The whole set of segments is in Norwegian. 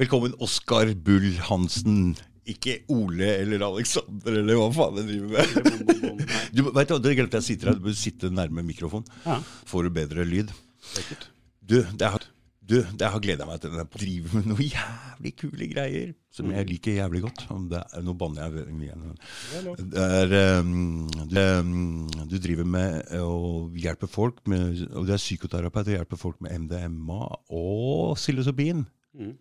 Velkommen, Oskar Bull Hansen. Ikke Ole eller Alexander eller hva faen jeg driver med. Du, vet du, det glemte jeg å si til deg, du bør sitte nærme mikrofonen. Ja. Får du bedre lyd. Du, det har, du, det har gleda meg til denne driver med noen jævlig kule greier som jeg liker jævlig godt. Det er, nå banner jeg igjen. Det er um, du driver med å hjelpe folk med, og Du er psykoterapeut og hjelper folk med MDMA og psilocybin. Mm.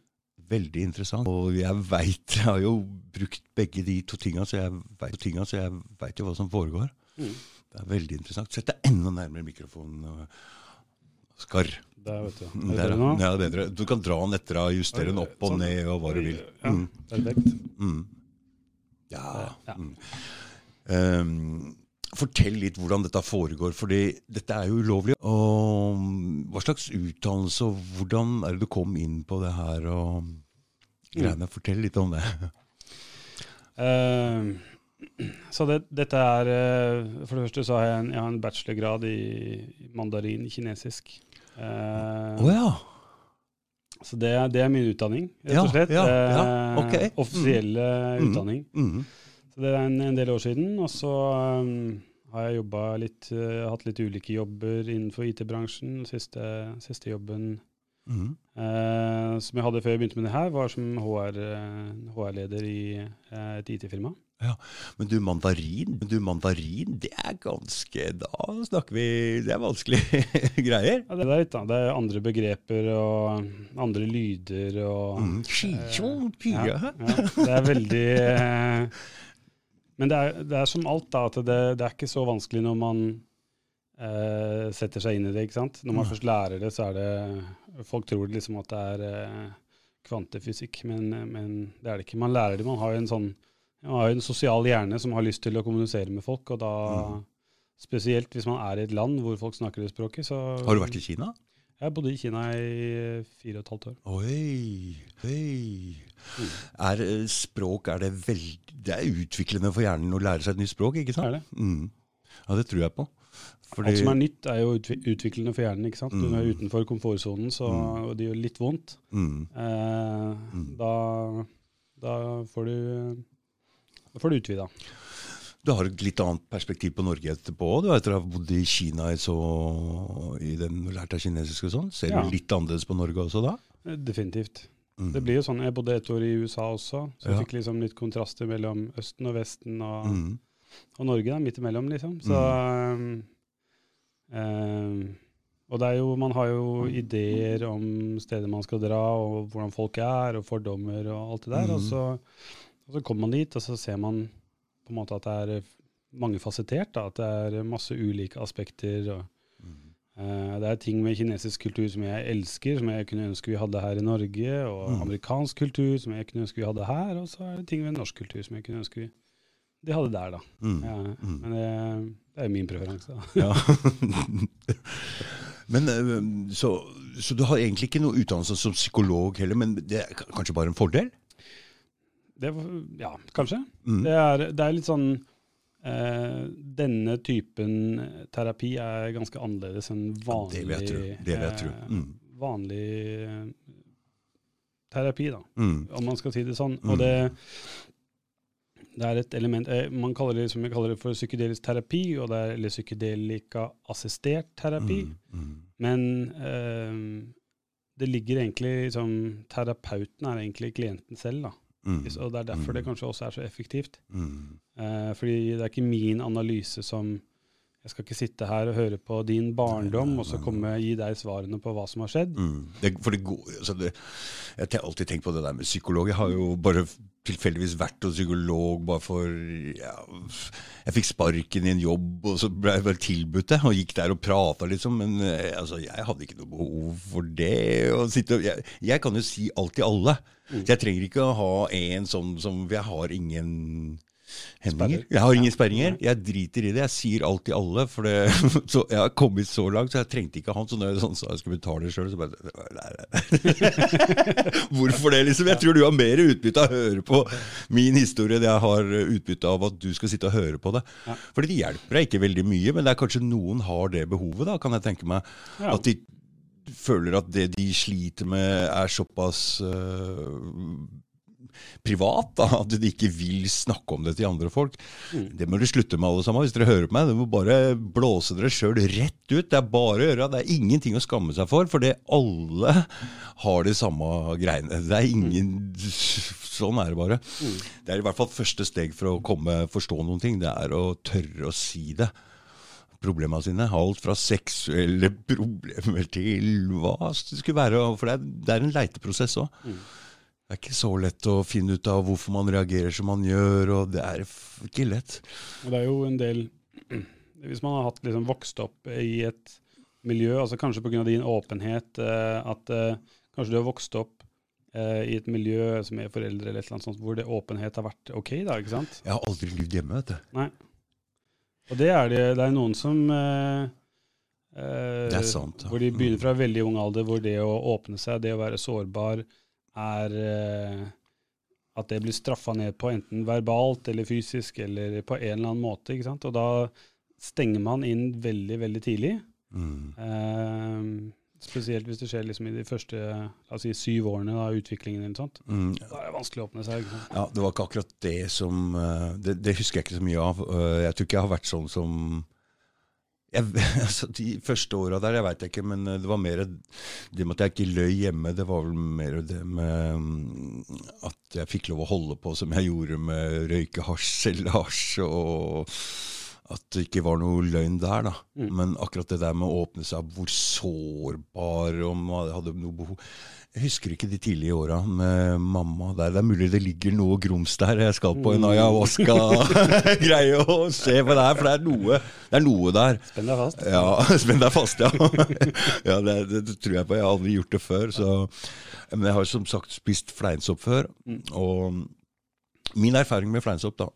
Veldig interessant. Og jeg veit Jeg har jo brukt begge de to tinga, så jeg veit jo hva som foregår. Mm. Det er veldig interessant. Sett deg enda nærmere mikrofonen. Skar. Skarr. Der, vet du. Er det bedre nå? ja, er bedre. Du kan dra den etter og justere den opp og Sånn. ned og hva du vil. Ja, Mm. perfekt. Mm. Ja. Ja. Um, fortell litt hvordan dette foregår, for dette er jo ulovlig. Og hva slags utdannelse og hvordan er det du kom inn på det her og greiene? Fortell litt om det. Uh, så det, dette er eh, For det første så har jeg en, jeg har en bachelorgrad i mandarin kinesisk. Uh, oh, ja. Så det, det er min utdanning, rett og slett. ja, ja, Eh, ok. Offisielle Mm. utdanning. Mm. Så det er en, en del år siden. Og så um, har jeg litt, uh, hatt litt ulike jobber innenfor IT-bransjen. Siste, siste jobben Mm. uh, som jeg hadde før jeg begynte med det her, var som HR, eh, HR-leder i uh, et IT-firma. Ja, Men du, mandarin, du, mandarin, det er ganske Da snakker vi Det er vanskelige greier. Ja, det, er litt, da. det er andre begreper og andre lyder og Mm. Ja, ja. ja, Det er veldig eh, Men det er, det er som alt, da, at det, det er ikke så vanskelig når man eh, setter seg inn i det. ikke sant? Når man Nei. først lærer det, så er det Folk tror liksom at det er eh, kvantefysikk, men, men det er det ikke. Man lærer det. Man har jo en sånn man har jo en sosial hjerne som har lyst til å kommunisere med folk, og da mm. Spesielt hvis man er i et land hvor folk snakker det språket. Så Har du vært i Kina? Jeg bodde i Kina i fire og et halvt år. Oi, oi. Mm. Er eh, språk er det veldig Det er utviklende for hjernen å lære seg et nytt språk, ikke sant? Er det? Mm. Ja, det tror jeg på. Fordi, Alt som er nytt, er jo utviklende for hjernen. ikke sant? Du Mm. er utenfor komfortsonen, så Mm. det gjør litt vondt. mm, Eh, Mm. da, da får du da får du utvida. Du har et litt annet perspektiv på Norge etterpå. Du etter å ha bodd i Kina så, i den, lært deg kinesisk og sånn. Ser Ja. du litt annerledes på Norge også da? Eh, Definitivt. Mm. Det blir jo sånn, Jeg bodde et år i USA også, så jeg Ja. fikk liksom litt kontraster mellom Østen og Vesten og, Mm. og Norge, da, midt imellom, liksom. Så um, um, Og det er jo, man har jo ideer om steder man skal dra, og hvordan folk er, og fordommer og alt det der. Og, så, og så kommer man dit, og så ser man på en måte at det er mangefasettert. Da, at det er masse ulike aspekter. og Mm. Uh, det er ting med kinesisk kultur som jeg elsker, som jeg kunne ønske vi hadde her i Norge, og Mm. amerikansk kultur som jeg kunne ønske vi hadde her, og så er det ting med norsk kultur som jeg kunne ønske vi de hadde der, da. Mm. Ja, Mm. Men det, det er jo min preferanse, da. Ja. men, eh, så, så du har egentlig ikke noe utdannelse som psykolog heller, men det er kanskje bare en fordel? Det, ja, kanskje. Mm. Det er, det er litt sånn eh, Denne typen terapi er ganske annerledes enn vanlig Det vil jeg tro. Det vil jeg tro. eh, Mm. Vanlig eh, terapi, da. Mm. om man skal si det sånn. Mm. Og det, det er et element eh, Man kaller det som jeg kaller det for psykedelisk terapi, og det er, eller psykedelika-assistert terapi. Mm. Mm. Men eh, det ligger egentlig liksom, Terapeuten er egentlig klienten selv. da. Mm. Og det er derfor det Mm. kanskje også er så effektivt. Mm. Eh, fordi det er ikke min analyse som Jeg skal ikke sitte her og høre på din barndom, og så komme gi deg svarene på hva som har skjedd. Mm. Det, det går, altså det, jeg har alltid tenkt på det der med psykolog. Jeg har jo bare tilfeldigvis vært hos psykolog bare for ja, Jeg fikk sparken i en jobb, og så ble jeg bare tilbudt det, og gikk der og prata, liksom. Men eh, altså, jeg hadde ikke noe behov for det. sitte, jeg, jeg kan jo si alt til alle. Mm. Så jeg trenger ikke å ha en sånn som jeg har ingen hemninger. Jeg har ingen sperringer. Jeg driter i det. Jeg sier alt til alle. For det, så jeg har kommet så langt, så jeg trengte ikke han. Så når jeg sånn, sa jeg skulle betale sjøl, så bare nei, nei. Hvorfor det, liksom? Jeg tror du har mer utbytte av å høre på min historie enn jeg har utbytte av at du skal sitte og høre på det. Fordi det hjelper deg ikke veldig mye, men det er kanskje noen har det behovet, da, kan jeg tenke meg. At de føler at det de sliter med, er såpass uh, privat da, at de ikke vil snakke om det til andre folk. Mm. Det må dere slutte med, alle sammen. Hvis dere hører på meg, dere må bare blåse dere sjøl rett ut. Det er bare å gjøre. Det er ingenting å skamme seg for, for det alle har de samme greiene. Det er ingen Sånn er det bare. Mm. Det er i hvert fall første steg for å komme, forstå noen ting. Det er å tørre å si det problemene sine. Alt fra seksuelle problemer til hva det skulle være. For det er, det er en leiteprosess òg. Mm. Det er ikke så lett å finne ut av hvorfor man reagerer som man gjør, og det er ikke lett. Og det er jo en del Hvis man har hatt, liksom, vokst opp i et miljø, altså kanskje pga. din åpenhet, eh, at uh, kanskje du har vokst opp uh, i et miljø som er foreldre eller et eller annet sånt, hvor det åpenhet har vært OK, da, ikke sant? Jeg har aldri levd hjemme, vet du. Nei. Og det er det, det er noen som eh, det er sant. Ja. Hvor de begynner fra veldig ung alder, hvor det å åpne seg, det å være sårbar, er uh, at det blir straffa ned på enten verbalt eller fysisk eller på en eller annen måte. ikke sant? Og da stenger man inn veldig, veldig tidlig. Mm. Uh, spesielt hvis det skjer liksom i de første si, syv årene av utviklingen. Eller sånt. Mm. Da er det vanskelig å åpne seg. Ja, Det var ikke akkurat det som det, det, husker jeg ikke så mye av. Jeg tror ikke jeg har vært sånn som jeg, altså De første åra der, jeg veit ikke, men det var mer det med at jeg ikke løy hjemme. Det var vel mer det med mm, at jeg fikk lov å holde på som jeg gjorde med røyke hasj, selge hasj, og at det ikke var noe løgn der. da. Mm. Men akkurat det der med å åpne seg, hvor sårbar om man hadde noe behov jeg husker ikke de tidlige åra med mamma der. Det er mulig det ligger noe grums der. Jeg skal på en mm. ayahuasca-greie og se på det her, for det er noe, det er noe der. Spenn deg fast. Ja, spenn deg fast, ja. ja det, det, det, tror jeg på. Jeg har aldri gjort det før. Så. Men jeg har som sagt spist fleinsopp før. Mm. Og min erfaring med fleinsopp da,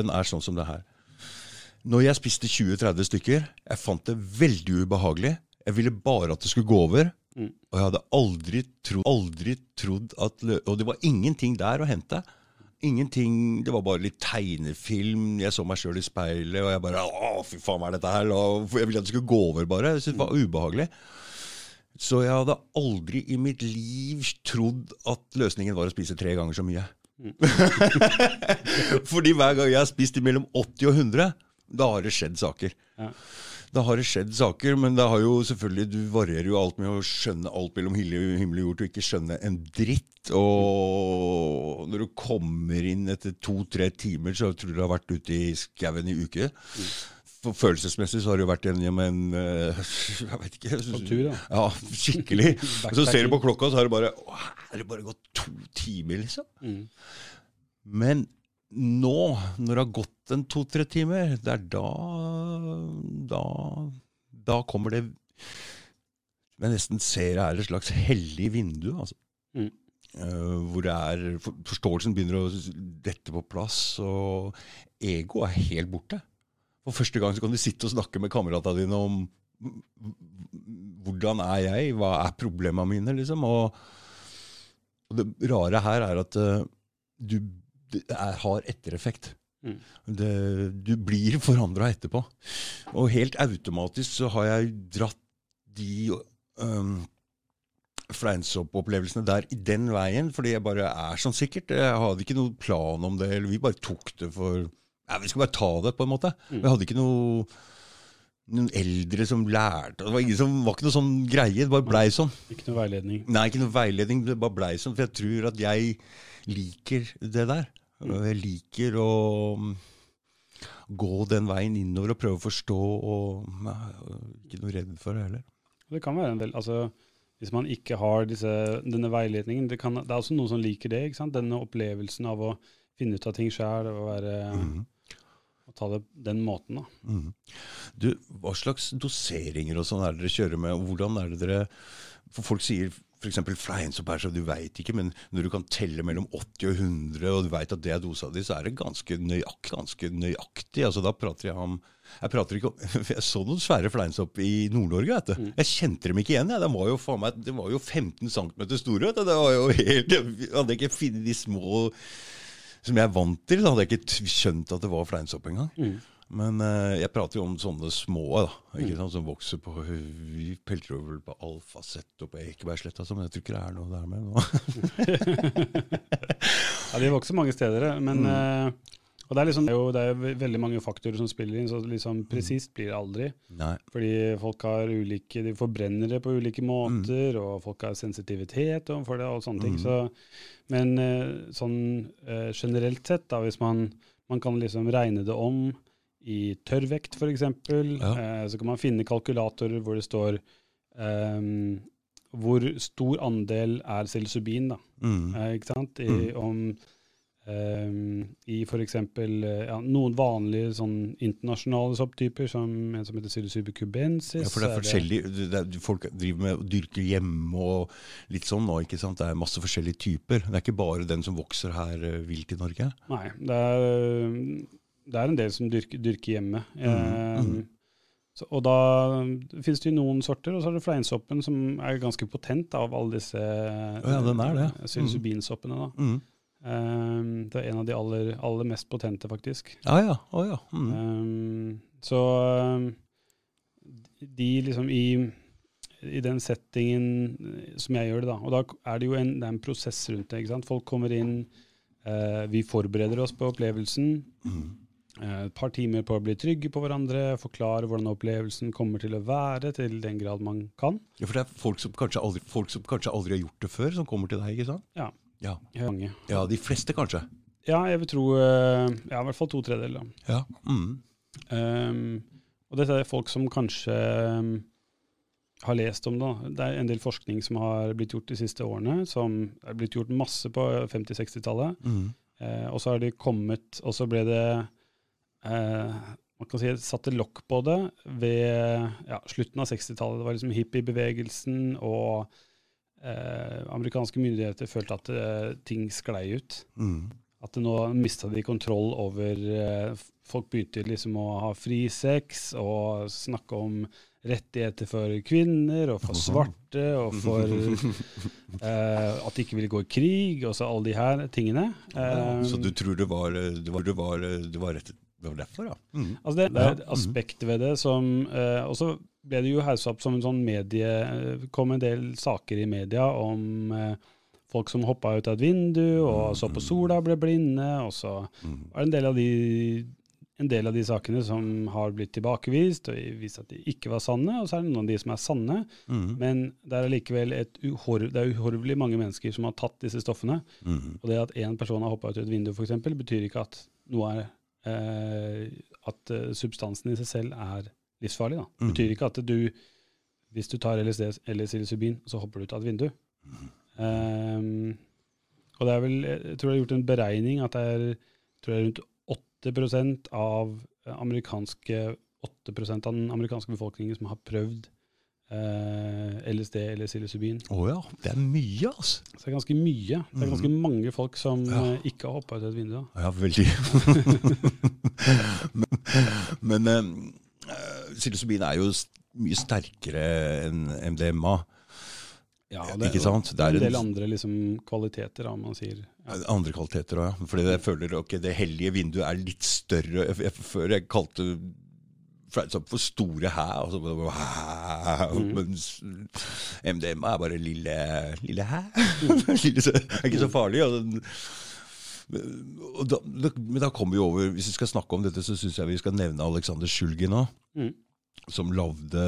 den er sånn som det her. Når jeg spiste 20-30 stykker, jeg fant det veldig ubehagelig. Jeg ville bare at det skulle gå over. Mm. Og jeg hadde aldri trodd, aldri trodd at Og det var ingenting der å hente. Ingenting, Det var bare litt tegnefilm. Jeg så meg sjøl i speilet, og jeg bare Å, fy faen, hva er dette her? Jeg ville at det skulle gå over, bare. Jeg syntes det var ubehagelig. Så jeg hadde aldri i mitt liv trodd at løsningen var å spise tre ganger så mye. Mm. Fordi hver gang jeg har spist mellom 80 og 100, da har det skjedd saker. Ja da har det skjedd saker, men det har jo selvfølgelig, du varierer jo alt med å skjønne alt mellom himmel og jord og ikke skjønne en dritt. Og når du kommer inn etter to-tre timer, så tror du du har vært ute i skauen i uke. For følelsesmessig så har du vært gjennom en uh, Jeg vet ikke. tur, da. Ja, skikkelig. og så ser du på klokka, så har det bare å, er det bare gått to timer, liksom. Mm. Men nå, når det har gått en to-tre timer, det er da, da Da kommer det Jeg nesten ser er et slags hellig vindu. altså. Mm. Uh, hvor det er, for, forståelsen begynner å dette på plass, og ego er helt borte. For første gang så kan du sitte og snakke med kameratene dine om hvordan er jeg, hva er problemene mine, liksom. Og, og det rare her er at uh, du er, har ettereffekt. Mm. Det, du blir forandra etterpå. Og helt automatisk så har jeg dratt de um, fleinsoppopplevelsene der i den veien, fordi jeg bare er sånn sikkert. Jeg hadde ikke noen plan om det, eller vi bare tok det for ja, Vi skulle bare ta det, på en måte. Mm. Jeg hadde ikke noe noen eldre som lærte Det var, ingen som, var ikke noe sånn greie. Det bare blei sånn. Ikke noe veiledning? Nei, ikke noe veiledning. Det bare blei sånn. For jeg tror at jeg liker det der. Jeg liker å mm, gå den veien innover og prøve å forstå, og nei, ikke noe redd for det heller. Det kan være en del, altså Hvis man ikke har disse, denne veiledningen det, kan, det, er også noen som liker det. ikke sant? Denne opplevelsen av å finne ut av ting sjøl og være mm. Å ta det den måten, da. Mm. Du, hva slags doseringer og sånn er det dere kjører med? Hvordan er det dere For folk sier f.eks. fleinsopp du veit ikke, men når du kan telle mellom 80 og 100, og du veit at det er dosa di, så er det ganske, nøyakt, ganske nøyaktig. Altså, da prater jeg om jeg prater ikke om, jeg så noen svære fleinsopp i Nord-Norge. vet du. Mm. Jeg kjente dem ikke igjen. jeg. De var jo, faen meg, de var jo 15 cm store. vet du. Det var jo helt, Jeg hadde ikke funnet de små som jeg er vant til. Da hadde jeg ikke skjønt at det var fleinsopp engang. Mm. Men eh, jeg prater jo om sånne små da, ikke sant, som vokser på over på Alfaset og på Ekebergsletta, men jeg tror ikke det er noe der med nå. Ja, De vokser mange steder, men eh, og det er, liksom, det er jo det er ve- veldig mange faktorer som spiller inn, så liksom presist blir det aldri. Nei. Fordi folk har ulike, de forbrenner det på ulike måter, og folk har sensitivitet overfor det og sånne ting. Så, men eh, sånn eh, generelt sett, da, hvis man, man kan liksom regne det om i tørrvekt f.eks., Ja. eh, så kan man finne kalkulatorer hvor det står eh, hvor stor andel er psilocybin, da. Mm. Eh, ikke sant? I, om eh, I f.eks. ja, noen vanlige sånn internasjonale sopptyper, som en som heter psilocybe cubensis. Ja, for det er forskjellig det er, Folk driver med å dyrke hjemme og litt sånn nå, ikke sant. Det er masse forskjellige typer. Det er ikke bare den som vokser her eh, vilt i Norge. Nei, det er, det er en del som dyrker, dyrker hjemme. Ehm, så, og da finnes det jo noen sorter, og så er det fleinsoppen som er ganske potent av alle disse ja, den er det. eh, psilocybinsoppene. da. Mm. Um, det er en av de aller, aller mest potente, faktisk. Ja ja. Oh, ja. Mm. Ehm, så ehm, de liksom i, i den settingen eh, som jeg gjør det, da, og da er det jo en, det en prosess rundt det. ikke sant? Folk kommer inn, uh, vi forbereder oss på opplevelsen. Mm. Eh, Et par timer på å bli trygge på hverandre, forklare hvordan opplevelsen kommer til å være, til den grad man kan. Ja, for det er folk som, kanskje aldri, folk som kanskje aldri har gjort det før, som kommer til deg, ikke sant? Ja. Ja, Mange. ja de fleste kanskje. Ja, jeg vil tro eh, ja, i hvert fall to tredjedeler. Ja. Mm. Um, og dette er folk som kanskje um, har lest om det. Det er en del forskning som har blitt gjort de siste årene, som er blitt gjort masse på 50-60-tallet. Mm. Eh, og så har de kommet, og så ble det eh, man kan si satte lokk på det ved ja, slutten av 60-tallet. Det var liksom hippiebevegelsen, og eh, amerikanske myndigheter følte at eh, ting sklei ut. Mm. At nå mista de kontroll over eh, Folk begynte liksom å ha fri sex og snakke om rettigheter for kvinner og for svarte og for eh, at de ikke ville gå i krig og så alle de her tingene. Eh, så du tror det var, det var, det var, det var, rett, det var derfor, ja? Mm. Altså det, det er et aspekt ved det som eh, Og så ble det jo haussa opp som en sånn medie eh, kom en del saker i media om eh, folk som hoppa ut av et vindu og så på sola og ble blinde. Og så Mm. var det en del av de en del av de sakene som har blitt tilbakevist og vist at de ikke var sanne, og så er det noen av de som er sanne. Mm. Men det er allikevel et uhor det er uhorvelig mange mennesker som har tatt disse stoffene. Mm. Og det at én person har hoppa ut av et vindu, f.eks., betyr ikke at noe er At eh, substansen i seg selv er livsfarlig. Da. Det Mm. betyr ikke at du, hvis du tar LSD eller psilocybin, så hopper du ut av et vindu. Ehm, og det er vel, jeg tror jeg har gjort en beregning at det er, tror jeg, rundt 8% av amerikanske 8 av den amerikanske befolkningen som har prøvd eh, LSD eller psilocybin. Å ja, det er mye, altså. Så det er ganske mye. Det er ganske mange folk som Ja. eh, ikke har hoppa ut et vindu. Ja, veldig. men men eh, psilocybin er jo mye sterkere enn MDMA. Ja, Ikke sant? Det er en del andre liksom, kvaliteter, da, man sier. Ja. Andre kvaliteter òg, ja. Fordi jeg føler ok, det hellige vinduet er litt større. Jeg, jeg, før jeg kalte Frights for store hæ, altså, bare hæ, Mm. MDMA er bare lille, lille hæ. så- det er ikke så farlig. Og, og da, da, men da kommer vi over Hvis vi skal snakke om dette, så syns jeg vi skal nevne Alexander Sjulgin òg. Mm. Som lagde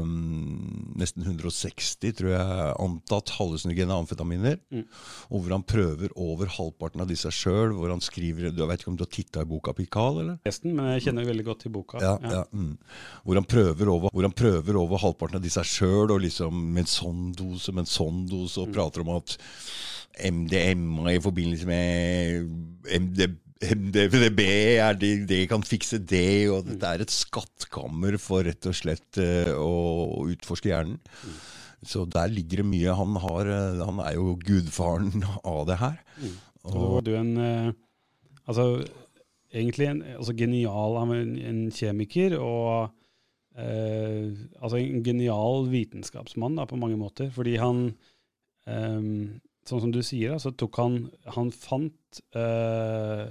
um, nesten 160, tror jeg, antatt hallusinogene amfetaminer. Mm. Og hvor han prøver over halvparten av disse sjøl. Hvor han skriver Du vet ikke om du har titta i boka Pikal, eller? Nesten, men jeg kjenner veldig godt til boka. Ja, ja. Mm. Hvor, han over, hvor han prøver over halvparten av disse sjøl, og liksom med en sånn dose, med en sånn dose, og prater om at MDMA i forbindelse med MD, MDB er det, det kan fikse det, og dette er et skattkammer for rett og slett eh, å utforske hjernen. Så der ligger det mye. Han, har, eh, han er jo gudfaren av det her. Og da var du en eh, Altså, egentlig en altså genial en, en kjemiker, og eh, altså en genial vitenskapsmann da, på mange måter. Fordi han eh, Sånn som du sier, da, så tok han Han fant eh,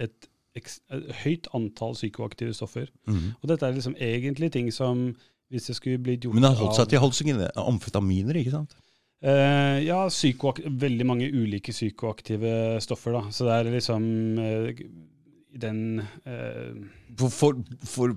et et høyt antall psykoaktive stoffer. Mhm. Og dette er liksom egentlig ting som hvis det skulle blitt gjort Men det har holdt seg til halsingen. Amfetaminer, ikke sant? Uh, ja, veldig mange ulike psykoaktive stoffer, da. Så det er liksom uh, den uh, For, for, for,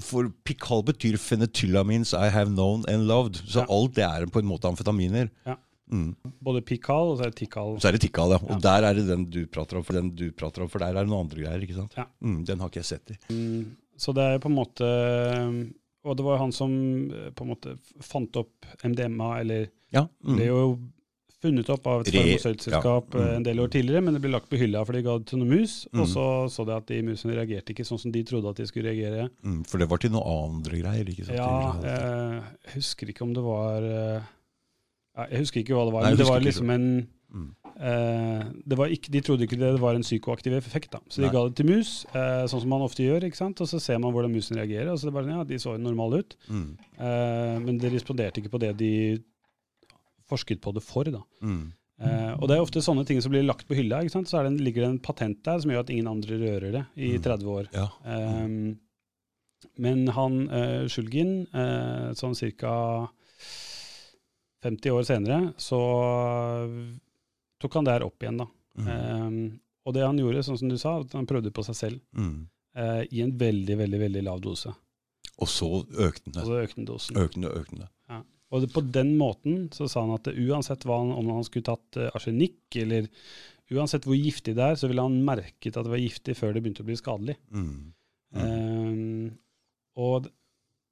for pikal betyr phenetylamines I have known and loved. Så Ja. alt det er på en måte amfetaminer. Ja. Mm. Både pikal og så er det tikal. Så er det Tikal, ja. Og Ja. der er det den du prater om, for den du prater om, for der er det noen andre greier. ikke sant? Ja. Mm, den har ikke jeg sett i. Mm, Så det er på en måte Og det var han som eh, på en måte fant opp MDMA, eller Ja. Det er jo funnet opp av et farmasøytselskap ja. Mm. eh, en del år tidligere, men det ble lagt på hylla for de ga det til noen mus, Mm. og så så de at de musene reagerte ikke sånn som de trodde at de skulle reagere. Mm, for det var til noe andre greier. ikke sant? Ja, eh, jeg husker ikke om det var eh, Jeg husker ikke hva det var, Nei, men det var liksom en Mm. eh, det var ikke, De trodde ikke det var en psykoaktiv effekt, da. så de Nei. ga det til mus, eh, sånn som man ofte gjør. ikke sant? Og så ser man hvordan musen reagerer. og så det bare, ja, De så jo normale ut, Mm. eh, men de responderte ikke på det de forsket på det for. da. Mm. Eh, og det er ofte sånne ting som blir lagt på hylla. ikke sant? Så er det ligger det en patent der som gjør at ingen andre rører det i Mm. 30 år. Ja. Um, men han uh, Shulgin, eh, sånn ca. 50 år senere, så tok han det her opp igjen, da. Mm. Um, og det han gjorde, sånn som du sa, at han prøvde på seg selv Mm. eh, i en veldig, veldig veldig lav dose. Og så økte den. Og så økte dosen. Økende, økende. Og det, på den måten så sa han at uansett han, om han skulle tatt uh, arsenikk, eller uansett hvor giftig det er, så ville han merket at det var giftig før det begynte å bli skadelig. Mm. Um, og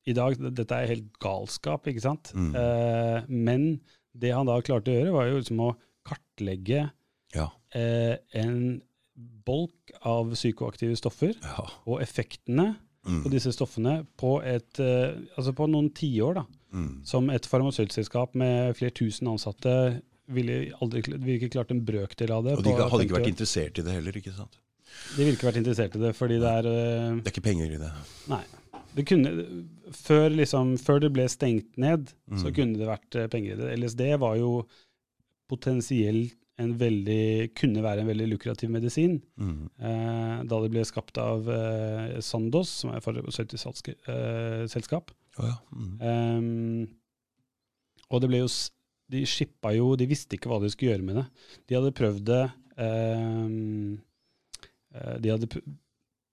i dag, dette er helt galskap, ikke sant? Mm. Eh, men det han da klarte å gjøre, var jo liksom å kartlegge Ja. eh, en bolk av psykoaktive stoffer ja. og effektene Mm. på disse stoffene på, et, eh, altså på noen tiår. Mm. Som et farmasøytselskap med flere tusen ansatte ville aldri ville ikke klart en brøkdel av det. Og de på hadde ikke vært interessert i det heller, ikke sant? De ville ikke vært interessert i det, fordi det er eh, Det er ikke penger i det. Nei. Det kunne, før, liksom, før det ble stengt ned, så Mm. kunne det vært eh, penger i det. LSD var jo potensielt en veldig, kunne være en veldig lukrativ medisin. Mm. Eh, da det ble skapt av eh, Sandoz, som er et selskap. Oh, ja. Mm. Um, og det ble jo De shippa jo De visste ikke hva de skulle gjøre med det. De hadde prøvd det um, eh, De hadde pr-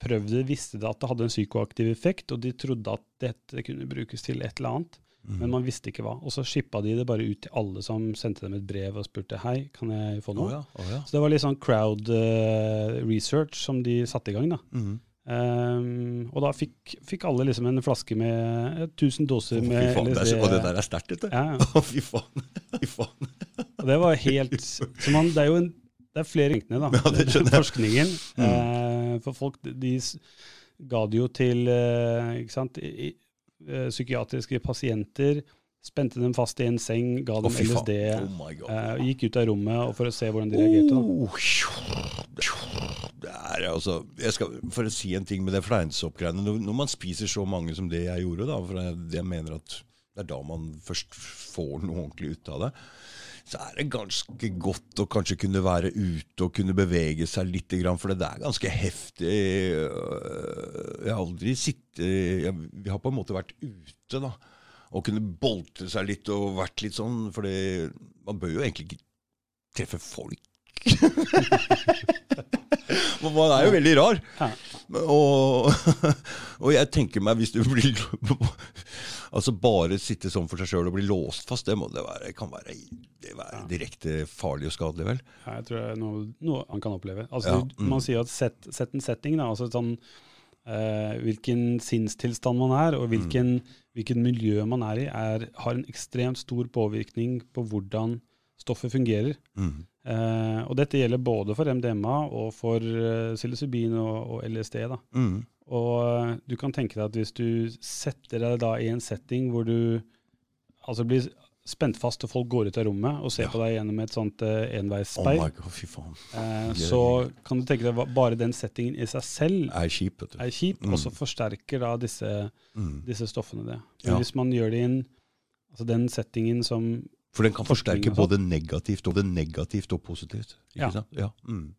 prøvd det, visste det at det hadde en psykoaktiv effekt, og de trodde at dette kunne brukes til et eller annet, Mm. men man visste ikke hva. Og så shippa de det bare ut til alle som sendte dem et brev og spurte hei, kan jeg få noe. noe. ja. oh ja. Så det var litt sånn crowd uh, research som de satte i gang. da. Mm. Um, og da fikk, fikk alle liksom en flaske med eh, 1000 doser Å, fy med faen, det LSD. og det der er sterkt, vet du. Ja. Fy faen. Fy faen. Og det var helt man, Det er jo en, det er flere ringene, da. Ja, det skjønner jeg. Forskningen. Mm. Eh, for folk de, ga det jo til eh, ikke sant, i, eh, psykiatriske pasienter. Spente dem fast i en seng, ga dem oh. LSD. Oh eh, gikk ut av rommet for å se hvordan de reagerte. da. Oh, det er altså jeg skal, For å si en ting med det fleinsoppgreiene når, når man spiser så mange som det jeg gjorde, da, for jeg, jeg mener at det er da man først får noe ordentlig ut av det, så er det ganske godt å kanskje kunne være ute og kunne bevege seg litt, for det er ganske heftig. Øh, Jeg har aldri sittet Vi har på en måte vært ute, da. Og kunne bolte seg litt og vært litt sånn, for man bør jo egentlig ikke treffe folk. Man er jo veldig rar. Og, og jeg tenker meg, hvis du blir Altså bare sitte sånn for seg sjøl og bli låst fast, det, må det være, kan være, det være direkte farlig og skadelig, vel? Ja, jeg tror det er noe, noe han kan oppleve. Altså, Ja, mm. Man sier at sett, sett en setting, da, altså sånn, eh, hvilken sinnstilstand man er, og hvilken, hvilken miljø man er i, er, har en ekstremt stor påvirkning på hvordan stoffet fungerer. Mm. Eh, og dette gjelder både for MDMA og for uh, psilocybin og, og LSD. Da. Mm. Og eh, du kan tenke deg at hvis du setter deg da i en setting hvor du altså blir spent fast og folk går ut av rommet og ser Ja. på deg gjennom et sånt uh, Oh enveisspeil, faen. Eh, så kan du tenke deg at bare den settingen i seg selv Er kjip, er kjip, Mm. og så forsterker da disse, Mm. disse stoffene det. Men Ja. hvis man gjør det inn altså den settingen som For den kan forsterke både negativt og det negativt og positivt. Ikke Ja. sant? Ja. Mm.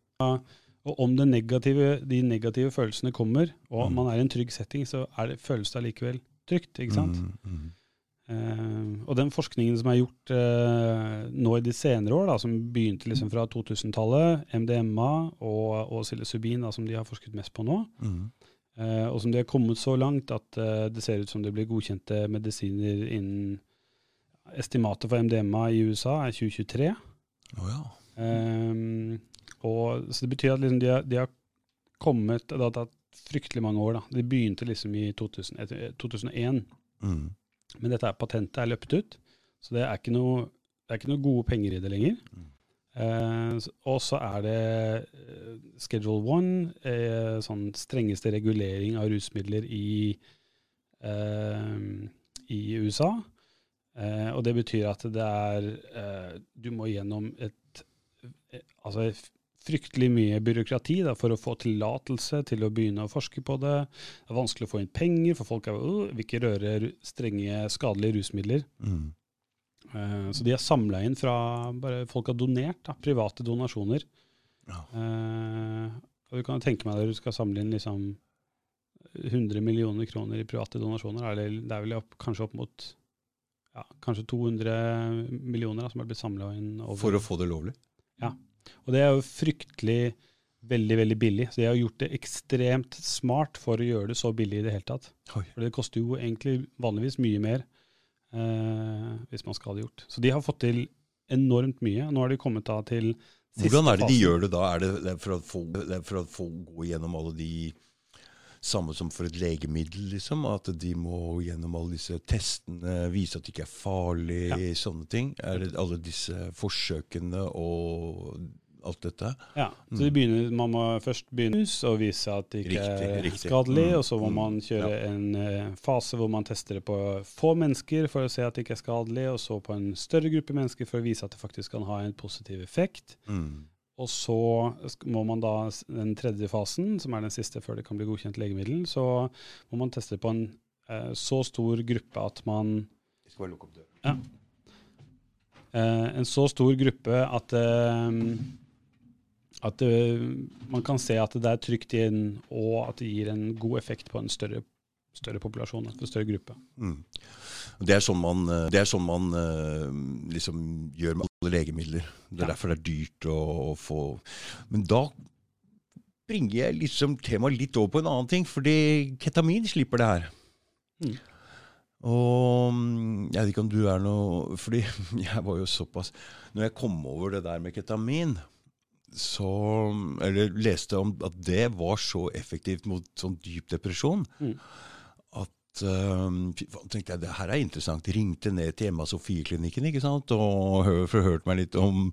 Og om negative, de negative følelsene kommer, og Mm. man er i en trygg setting, så det, føles det allikevel trygt. ikke sant? Mm, mm. Uh, og den forskningen som er gjort uh, nå i de senere år, da, som begynte liksom fra 2000-tallet, MDMA og, og psilocybin, som de har forsket mest på nå, eh, og som de har kommet så langt at det ser ut som det blir godkjente medisiner innen Estimatet for MDMA i USA er 2023. Oh, ja. Ehm, og, så det betyr at liksom de, har, de har kommet Det har tatt fryktelig mange år. da. De begynte liksom i 2000, 2001. Mm. Men dette er patentet er løpt ut, så det er ikke noe, det er ikke noe gode penger i det lenger. Mm. Eh, og så er det eh, Schedule 1, eh, sånn strengeste regulering av rusmidler i, eh, i USA. Eh, og det betyr at det er eh, Du må gjennom et eh, altså fryktelig mye byråkrati da, for å få tillatelse til å begynne å forske på det. Det er vanskelig å få inn penger, for folk er, «Åh, vil ikke røre strenge, skadelige rusmidler. Mm. Eh, så de har samla inn fra bare Folk har donert, da, private donasjoner. Ja. Eh, og du kan tenke meg at du skal samle inn liksom 100 millioner kroner i private donasjoner. Eller det er vel opp, kanskje opp mot ja, kanskje 200 millioner da, som er blitt samla inn. Over. For å få det lovlig? Og det er jo fryktelig veldig veldig billig. Så de har gjort det ekstremt smart for å gjøre det så billig i det hele tatt. Oi. For det koster jo egentlig vanligvis mye mer eh, hvis man skal ha det gjort. Så de har fått til enormt mye. Nå har de kommet da til siste Hvordan er det de fasen. gjør det da? Er det, det er for å få, det er for å få gå gjennom alle de Samme som for et legemiddel, liksom? At de må gjennom alle disse testene, vise at det ikke er farlig, sånne ting? Er det alle disse forsøkene og alt dette? Ja, så de begynner, Man må først begynne å og vise at det ikke Riktig, er riktig. skadelig. Mm, Og så må mm, man kjøre en eh, fase hvor man tester det på få mennesker for å se at det ikke er skadelig, og så på en større gruppe mennesker for å vise at det faktisk kan ha en positiv effekt. Mm. Og så må man da, den tredje fasen, som er den siste før det kan bli godkjent legemiddel, så må man teste på en eh, så stor gruppe at man Vi skal bare lukke opp døra. eh, En så stor gruppe at eh, at eh, man kan se at det er trygt inn, og at det gir en god effekt på en større, større populasjon, en større gruppe. Mm. Det er sånn man, eh, det er sånn man eh, liksom gjør med alle legemidler. Det er Ja. derfor det er dyrt å, å få Men da bringer jeg liksom temaet litt over på en annen ting, fordi ketamin slipper det her. Mm. Og mm, jeg vet ikke om du er noe Fordi jeg var jo såpass Når jeg kom over det der med ketamin, så Eller leste om at det var så effektivt mot sånn dyp depresjon Mm. Um, tenkte jeg, det her er interessant. Ringte ned til Emma Sofie-klinikken ikke sant? og hør, forhørte meg litt om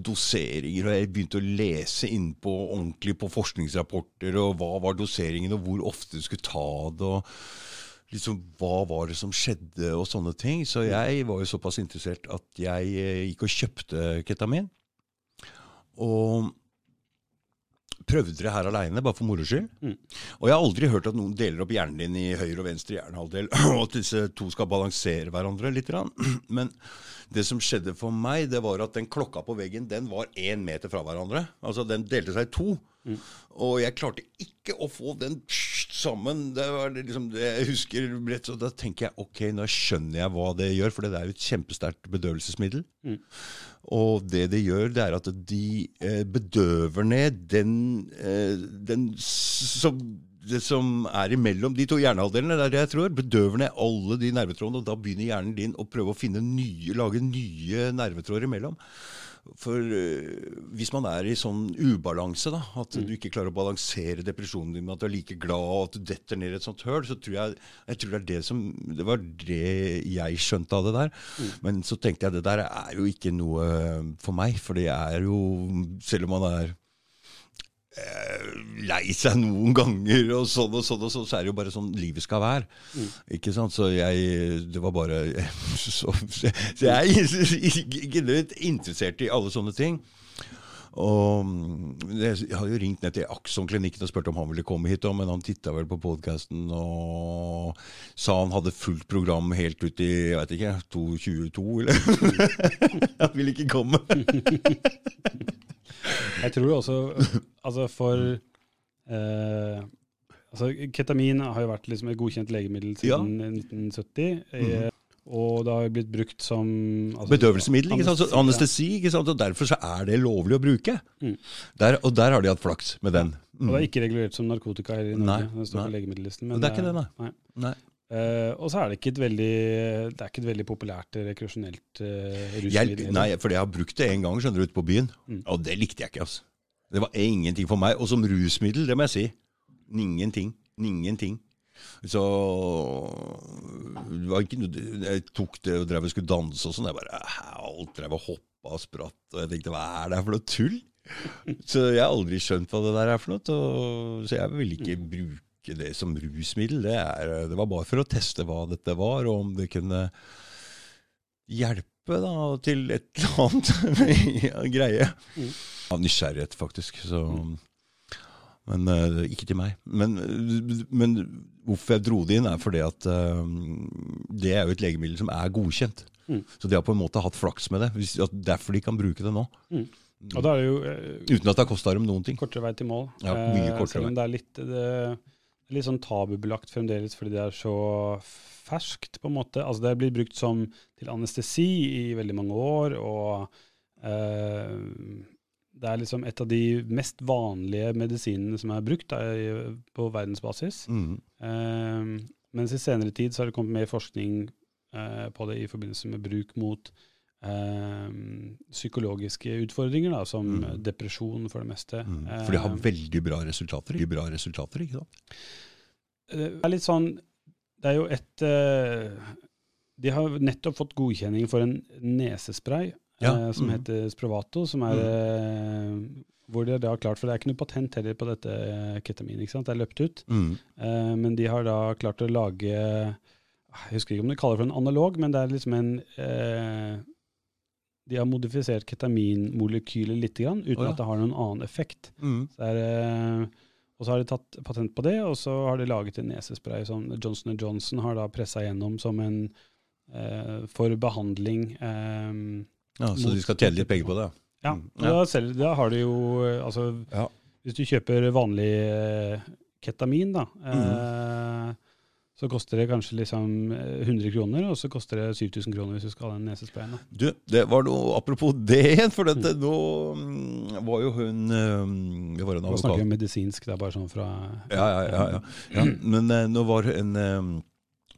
doseringer. og Jeg begynte å lese innpå ordentlig på forskningsrapporter. og Hva var doseringen, og hvor ofte du skulle ta det. og liksom, Hva var det som skjedde, og sånne ting. Så jeg var jo såpass interessert at jeg eh, gikk og kjøpte ketamin. Og prøvde det her aleine, bare for moro skyld. Mm. Og jeg har aldri hørt at noen deler opp hjernen din i høyre og venstre hjernehalvdel, og at disse to skal balansere hverandre litt. Men det som skjedde for meg, det var at den klokka på veggen den var én meter fra hverandre. Altså Den delte seg i to. Og jeg klarte ikke å få den sammen. Det var det liksom det jeg husker rett, så Da tenker jeg ok, nå skjønner jeg hva det gjør, for det er jo et kjempesterkt bedøvelsesmiddel. Mm. Og det det gjør, det er at de eh, bedøver ned den, eh, den som, det som er imellom de to hjernehalvdelene. Er det jeg tror. Bedøver ned alle de nervetrådene, og da begynner hjernen din å prøve å nye, lage nye nervetråder imellom. For eh, hvis man er i sånn ubalanse, da, at du ikke klarer å balansere depresjonen din med at du er like glad og at du detter ned i et sånt høl, så tror jeg, jeg tror det er det som Det var det jeg skjønte av det der. Men så tenkte jeg det der er jo ikke noe for meg, for det er jo Selv om man er eh, lei seg noen ganger, og sånn og sånn, og sånn, så er det jo bare sånn livet skal være. Ikke sant? Så jeg Det var bare Så, så jeg er genuint interessert i alle sånne ting. Og mm, jeg har jo ringt ned til Akson-klinikken og spurt om han ville komme hit, men han titta vel på podkasten og sa han hadde fullt program helt ut i jeg vet ikke, 2022, eller? han ville ikke komme. Jeg tror også altså for eh, altså Ketamin har jo vært liksom et godkjent legemiddel siden 1970. Eh, og det har jo blitt brukt som altså, Bedøvelsesmiddel, ikke sant? Så anestesi, ikke sant? og derfor så er det lovlig å bruke. Mm. Der, og der har de hatt flaks med den. Mm. Og det er ikke regulert som narkotika her i Norge. Nei, det står nei. på legemiddellisten. Det er ikke det, nei. nei. Eh, og så er det ikke et veldig Det er ikke et veldig populært rekreasjonelt uh, rusmiddel. nei, for jeg har brukt det en gang skjønner du, ute på byen, Mm. og det likte jeg ikke. altså. Det var ingenting for meg. Og som rusmiddel, det må jeg si. Ingenting. Ingenting. Så ikke Jeg tok det og drev og skulle danse og sånn. Jeg bare Alt drev og hoppa og spratt. Og jeg tenkte hva er det her for noe tull? Så jeg har aldri skjønt hva det der er for noe. og- Så jeg vil ikke bruke det som rusmiddel. Det, er, det var bare for å teste hva dette var, og om det kunne hjelpe da, til et eller annet ja, greie. Mm. Av nysgjerrighet, faktisk. Så, men uh, ikke til meg. Men, men hvorfor jeg dro det inn, er fordi at uh, det er jo et legemiddel som er godkjent. Mm. Så de har på en måte hatt flaks med det. Hvis, derfor de kan bruke det nå. Er det jo eh, Uten at det har kosta dem noen ting. kortere vei til mål. Ja, mye Eh, kortere Selv om det er litt, det litt sånn tabubelagt fremdeles fordi det er så ferskt, på en måte. Altså Det er blitt brukt som til anestesi i veldig mange år, og eh, det er liksom et av de mest vanlige medisinene som er brukt da, på verdensbasis. Mm. Eh, mens i senere tid så har det kommet mer forskning eh, på det i forbindelse med bruk mot psykologiske utfordringer, da, som Mm. depresjon for det meste. Mm. For de har Eh, veldig bra resultater. Bra resultater, ikke sant? det er litt sånn Det er jo et eh, De har nettopp fått godkjenning for en nesespray Ja, eh, som mm. heter Sprovato, som er eh, hvor de da har klart, for Det er ikke noe patent heller på dette eh, ketamin. ikke sant? Det er løpt ut. Mm. Eh, men de har da klart å lage Jeg husker ikke om de kaller det for en analog, men det er liksom en eh, De har modifisert ketaminmolekylet litt, grann, uten oh, ja. at det har noen annen effekt. Mm. Så er, og så har de tatt patent på det, og så har de laget en nesespray som Johnson Johnson har da pressa gjennom som en eh, for behandling. Eh, Ja, så de skal tjene litt penger på det? ja, Mm. ja. da, selv, da har de jo eh, altså, Ja. Hvis du kjøper vanlig eh, ketamin, da, Mm. eh, så koster det kanskje liksom eh, 100 kroner, og så koster det 7000 kroner hvis du skal ha den nesesprayen. Du, det var noe apropos det igjen, for dette, nå mm, var jo hun Vi Det var en Nå snakker vi medisinsk, det er bare sånn fra Ja, ja, ja. ja. ja. Men eh, nå var en eh,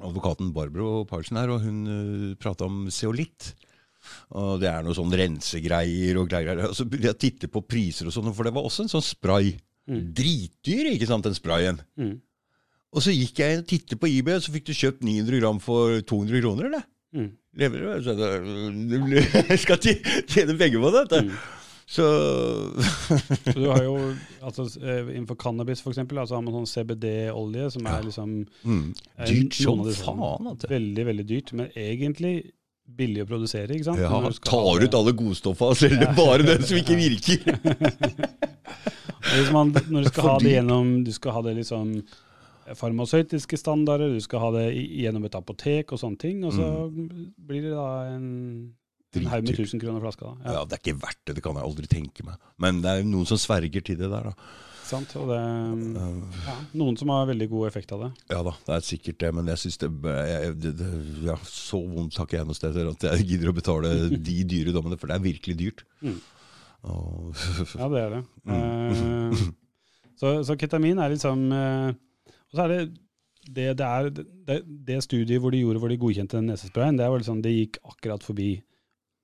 advokaten Barbro Parsen her, og hun uh, prata om zeolitt. Og det er noe sånn rensegreier og greier. Og så begynte jeg å titte på priser og sånn, for det var også en sånn spray. Mm. Dritdyr, ikke sant, den sprayen. Mm. Og så gikk jeg inn og tittet på eBay, og så fikk du kjøpt 900 gram for 200 kroner, eller? Mm. Lever du? Jeg skal tj- tjene penger på dette. Mm. Så Så du har jo, altså eh, Innenfor cannabis eksempel, altså har man sånn CBD-olje, som er liksom mm. Dyrt som faen. Veldig, veldig dyrt, men egentlig billig å produsere, ikke sant? Ja, tar ut alle godstoffene og selger Ja. bare den som ikke virker. Man, når du skal ha det gjennom Du skal ha det liksom farmasøytiske standarder, du skal ha det gjennom et apotek og sånne ting, og så blir det da en, en haug med Dritdyrt. 1000 kroner flaska. da. Ja, Det er ikke verdt det, det kan jeg aldri tenke meg. Men det er jo noen som sverger til det der, da. Sant? Og det, Uh, ja, noen som har veldig god effekt av det. Ja da, det er sikkert det, men jeg syns det, jeg, det, det ja, Så vondt har ikke jeg noe sted at jeg gidder å betale de dyre dommene, for det er virkelig dyrt. Mm. Og, Ja, det er det. Mm. Uh, så, så ketamin er liksom eh, Og så er det det, det, er, det, det studiet hvor de gjorde hvor de godkjente den nesesprayen, det, var liksom, det gikk akkurat forbi.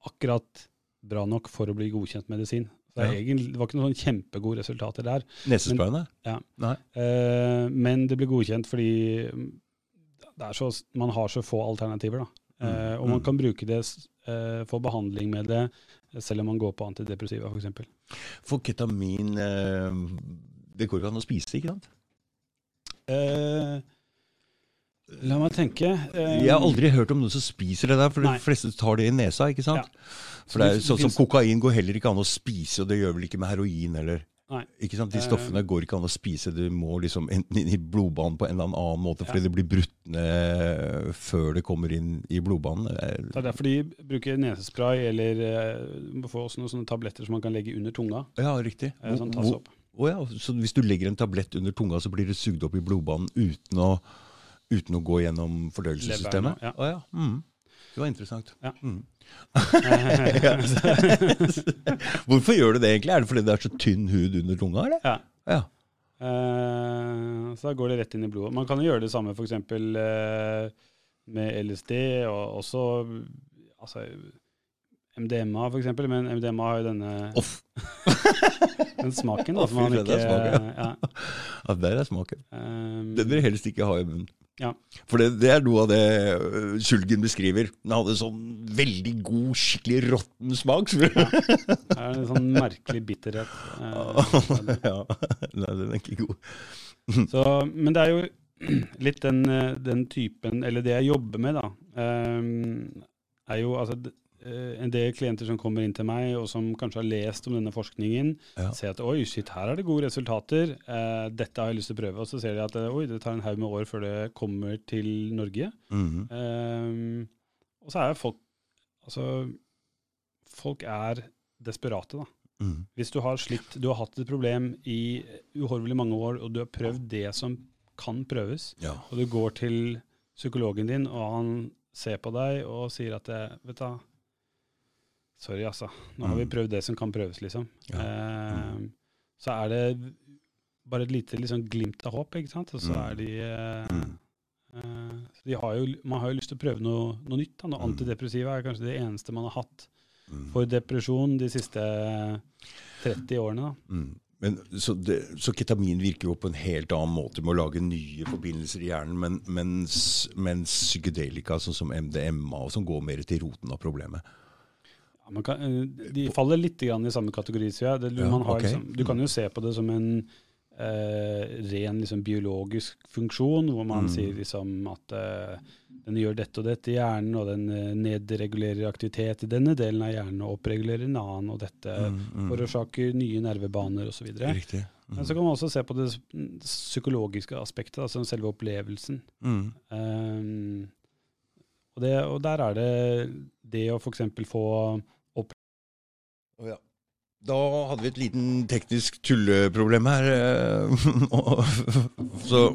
Akkurat bra nok for å bli godkjent medisin. Så det, Ja. egentlig, det var ikke noen sånn kjempegode resultater der. Nesesprayene? Ja. Eh, men det ble godkjent fordi mm, er så, man har så få alternativer. Da. Eh, og man Mm. kan bruke det, eh, for behandling med det, selv om man går på antidepressiva f.eks. For ketamin eh, Det går ikke an å spise, ikke sant? Eh, la meg tenke. Uh, Jeg har aldri hørt om noen som spiser det der, for Nei. de fleste tar det i nesa, ikke sant? For det er sånn som Kokain går heller ikke an å spise, og det gjør vel ikke med heroin heller. Nei. Ikke sant? De Eh. stoffene går ikke an å spise, du må liksom enten inn i blodbanen på en eller annen måte, fordi det blir brutt ned før det kommer inn i blodbanen. Det er derfor de bruker nesespray, eller eh, du må få også noen sånne tabletter som man kan legge under tunga. Ja, riktig. Sånn tas opp. Å ja, så hvis du legger en tablett under tunga, så blir det sugd opp i blodbanen uten å, uten å gå gjennom fordøyelsessystemet? Ja. Oh ja. Mm. Det var interessant. Ja. Mm. Hvorfor gjør du det egentlig? Er det fordi det er så tynn hud under tunga, eller? Ja. Ja. Uh, så da går det rett inn i blodet. Man kan jo gjøre det samme f.eks. Uh, med LSD, og også altså, MDMA for eksempel. men MDMA har jo denne Off. den smaken. Da, som man ikke, smaken, ja. Ja, der er smaken. Um, Den vil helst ikke ha i munnen. Ja. For det, det er noe av det øh, Skjulgen beskriver. Den hadde sånn veldig god, skikkelig råtten smak. ja. det er en sånn merkelig bitterhet. eh, ja. Nei, den er ikke god. Så, men det er jo litt den, eh, den typen, eller det jeg jobber med, da, ehm, er jo altså en del klienter som kommer inn til meg, og som kanskje har lest om denne forskningen, Ja. ser at oi, shit, her er det gode resultater, eh, dette har jeg lyst til å prøve. Og så ser de at eh, oi, det tar en haug med år før det kommer til Norge. Mm -hmm. eh, og så er folk Altså, folk er desperate, da. Mm. Hvis du har slitt, du har hatt et problem i uhorvelig mange år, og du har prøvd det som kan prøves, Ja. og du går til psykologen din, og han ser på deg og sier at eh, vet du, sorry altså, nå har vi Mm. prøvd det som kan prøves, liksom. Ja. Eh, Så er det bare et lite liksom, glimt av håp, ikke sant? Og så Mm. er de eh, Mm. eh, så de har jo, Man har jo lyst til å prøve noe, noe nytt. Da. Noe Mm. antidepressiva er kanskje det eneste man har hatt for depresjon de siste 30 årene. da. Mm. Men, så, det, så ketamin virker jo på en helt annen måte med å lage nye forbindelser i hjernen, men, mens, mens psykedelika, sånn som MDMA, som går mer til roten av problemet. Ja, man kan, eh, de faller litt grann i samme kategori, sier jeg. Det, Ja, man har, ok. liksom, du kan jo se på det som en eh, ren liksom, biologisk funksjon, hvor man Mm. sier liksom at eh, den gjør dette og dette i hjernen, og den eh, nedregulerer aktivitet i denne delen av hjernen og oppregulerer en annen, og dette Mm, mm. forårsaker nye nervebaner osv. Mm. Men så kan man også se på det psykologiske aspektet, altså selve opplevelsen. Mm. Um, og, det, og der er det det å f.eks. få Å ja. Da hadde vi et liten teknisk tulleproblem her. eh, Så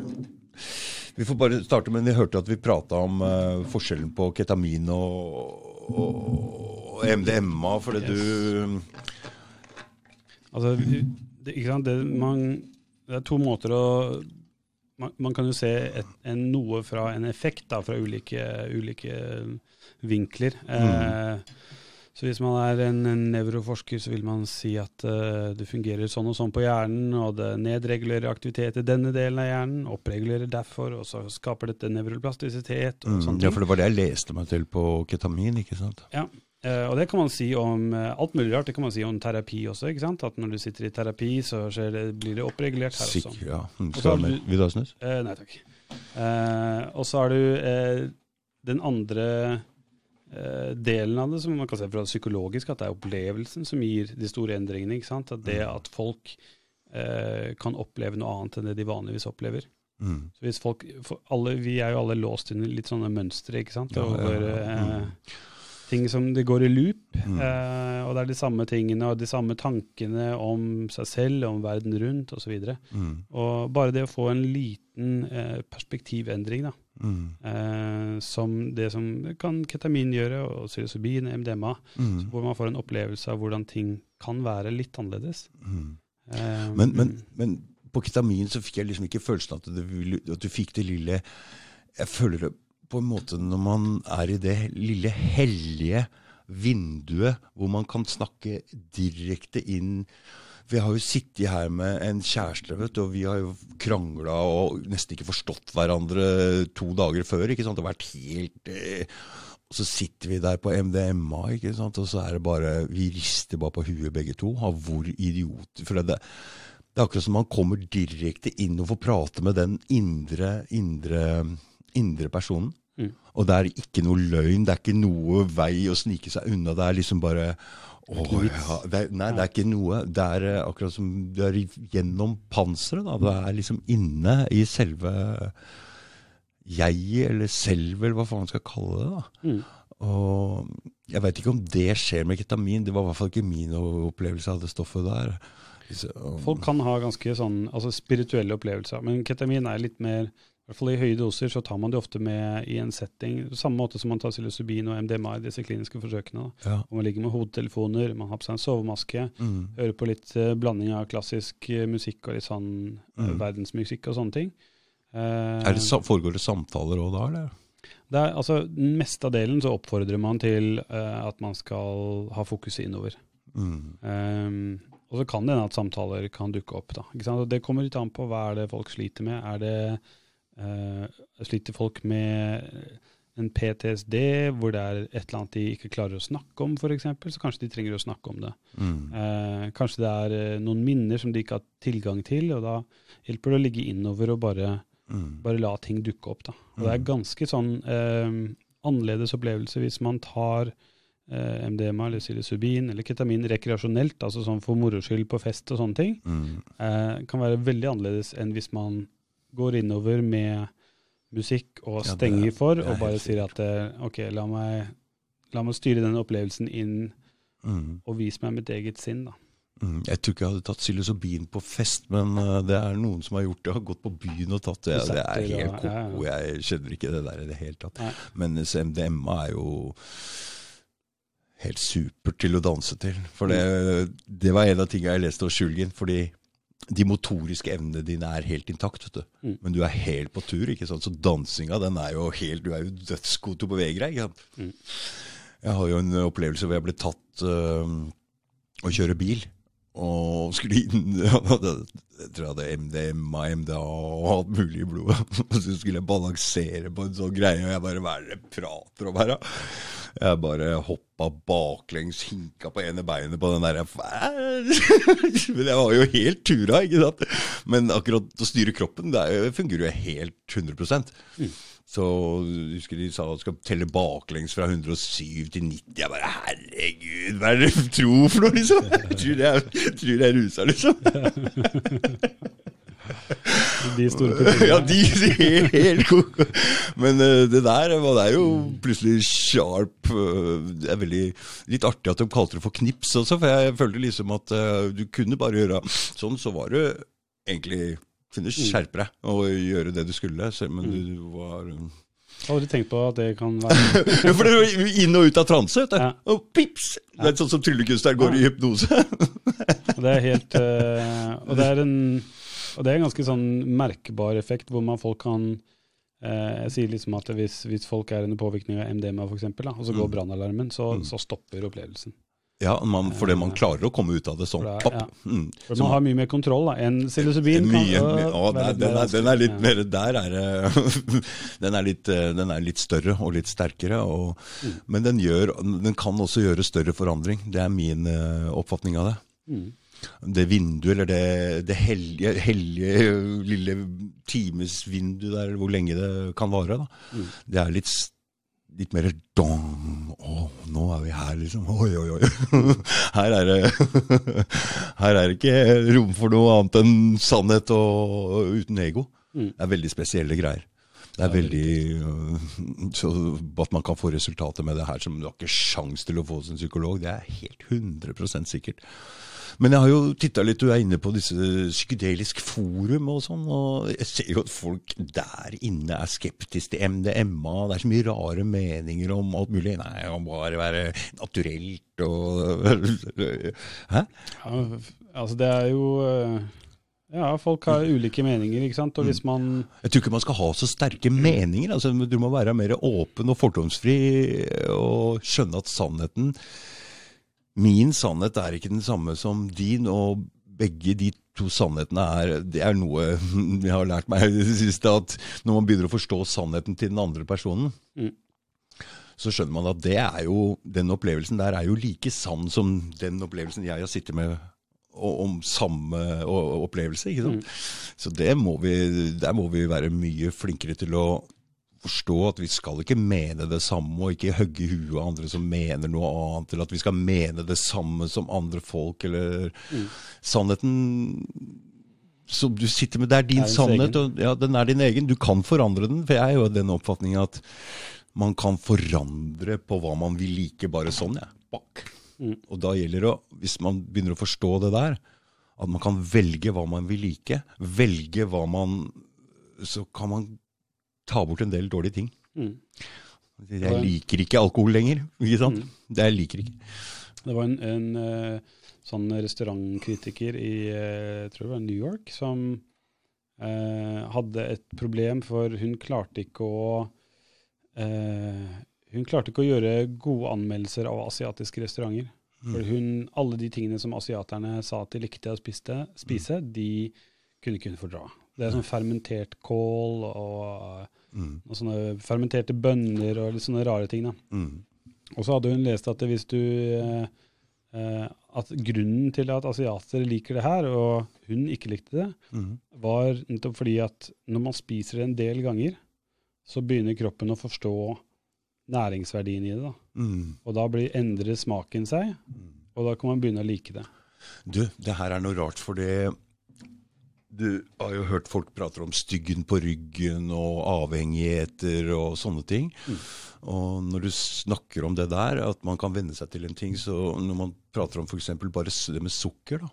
vi får bare starte med Vi hørte at vi prata om eh, forskjellen på ketamin og, og, MDMA, fordi du Altså, det, ikke sant? Det, man, det er to måter å man, man kan jo se et, en, noe fra en effekt da, fra ulike, ulike vinkler. Eh, så hvis man er en, en nevroforsker, så vil man si at uh, det fungerer sånn og sånn på hjernen, og det nedregulerer aktivitet i denne delen av hjernen, oppregulerer derfor, og så skaper dette nevroplastisitet og mm, sånne ting. Ja, for det var det jeg leste meg til på ketamin, ikke sant? Ja, Uh, og det kan man si om uh, alt mulig rart. Det kan man si om terapi også. ikke sant? At når du sitter i terapi, så det, blir det oppregulert her også. Sikker, ja. Mm, Skal du Vil du ha snus? Uh, nei takk. Og så har du den andre delen av det, som man kan se fra psykologisk, at det er opplevelsen som gir de store endringene. ikke sant? At det Mm. at folk eh, kan oppleve noe annet enn det de vanligvis opplever. Mm. Så hvis folk, alle, Vi er jo alle låst inn i litt sånne mønstre, ikke sant? Ja, ja, ja. eh, Mm. Ting som det går i loop. Mm. Eh, og det er de samme tingene og de samme tankene om seg selv, om verden rundt osv. Mm. og bare det å få en liten eh, perspektivendring, da, Mm. eh, som det som kan ketamin gjøre, og psilocybin, MDMA, Mm. hvor man får en opplevelse av hvordan ting kan være litt annerledes. Mm. Eh, Men, men, men på ketamin så fikk jeg liksom ikke følelsen at, ville, at du fikk det lille Jeg føler det på en måte når man er i det lille hellige vinduet hvor man kan snakke direkte inn vi har jo sittet her med en kjæreste, vet du, og vi har jo krangla og nesten ikke forstått hverandre to dager før. ikke sant? Det har vært helt eh, Og så sitter vi der på MDMA, ikke sant? og så er det bare Vi rister bare på huet begge to. Av hvor idiot For det, det er akkurat som man kommer direkte inn og får prate med den indre, indre, indre personen. Og det er ikke noe løgn, det er ikke noe vei å snike seg unna. Det er liksom bare vits. ja, det nei, det er ikke noe. Det er eh, akkurat som du er gjennom panseret. da. det er liksom inne i selve jeget, eller selvet, eller hva faen man skal kalle det. da. mm. Og jeg veit ikke om det skjer med ketamin. Det var i hvert fall ikke min opplevelse av det stoffet der. Så, Folk kan ha ganske sånn altså spirituelle opplevelser, men ketamin er litt mer i hvert fall I høye doser så tar man det ofte med i en setting, samme måte som man tar psilocybin og MDMA i disse kliniske forsøkene. Ja. Man ligger med hodetelefoner, man har på seg en sovemaske, Mm. hører på litt uh, blanding av klassisk uh, musikk og litt sånn Mm. verdensmusikk og sånne ting. Er det, foregår det samtaler òg da, eller? det er, altså, Den meste av delen så oppfordrer man til at man skal ha fokuset innover. Mm. Um, og så kan det hende at samtaler kan dukke opp. da. Det kommer litt an på hva er det folk sliter med. Er det Sliter folk med en PTSD hvor det er et eller annet de ikke klarer å snakke om, f.eks., så kanskje de trenger å snakke om det. Mm. Eh, kanskje det er eh, noen minner som de ikke har tilgang til, og da hjelper det å ligge innover og bare, Mm. bare la ting dukke opp. da. Og det er ganske sånn eh, annerledes opplevelse hvis man tar eh, MDMA eller psilocybin eller ketamin rekreasjonelt, altså sånn for moro skyld på fest og sånne ting, Mm. eh, kan være veldig annerledes enn hvis man går innover med musikk og er- stenger for, og bare sier at eh, ok, la meg, la meg styre den opplevelsen inn Mm. og vise meg mitt eget sinn. da. Mm. Jeg tror ikke jeg hadde tatt psilocybin på fest, men uh, det er noen som har gjort det. Har gått på byen og tatt det. Ja, Det er helt ko-ko. Jeg skjønner ikke det der i det hele tatt. Men MDMA er jo helt supert til å danse til. For det, det var en av tingene jeg leste hos Sjulgin. Fordi de motoriske evnene dine er helt intakt, vet du. Mm. Men du er helt på tur. ikke sant? Så dansinga, den er jo helt Du er jo dødsgod til å bevege deg. ikke sant? Mm. Jeg har jo en opplevelse hvor jeg ble tatt øh, å kjøre bil. Og skulle inn Jeg tror jeg hadde MDMA, MDA og alt mulig i blodet. Så skulle jeg balansere på en sånn greie, og jeg bare Hva er det prater om her, da? Jeg bare hoppa baklengs, hinka på ene beinet på den derre Men jeg var jo helt tura, ikke sant? Men akkurat å styre kroppen, det er fungerer jo helt 100% Så husker de sa at skal telle baklengs fra 107 til 90. Jeg bare herregud, hva er det du tror for noe, liksom? Jeg tror det er, jeg tror rusa, liksom. De store pupillene. Ja, de er helt koko. Men uh, det der var det er jo plutselig sharp Uh, Det er veldig litt artig at de kalte det for knips også, for jeg følte liksom at uh, du kunne bare gjøre sånn, så var du egentlig kunne skjerpe deg og gjøre det du skulle, selv om du var Jeg har aldri tenkt på at det kan være Ja, for det er inn og ut av transe, vet du. Ja. Og pips! Det er sånn som tryllekunstneren går i hypnose. Det er helt uh, Og det er en og det er en ganske sånn merkbar effekt, hvor man folk kan uh, Jeg sier liksom at hvis, hvis folk er under påvirkning av MDMA for eksempel, og så går Mm. brannalarmen, så, Mm. så stopper opplevelsen. Ja, man, fordi man klarer å komme ut av det sånn. Papp. ja. Mm. Så man har mye mer kontroll da, enn psilocybin. kan, Mye, mye, å, nei, den, er, den er litt mer Der er den, er litt, eh, den er litt større og litt sterkere. Og, Mm. Men den, gjør, den kan også gjøre større forandring. Det er min eh, oppfatning av det. Mm. Det vinduet, eller det, det hellige, hellige lille timesvinduet der, hvor lenge det kan vare, da. Mm. det er litt, s- litt mer dong. Å, nå er vi her, liksom. Oi, oi, oi. Her er det Her er det ikke rom for noe annet enn sannhet og uten ego. Mm. Det er veldig spesielle greier. Det er veldig øh, Så at man kan få resultater med det her som du har ikke sjans til å få som psykolog, det er helt 100% sikkert. Men jeg har jo titta litt, du er inne på disse psykedelisk forum og sånn, og jeg ser jo at folk der inne er skeptiske til MDMA. Det er så mye rare meninger om alt mulig. Nei, det må bare være naturelt og Hæ? Ja, altså det er jo øh, Ja, folk har ulike meninger, ikke sant. Og hvis man Jeg tror ikke man skal ha så sterke meninger. Altså, du må være mer åpen og fordomsfri og skjønne at sannheten Min sannhet er ikke den samme som din, og begge de to sannhetene er Det er noe jeg har lært meg i det siste, at når man begynner å forstå sannheten til den andre personen, Mm. så skjønner man at det er jo Den opplevelsen der er jo like sann som den opplevelsen jeg har sittet med om samme opplevelse. ikke sant? Så det må vi, der må vi være mye flinkere til å forstå at vi skal ikke mene det samme, og ikke hogge i huet av andre som mener noe annet, eller at vi skal mene det samme som andre folk, eller Sannheten som du sitter med, det er din Er sannhet, egen. og ja, den er din egen. Du kan forandre den, for jeg er jo av den oppfatning at man kan forandre på hva man vil like, bare sånn, ja. Mm. Og da gjelder det, hvis man begynner å forstå det der, At man kan velge hva man vil like. Velge hva man Så kan man ta bort en del dårlige ting. Mm. Jeg liker ikke alkohol lenger. ikke sant? Det jeg liker ikke. Det var en, en eh, sånn restaurantkritiker i eh, jeg tror det var New York som eh, hadde et problem, for hun klarte ikke å eh, Hun klarte ikke å gjøre gode anmeldelser av asiatiske restauranter. For hun, alle de tingene som asiaterne sa at de likte å spiste, spise, de kunne ikke hun fordra. Det er sånn fermentert kål og, Mm. og sånne fermenterte bønner og litt sånne rare ting. da. Mm. Og så hadde hun lest at hvis du eh, eh, At grunnen til at asiater liker det her, og hun ikke likte det, Mm. var nettopp fordi at når man spiser det en del ganger, så begynner kroppen å forstå næringsverdien i det. da. Mm. Og da blir, endrer smaken seg, og da kan man begynne å like det. Du, det her er noe rart, for det Du har jo hørt folk prate om styggen på ryggen og avhengigheter og sånne ting. Og når du snakker om det der, at man kan venne seg til en ting, så når man prater om f.eks. bare det med sukker, da,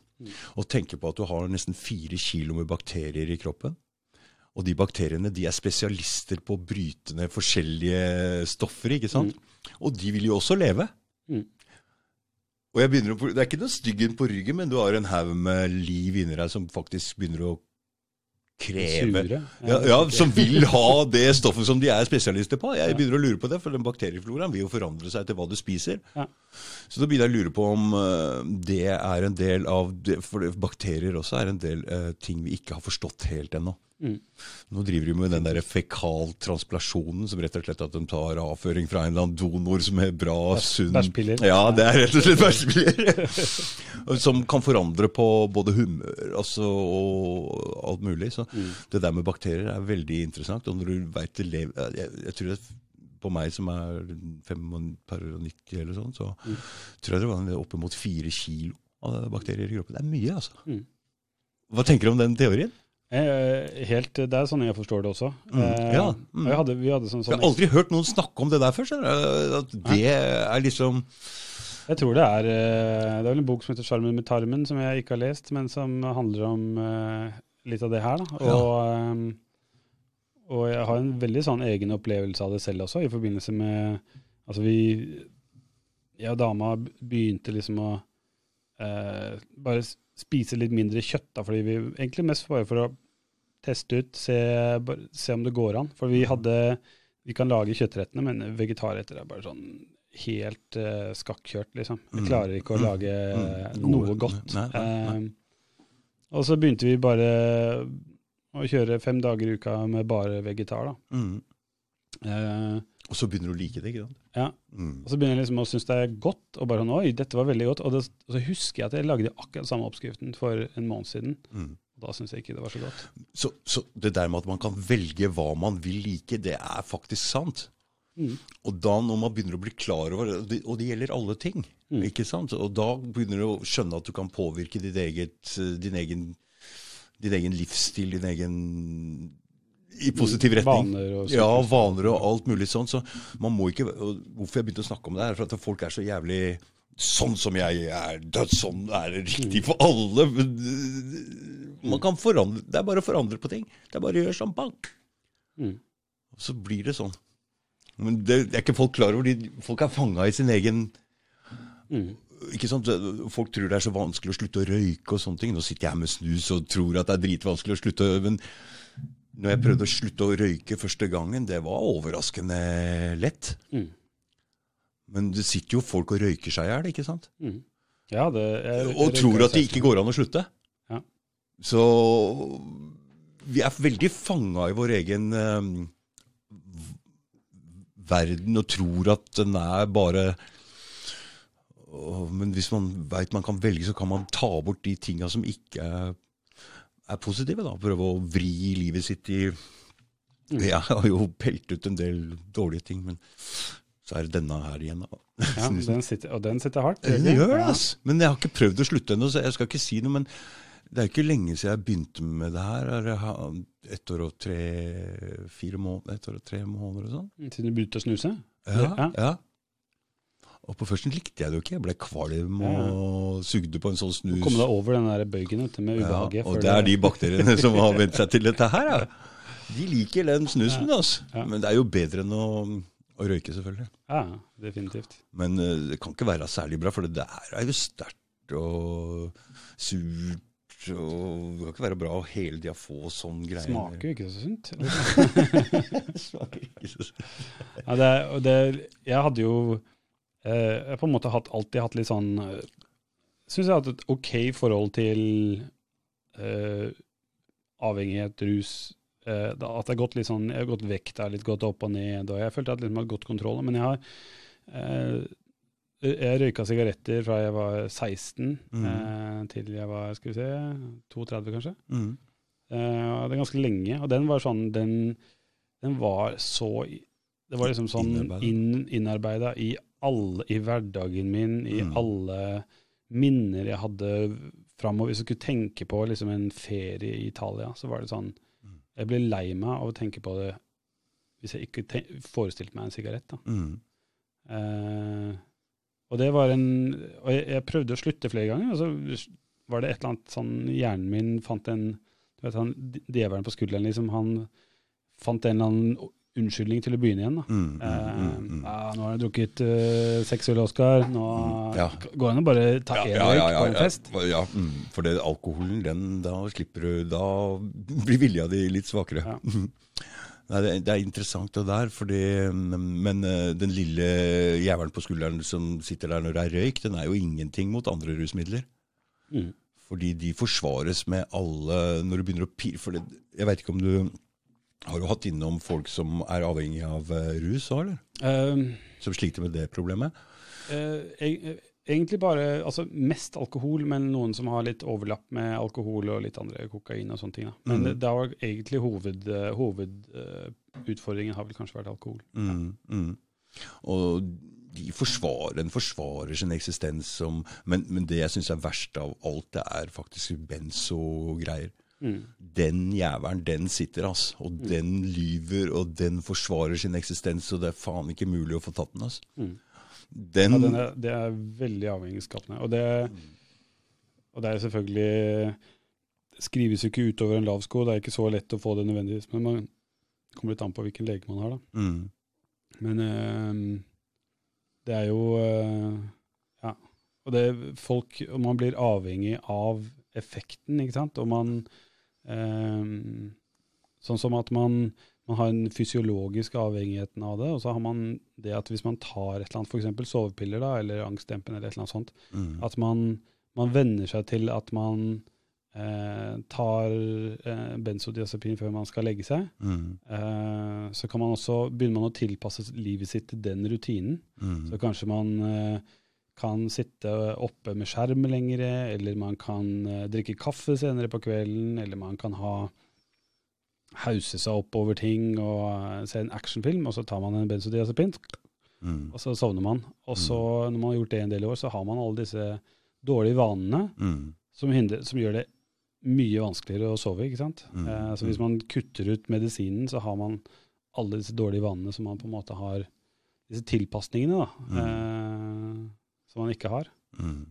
og tenker på at du har nesten fire kilo med bakterier i kroppen, og de bakteriene de er spesialister på å bryte ned forskjellige stoffer, ikke sant? Og de vil jo også leve. Mm. Og jeg begynner å, Det er ikke noe styggen på ryggen, men du har en haug med liv inni deg som faktisk begynner å kreve Sure. ja, ja, Som vil ha det stoffet som de er spesialister på. Jeg begynner å lure på det, for den bakteriefloraen vil jo forandre seg til hva du spiser. Ja. Så da begynner jeg å lure på om eh, det er en del av det, For bakterier også er en del eh, ting vi ikke har forstått helt ennå. Mm. Nå driver de med den der fekaltransplasjonen, som rett og slett at de tar avføring fra en eller annen donor som er bra, sunn bæsjpiller. Ja, det er rett og slett bæsjpiller. som kan forandre på både humør altså, og alt mulig. Så Mm. det der med bakterier er veldig interessant. Og når du vet det lever jeg, jeg tror det på meg som er 95 eller sånn, så Mm. tror jeg det var oppimot fire kilo av bakterier i kroppen. Det er mye, altså. Mm. Hva tenker du om den teorien? Eh, Helt, det er sånn jeg forstår det også. Mm, Eh, ja, mm. Jeg hadde, vi hadde sånn, Jeg sånn har aldri hørt noen snakke om det der før. At det er liksom Jeg tror det er eh, Det er vel en bok som heter 'Sjarmen med tarmen', som jeg ikke har lest, men som handler om litt av det her. Da. Og, ja. og jeg har en veldig sånn egen opplevelse av det selv også, i forbindelse med Altså vi Jeg og dama begynte liksom å eh, bare spise litt mindre kjøtt, da, fordi vi egentlig mest bare for å teste ut, se, se om det går an. For vi hadde Vi kan lage kjøttrettene, men vegetarretter er bare sånn helt uh, skakkjørt, liksom. Vi Mm. klarer ikke å Mm. lage Mm. noe godt. Nei, nei, nei. Eh, og så begynte vi bare å kjøre fem dager i uka med bare vegetar, da. mm. Eh, Og så begynner du å like det, ikke sant? Ja. Mm. Og så begynner jeg liksom å synes det er godt, og bare sånn Oi, dette var veldig godt. Og, det, og så husker jeg at jeg lagde akkurat samme oppskriften for en måned siden. Mm. Da syns jeg ikke det var så godt. Så, så det der med at man kan velge hva man vil like, det er faktisk sant. Mm. Og da når man begynner å bli klar over og det- og det gjelder alle ting, Mm. ikke sant? Og da begynner du å skjønne at du kan påvirke ditt eget, eh, din, egen, din egen livsstil, din egen i positiv retning. Vaner og Ja, vaner og alt mulig sånn. Så man må ikke Hvorfor jeg begynte å snakke om det, er for at folk er så jævlig Sånn som jeg er, død, sånn er det riktig for alle. Man kan forandre Det er bare å forandre på ting. Det er bare å gjøre sånn, bang. Mm. Og så blir det sånn. Men det, det er ikke folk klar over. De, folk er fanga i sin egen Mm. ikke sant? Folk tror det er så vanskelig å slutte å røyke og sånne ting. Nå sitter jeg med snus og tror at det er dritvanskelig å slutte. Men når jeg prøvde å slutte å røyke første gangen, det var overraskende lett. Mm. Men det sitter jo folk og røyker seg i hjel, ikke sant? Mm. Ja, det, jeg, Og tror at det ikke går an å slutte. Ja. Så vi er veldig fanga i vår egen eh, verden og tror at den er bare uh, Men hvis man veit man kan velge, så kan man ta bort de tinga som ikke er, er positive. da. Prøve å vri livet sitt i. Jeg har jo pelt ut en del dårlige ting, men så er det denne her igjen. da. Ja, den sitter, og den sitter hardt. Den gjør det, ass. Men jeg har ikke prøvd å slutte ennå, så jeg skal ikke si noe. Men det er ikke lenge siden jeg begynte med det her. Er ett år og tre fire måneder, et år og tre måneder og sånn. Siden du begynte å snuse? Ja, Ja. ja. Og på førsten likte jeg det jo ikke. Jeg ble kvalm og sugde på en sånn snus. Komme deg over den der bøygen med ubehaget. Ja, og det er de bakteriene som har vent seg til dette her. Ja. De liker den snusen, altså. Men det er jo bedre enn å, å røyke, selvfølgelig. Ja, definitivt. Men uh, det kan ikke være særlig bra, for det der er jo sterkt og surt. Og det kan ikke være bra å hele tida få sånn greier. Smaker jo ikke så sunt. Smaker ikke så sunt. Ja, det, det, jeg hadde jo Jeg har på en måte hatt, alltid hatt litt sånn uh, Syns jeg har hatt et ok forhold til uh, avhengighet, rus. uh, da, at det har gått litt sånn Jeg har gått vekk der, litt gått opp og ned. Og jeg følte at jeg har hadde godt kontroll. Men jeg har uh, jeg røyka sigaretter fra jeg var 16 Mm. eh, til jeg var skal vi se, 32, kanskje. Mm. Eh, det er ganske lenge. Og den var sånn Den, den var så Det var liksom sånn inn, innarbeida i alle I hverdagen min, i Mm. alle minner jeg hadde framover. Hvis jeg skulle tenke på liksom en ferie i Italia, så var det sånn Mm. Jeg ble lei meg av å tenke på det hvis jeg ikke forestilte meg en sigarett. da. Mm. Eh, og det var en Og jeg, jeg prøvde å slutte flere ganger, og så var det et eller annet sånn Hjernen min fant en Du vet han djevelen på skulderen, liksom. Han fant en eller annen unnskyldning til å begynne igjen. da. Mm. Mm. Eh, Mm. Mm. ja, nå har jeg drukket uh, seks øl, Oskar. Nå Mm, ja. går det an å bare ta én røyk på en fest. Ja, ja, for det alkoholen, den, da slipper du Da blir vilja di litt svakere. Ja. Nei, det, det er interessant det der, fordi, men eh, den lille jævelen på skulderen som sitter der når det er røyk, den er jo ingenting mot andre rusmidler. Mm. Fordi de forsvares med alle Når du begynner å pirre For det, jeg veit ikke om du Har du hatt innom folk som er avhengig av eh, rus òg, eller? Uh, Som sliter med det problemet? Uh, eg- egentlig bare altså mest alkohol, men noen som har litt overlapp med alkohol og litt andre kokain og sånne ting. Da. Men mm. det, det var egentlig hoved, eh, hovedutfordringen har vel kanskje vært alkohol. Mm, mm. Og de forsvarer, den forsvarer sin eksistens som Men, men det jeg syns er verst av alt, det er faktisk benzo-greier. Mm. Den jævelen, den sitter, ass. Og den lyver, og den forsvarer sin eksistens, og det er faen ikke mulig å få tatt den, ass. Mm. Den, Ja, den er, det er veldig avhengighetsskapende. Og det, og det er selvfølgelig Det skrives jo ikke utover en lav sko, det er ikke så lett å få det nødvendigvis. Men man kommer litt an på hvilken lege man har, da. mm, Men øh, det er jo øh, Ja. Og det folk og Man blir avhengig av effekten, ikke sant. Og man Sånn som at man, man har en fysiologisk avhengigheten av det, og så har man det at hvis man tar et eller annet, f.eks. sovepiller da, eller angstdempende eller et eller annet sånt, mm, at man, man venner seg til at man eh, tar eh, benzodiazepin før man skal legge seg. mm, Eh, så kan man også begynner man å tilpasse livet sitt til den rutinen. mm, Så kanskje man eh, kan sitte oppe med skjerm lengre, eller man kan eh, drikke kaffe senere på kvelden, eller man kan ha hause seg opp over ting og eh, se en actionfilm, og så tar man en benzodiazepin, mm, og så sovner man. Og så, når man har gjort det en del år, så har man alle disse dårlige vanene mm, som, hindrer, som gjør det mye vanskeligere å sove. ikke sant? Mm, Eh, så hvis man kutter ut medisinen, så har man alle disse dårlige vanene som man på en måte har Disse tilpasningene da, Mm. eh, som man ikke har. mm.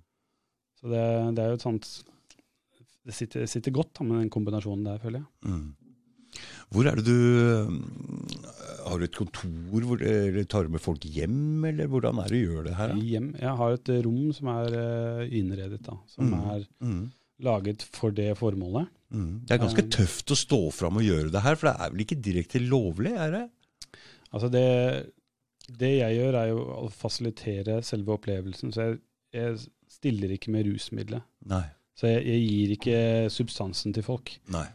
Så det, det er jo et sånt Det sitter, sitter godt da, med den kombinasjonen der, føler jeg. Mm. Hvor er det du mm, Har du et kontor hvor eller tar du med folk hjem, eller hvordan er det du gjør det her? da? Hjem, jeg har et rom som er uh, innredet, da, som Mm. er Mm. laget for det formålet. Mm. Det er ganske Um, tøft å stå fram og gjøre det her, for det er vel ikke direkte lovlig? er det? Altså det, det jeg gjør, er jo å fasilitere selve opplevelsen. Så jeg, jeg stiller ikke med rusmiddelet. Nei. Så jeg, jeg gir ikke substansen til folk. Nei.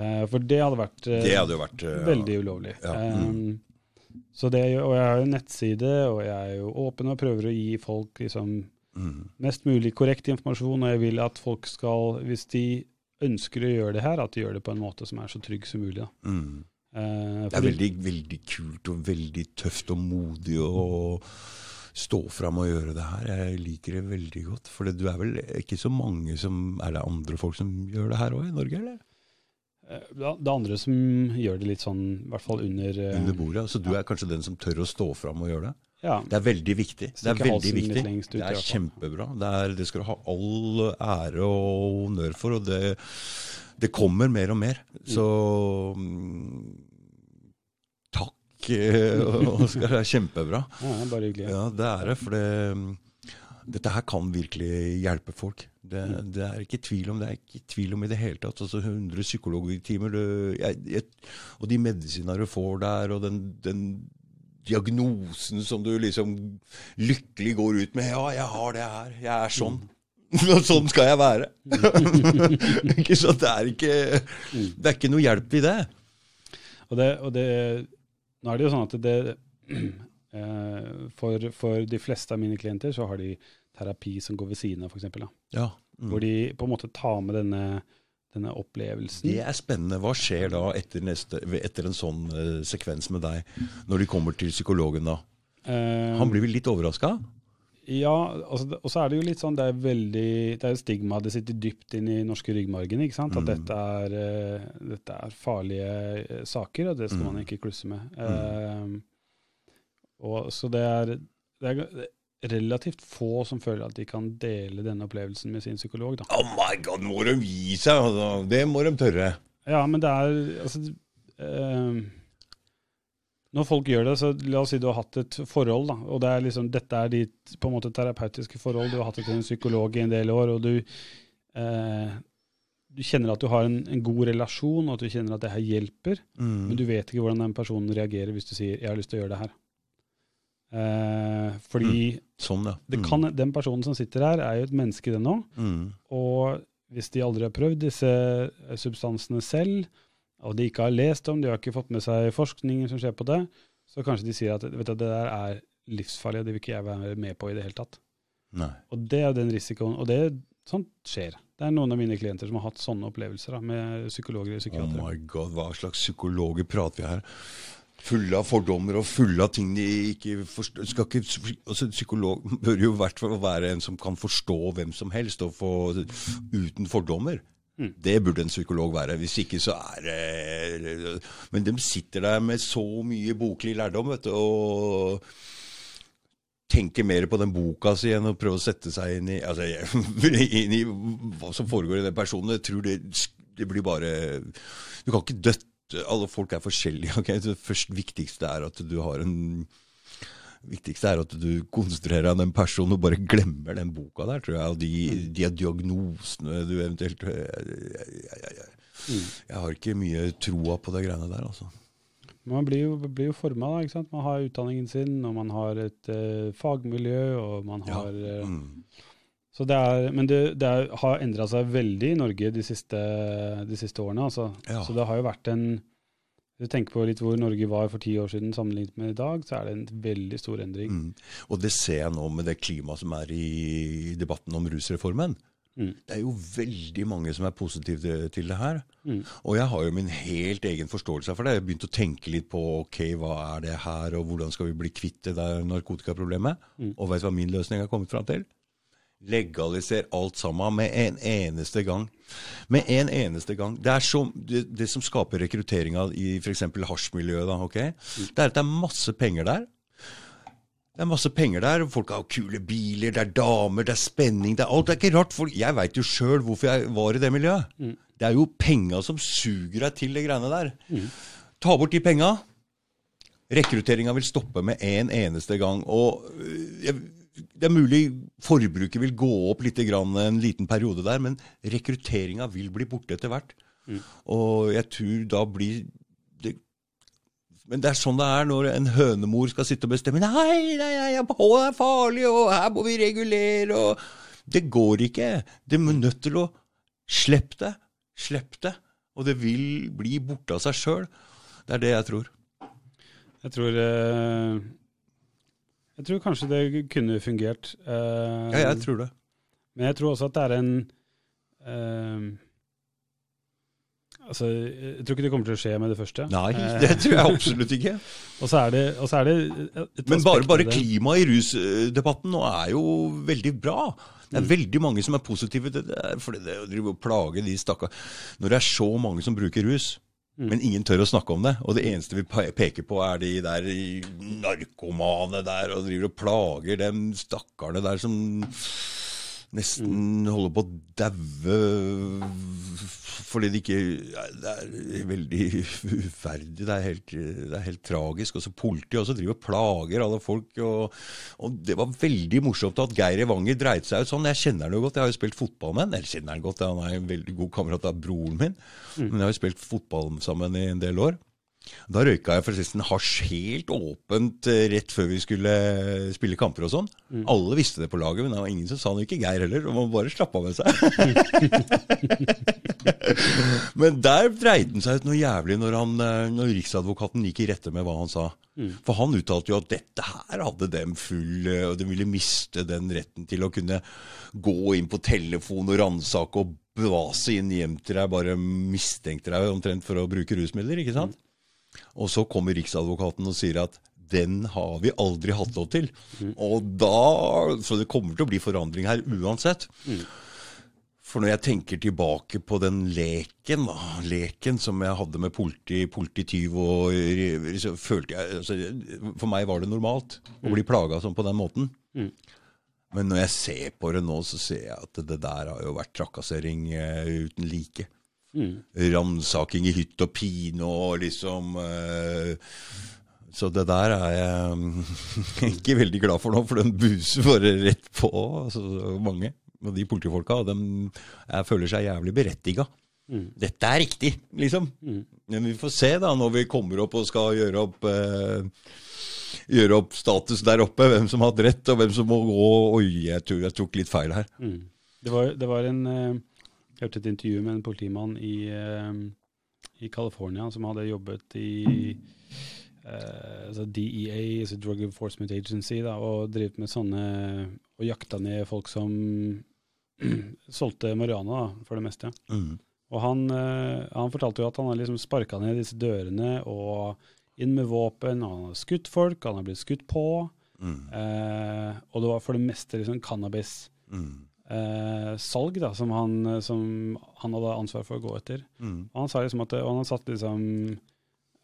Eh, for det hadde vært eh, Det hadde vært eh, veldig ulovlig. Ja, Eh, mm. så det, og jeg har jo nettside, og jeg er jo åpen og prøver å gi folk liksom mm. mest mulig korrekt informasjon. Og jeg vil at folk skal, hvis de ønsker å gjøre det her, at de gjør det på en måte som er så trygg som mulig. Da. Mm. Eh, Det er veldig, veldig kult og veldig tøft og modig å stå fram og gjøre det her. Jeg liker det veldig godt. For det, du er vel ikke så mange som Er det andre folk som gjør det her òg i Norge, eller? eh, det andre som gjør det litt sånn, i hvert fall under eh, Under bordet. Så du er kanskje den som tør å stå fram og gjøre det? Ja. Det er veldig viktig. Det er veldig viktig. ut, Det er kjempebra. Det, er, det skal du ha all ære og honnør for, og det, det kommer mer og mer. Så mm, takk, Oskar. og det er kjempebra. Ja, bare hyggelig. Ja, det er det. For det, dette her kan virkelig hjelpe folk. Det, det er ikke tvil om det. er ikke tvil om i det hele tatt. Altså 100 psykologtimer, og de medisinene du får der, og den, den diagnosen som du liksom lykkelig går ut med. Ja, jeg har det her. Jeg er sånn. Og sånn skal jeg være. sant? Det er ikke, det er ikke noe hjelp i det. Og det, og det Nå er det jo sånn at det eh, for, for de fleste av mine klienter så har de terapi som går ved siden av, f.eks. Ja. Mm. Hvor de på en måte tar med denne, denne opplevelsen. Det er spennende. Hva skjer da etter, neste, etter en sånn eh, sekvens med deg, når de kommer til psykologen da? Eh, Han blir vel litt overraska? Ja, altså, og så er det jo litt sånn, det er veldig, det er stigma, det sitter dypt inn i norske ryggmargen, ikke sant? At Mm. dette, er, eh, dette er farlige eh, saker, og det skal Mm. man ikke klusse med. Eh, og så det er, det er relativt få som føler at de kan dele denne opplevelsen med sin psykolog, da. Oh my god, nå må de gi seg! Altså. Det må de tørre. Ja, men det er, altså, eh, når folk gjør det, så la oss si du har hatt et forhold, da, og det er liksom, dette er ditt på en måte terapeutiske forhold, du har hatt det til en psykolog i en del år, og du, eh, du kjenner at du har en, en god relasjon, og at du kjenner at det her hjelper, men du vet ikke hvordan den personen reagerer hvis du sier 'jeg har lyst til å gjøre det her'. Eh, fordi Sånn, ja. det kan, den personen som sitter her, er jo et menneske, den òg. Mm. Og hvis de aldri har prøvd disse eh, substansene selv, og de ikke har lest om, de har ikke fått med seg forskningen som skjer på det, så kanskje de sier at vet du, det der er livsfarlig, og det vil ikke jeg være med på i det hele tatt. Nei. Og det er den risikoen, og det, sånt skjer. Det er noen av mine klienter som har hatt sånne opplevelser da, med psykologer og Oh my god, hva slags psykologer prater vi her? Fulle av fordommer og fulle av ting de ikke forstår. Skal ikke, altså, psykolog bør jo i hvert fall være en som kan forstå hvem som helst, og få, uten fordommer. Mm. Det burde en psykolog være. Hvis ikke så er det Men de sitter der med så mye boklig lærdom, vet du, og tenker mer på den boka si enn å prøve å sette seg inn i, altså, inn i hva som foregår i den personen. Jeg tror det, det blir bare Du kan ikke døtte Alle folk er forskjellige. Okay? Det første viktigste er at du har en viktigste er at du konsentrerer deg om den personen og bare glemmer den boka der, tror jeg. Og de, de diagnosene du eventuelt jeg, jeg, jeg, jeg, har ikke mye troa på de greiene der, altså. Man blir jo, blir jo forma, da. ikke sant? Man har utdanningen sin, og man har et uh, fagmiljø, og man har ja. Mm. Så det er, men det, det er, har endra seg veldig i Norge de siste, de siste årene. Altså. Ja. Så det har jo vært en Hvis du tenker på litt hvor Norge var for ti år siden sammenlignet med i dag, så er det en veldig stor endring. Mm. Og det ser jeg nå med det klimaet som er i debatten om rusreformen. Mm. Det er jo veldig mange som er positive til, det her. Mm. Og jeg har jo min helt egen forståelse for det. Jeg har begynt å tenke litt på ok, hva er det her, og hvordan skal vi bli kvitt det der narkotikaproblemet. Mm. Og vet du hva min løsning har kommet fram til? Legaliser alt sammen med en eneste gang. Med en eneste gang. Det er så, det, det som skaper rekrutteringa i f.eks. hasjmiljøet, da, ok? det er at det er masse penger der. Det er masse penger der, folk har kule biler, det er damer, det er spenning, det er alt. Det er ikke rart. Folk, jeg veit jo sjøl hvorfor jeg var i det miljøet. Det er jo penga som suger deg til de greiene der. Ta bort de penga. Rekrutteringa vil stoppe med en eneste gang. Og øh, jeg, det er mulig forbruket vil gå opp litt grann en liten periode der, men rekrutteringa vil bli borte etter hvert. Og jeg tror da blir det men det er sånn det er når en hønemor skal sitte og bestemme Nei, nei, nei, det er farlig, og her må vi regulere, og Det går ikke. Det er nødt til å Slipp det. Slipp det. Og det vil bli borte av seg sjøl. Det er det jeg tror. Jeg tror eh, Jeg tror kanskje det kunne fungert. Uh, Ja, jeg tror det. Men jeg tror også at det er en uh, Altså, jeg tror ikke det kommer til å skje med det første. Nei, Eh, det tror jeg absolutt ikke. Og så er det, og så er det et Men bare, bare klimaet i rusdebatten nå er jo veldig bra. Det er veldig mange som er positive til det. For det å plage de stakkar Når det er så mange som bruker rus, Men ingen tør å snakke om det. Og det eneste vi peker på, er de der narkomane der og driver og plager dem stakkarene der som nesten holder på å daue fordi det ikke Det er veldig uferdig. Det er helt, det er helt tragisk. Og så politiet også driver og plager alle folk. Og, og det var veldig morsomt at Geir Evanger dreide seg ut sånn. Jeg kjenner han jo godt. Jeg har jo spilt fotball med han. Eller kjenner han godt, han er en veldig god kamerat av broren min. Men jeg har jo spilt fotball sammen i en del år. Da røyka jeg forresten hasj helt åpent eh, rett før vi skulle spille kamper og sånn. Alle visste det på laget, men det var ingen som sa noe. Ikke Geir heller. Og man bare slappa med seg. men der dreide han seg ut noe jævlig når, han, eh, når Riksadvokaten gikk i rette med hva han sa. For han uttalte jo at dette her hadde dem full eh, Og de ville miste den retten til å kunne gå inn på telefon og ransake og bevase inn hjem til deg, bare mistenkte deg omtrent for å bruke rusmidler. ikke sant? Og så kommer Riksadvokaten og sier at den har vi aldri hatt lov til. Og da, Så det kommer til å bli forandring her uansett. For når jeg tenker tilbake på den leken, da, leken som jeg hadde med politi, politityv og så følte jeg, altså, For meg var det normalt å bli plaga sånn på den måten. Men når jeg ser på det nå, så ser jeg at det der har jo vært trakassering uh, uten like. Ransaking i hytt og pine og liksom eh, Så det der er jeg mm, ikke veldig glad for nå, for den buser bare rett på. Altså, mange. Og de politifolka, de, jeg føler seg jævlig berettiga. Dette er riktig, liksom. Men vi får se da, når vi kommer opp og skal gjøre opp eh, Gjøre opp status der oppe, hvem som har hatt rett, og hvem som må gå Oi, jeg, tror, jeg tok litt feil her. Det var, det var en eh, Jeg hørte et intervju med en politimann i, eh, i California som hadde jobbet i eh, altså DEA, altså Drug Enforcement Agency, da, og drevet med sånne Og jakta ned folk som solgte marihuana, for det meste. Mm. Og han, eh, han fortalte jo at han har liksom sparka ned disse dørene og inn med våpen. og Han har skutt folk, han har blitt skutt på. Eh, og det var for det meste liksom cannabis. Mm. Eh, salg da, som han, som han hadde ansvar for å gå etter. Mm. Og han sa liksom at og han har satt liksom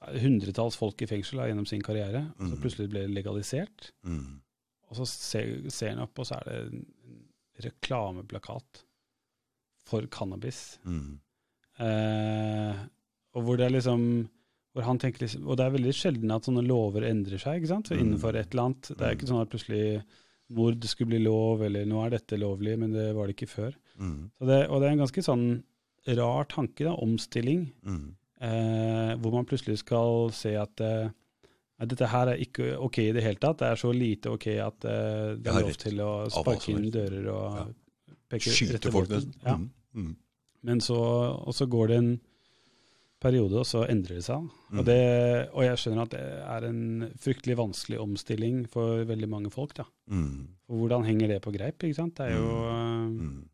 hundretalls folk i fengsel da, gjennom sin karriere. Og så plutselig ble det legalisert. Mm. Og så ser, ser han opp, og så er det en reklameplakat for cannabis. Mm. Eh, og hvor det er liksom hvor han liksom, Og det er veldig sjelden at sånne lover endrer seg ikke sant? Så innenfor et eller annet. Det er ikke sånn at plutselig mord skulle bli lov, eller nå er dette lovlig, men det var det ikke før. Mm. Så det, og det er en ganske sånn rar tanke, da, omstilling, Mm. eh, hvor man plutselig skal se at eh, dette her er ikke ok i det hele tatt. Det er så lite ok at eh, det er lov til å sparke inn dører og Ja. peke Skyte folk nesten. Ja. Mm. Mm. Men så, og så går det en periode, og så endrer det seg. Mm. Og, det, og jeg skjønner at det er en fryktelig vanskelig omstilling for veldig mange folk. da. Mm. Og hvordan henger det på greip? ikke sant? Det er jo, Mm. eh,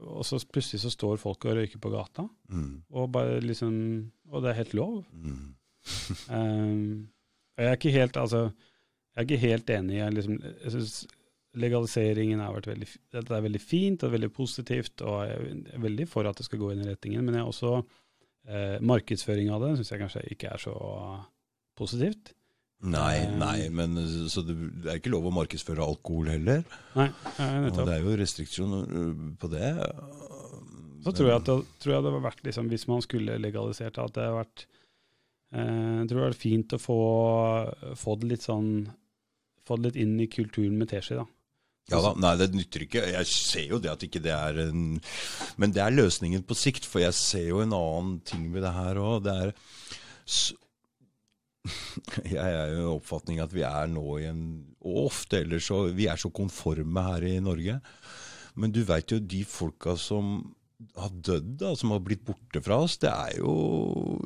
Og så plutselig så står folk og røyker på gata, Mm. og, bare liksom, og det er helt lov. Mm. Um, og jeg er ikke helt, altså, jeg er ikke helt enig. Jeg, liksom, jeg synes legaliseringen har vært veldig, dette er veldig fint og veldig positivt, og jeg er veldig for at det skal gå inn i retningen. Men jeg er også eh, markedsføring av det syns jeg kanskje ikke er så positivt. Nei, Eh. nei, men så det, er ikke lov å markedsføre alkohol heller. Nei, nettopp. Og det er jo restriksjoner øh, på det. Så tror jeg at det, tror jeg det har vært, liksom, hvis man skulle legalisert at det har vært eh, Jeg tror det vært fint å få, få det litt sånn Få det litt inn i kulturen med teskje, da. Ja da, nei, det nytter ikke. Jeg ser jo det at ikke det er en Men det er løsningen på sikt, for jeg ser jo en annen ting ved det her òg. Det er Jeg er jo i oppfatning at vi er nå i en Og ofte ellers så Vi er så konforme her i Norge. Men du veit jo de folka som har dødd, da, som har blitt borte fra oss, det er jo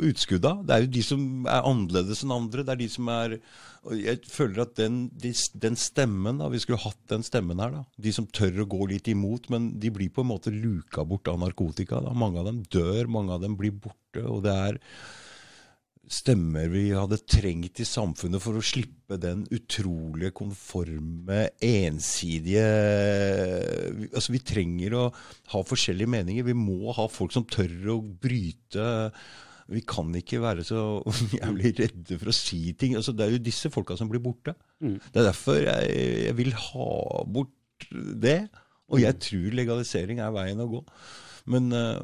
utskudda. Det er jo de som er annerledes enn andre. Det er de som er Jeg føler at den, de, den stemmen, da, vi skulle hatt den stemmen her, da. De som tør å gå litt imot, men de blir på en måte luka bort av narkotika. Da. Mange av dem dør, mange av dem blir borte. Og det er stemmer vi hadde trengt i samfunnet for å slippe den utrolige konforme, ensidige Altså, vi trenger å ha forskjellige meninger. Vi må ha folk som tør å bryte Vi kan ikke være så jævlig redde for å si ting. Altså, det er jo disse folka som blir borte. Mm. Det er derfor jeg, jeg vil ha bort det. Og jeg tror legalisering er veien å gå. Men eh,